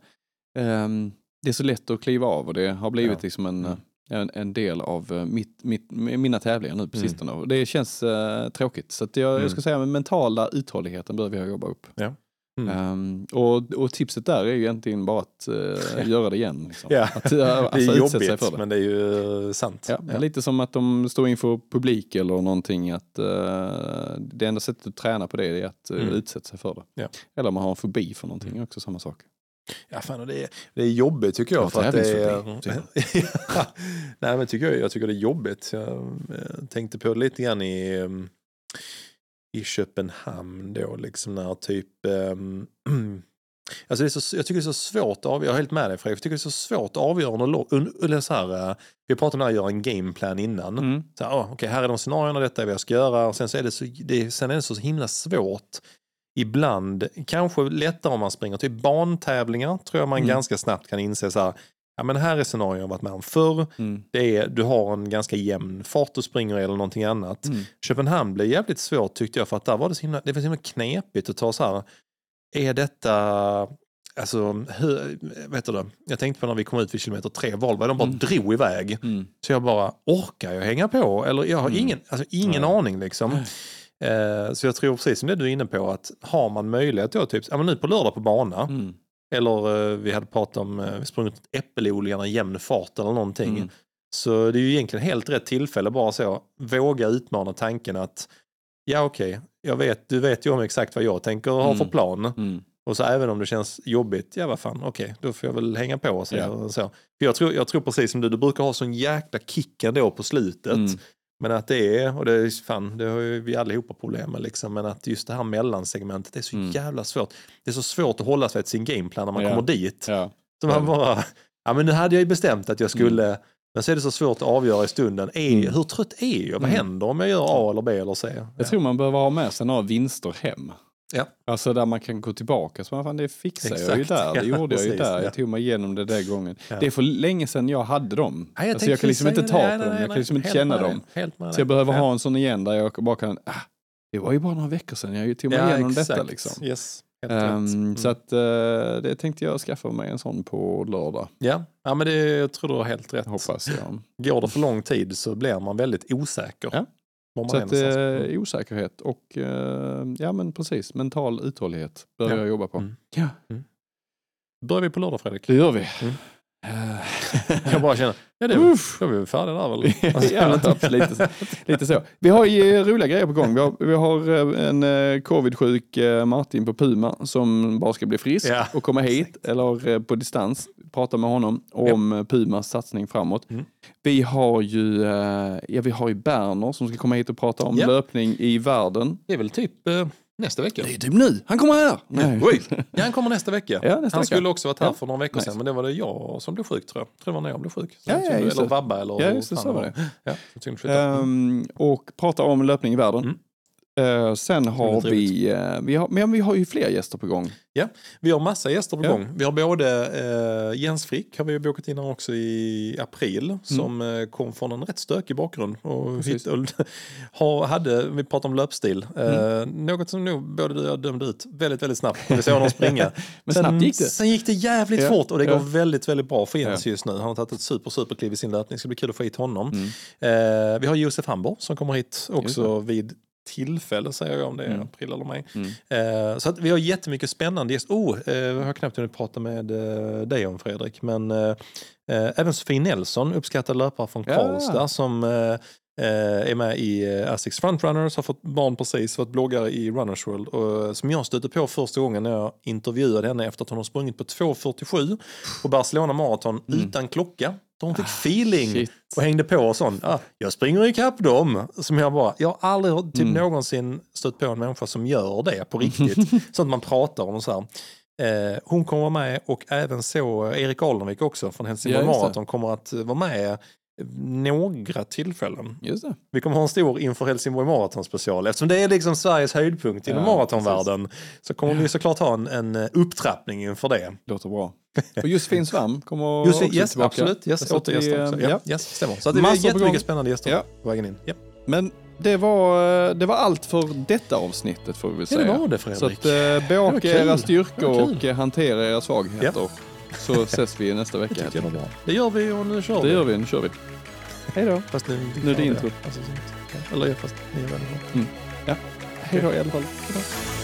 ehm, det är så lätt att kliva av och det har blivit Ja. liksom en, Mm. En, en del av eh, mitt, mitt, mina tävlingar nu på Mm. sistone. Och det känns eh, tråkigt. Så att jag, Mm. jag ska säga, med mentala uthålligheten behöver jag jobba upp. Ja. Mm. Ehm, och, och tipset där är ju egentligen bara att eh, göra det igen. Liksom. Ja. Att, uh, Det alltså, är utsätta sig jobbigt, det. men det är ju sant. Ja, men Lite som att de står inför publik eller någonting. Att, eh, det enda sättet att träna på det är att uh, Mm. utsätta sig för det. Ja. Eller om man har en fobi för någonting, också samma sak. Ja, fan, det, är, det är jobbigt tycker jag. Ja, för att det är, tävlingsfobi, Ja, Nej, men tycker jag, jag tycker det är jobbigt. Jag eh, tänkte på det lite grann i, um, i Köpenhamn då, liksom när typ... Um, alltså det är så, jag tycker det är så svårt att avgöra, jag är helt med dig Fredrik, jag tycker det är så svårt att avgöra eller så här, eh, Vi pratade om att göra en gameplan innan. Mm. Så här, oh, Okej, här är de scenarierna, detta är vad jag ska göra. Och sen, så är det så, det, sen är det så himla svårt ibland, kanske lättare om man springer typ bantävlingar, tror jag man Mm. ganska snabbt kan inse så här, ja men här är scenarion jag varit med om förr. Mm. Det är, du har en ganska jämn fart du springer eller någonting annat. Mm. Köpenhamn blev jävligt svårt tyckte jag för att där var det så himla, det var så himla knepigt att ta så här, är detta, alltså, hur, vet du det? Jag tänkte på när vi kom ut vid kilometer tre, Volvo, de bara Mm. drog iväg. Mm. Så jag bara, orkar jag hänga på? Eller jag har Mm. ingen, alltså, ingen Nej. aning liksom. Eh, så jag tror precis som det du är inne på att har man möjlighet då, typ, ja, men nu på lördag på bana, Mm. eller eh, vi hade pratat om, eh, vi sprungit äppelodlingarna i jämn fart eller någonting. Mm. Så det är ju egentligen helt rätt tillfälle bara så, våga utmana tanken att ja okej, jag vet, du vet ju om exakt vad jag tänker ha Mm. för plan. Mm. Och så även om det känns jobbigt, ja vad fan, okej, då får jag väl hänga på och så. Ja. så. För jag tror, jag tror precis som du, du brukar ha sån jäkla kick ändå på slutet. Mm. Men att det är, och det är fan, det har ju vi allihopa problem med liksom, men att just det här mellansegmentet är så Mm. jävla svårt. Det är så svårt att hålla sig till sin gameplan när man Ja. kommer dit. Ja. Så man bara, ja men nu hade jag ju bestämt att jag skulle, men så är det så svårt att avgöra i stunden, är, Mm. hur trött är jag? Vad Mm. händer om jag gör A eller B eller C? Jag tror man behöver ha med sig några vinster hem. Ja. Alltså där man kan gå tillbaka. Så man, fan, det fixade jag ju Exakt. där. Det Ja, gjorde jag ju där. ja. Jag tog mig igenom det den gången. Ja. Det är för länge sedan jag hade dem. Nej, jag, alltså, jag kan liksom inte ta på dem. Jag kan liksom inte känna dem. Så jag behöver ja. ha en sån igen där jag bara kan, ah, det var ju bara några veckor sedan jag tog mig igenom detta liksom. Yes. Rätt. Mm. Så att eh, det tänkte jag skaffa mig en sån på lördag, Ja, ja men det, jag tror du har helt rätt. hoppas jag. Går det för lång tid så blir man väldigt osäker. Ja. Så att någonstans. eh, Mm. osäkerhet och eh, ja men precis, mental uthållighet behöver Ja. jag jobba på. Mm. Ja, Börjar vi på lördag Fredrik? det gör vi. Mm. Jag bara känner, ja det Uff. är vi färdiga där väl? Alltså, ja, lite, så, lite så. Vi har ju roliga grejer på gång. Vi har, vi har eh, en eh, covid-sjuk eh, Martin på Puma som bara ska bli frisk ja. och komma hit eller på distans prata med honom om ja. Pumas satsning framåt. Mm. Vi har ju ja, vi har ju Berner som ska komma hit och prata om ja. löpning i världen. Det är väl typ Nästa vecka. Det är typ nu. Han kommer här. Nej. Oj. Ja, han kommer nästa vecka. Ja, nästa han vecka. skulle också varit här ja. för några veckor nice. sedan, men det var det jag som blev sjuk tror jag. Jag tror det var när jag blev sjuk. Ja, ja, eller Vabba eller... Ja, just det, så var det. Ja, um, och prata om löpning i världen. Mm. Uh, sen har vi, uh, vi, har, men vi har ju fler gäster på gång. Ja, vi har massa gäster på ja. gång. Vi har både uh, Jens Frick har vi bokat in också i april mm. som kom från en rätt stökig bakgrund. Och hit, och hade, vi pratade om löpstil, mm. något som nog både du och jag dömde ut väldigt, väldigt snabbt. Vi såg honom springa. men sen, snabbt gick det. Sen gick det jävligt ja. fort och det går väldigt, väldigt bra för Jens just nu. Han har tagit ett super, super kliv i sin löpning. Det ska bli kul att få hit honom. Mm. vi har Josef Hamborg som kommer hit också vid tillfälle säger jag om det är mm. april eller maj. Mm. Eh, så att vi har jättemycket spännande gäster. Oh, eh, jag har knappt hunnit prata med eh, dig om Fredrik, men eh, eh, även Sofie Nelson, uppskattad löpare från Karlstad ja. som eh, är med i Asics Frontrunners, har fått barn precis, varit bloggare i Runners World. Och, som jag stötte på första gången när jag intervjuade henne efter att hon har sprungit på 2.47 på Barcelona Marathon mm. utan klocka. Så hon fick ah, feeling shit. och hängde på och sånt. Ah, jag springer ikapp dem. Som jag bara, jag har aldrig typ mm. någonsin stött på en människa som gör det på riktigt. Sånt man pratar om så här. Eh, hon kommer vara med och även så Erik Alnevik också från Helsingborg ja, Marathon kommer att vara med några tillfällen. Vi kommer ha en stor inför Helsingborg Marathon special. Eftersom det är liksom Sveriges höjdpunkt inom ja, maratonvärlden så kommer vi såklart ha en, en upptrappning inför det. Låter bra. Och Josefin Svam kommer Josefin, också yes, tillbaka. Absolut, yes, återgäster också. Ja, ja. Yes, stämmer. Så det är jättemycket spännande gäster ja. på vägen in. Ja. Men det var, det var allt för detta avsnittet får vi väl säga. Ja, det var det Fredrik. Så att, eh, bejaka era styrkor och hantera era svagheter. Ja. Så ses vi nästa vecka. Det, bra. det gör vi och nu kör vi. Det gör vi, nu kör vi. Hej då. Fast nu, nu är det intro. Alltså, eller fast ni är bra. Mm. Ja, hej då i alla fall. Hejdå.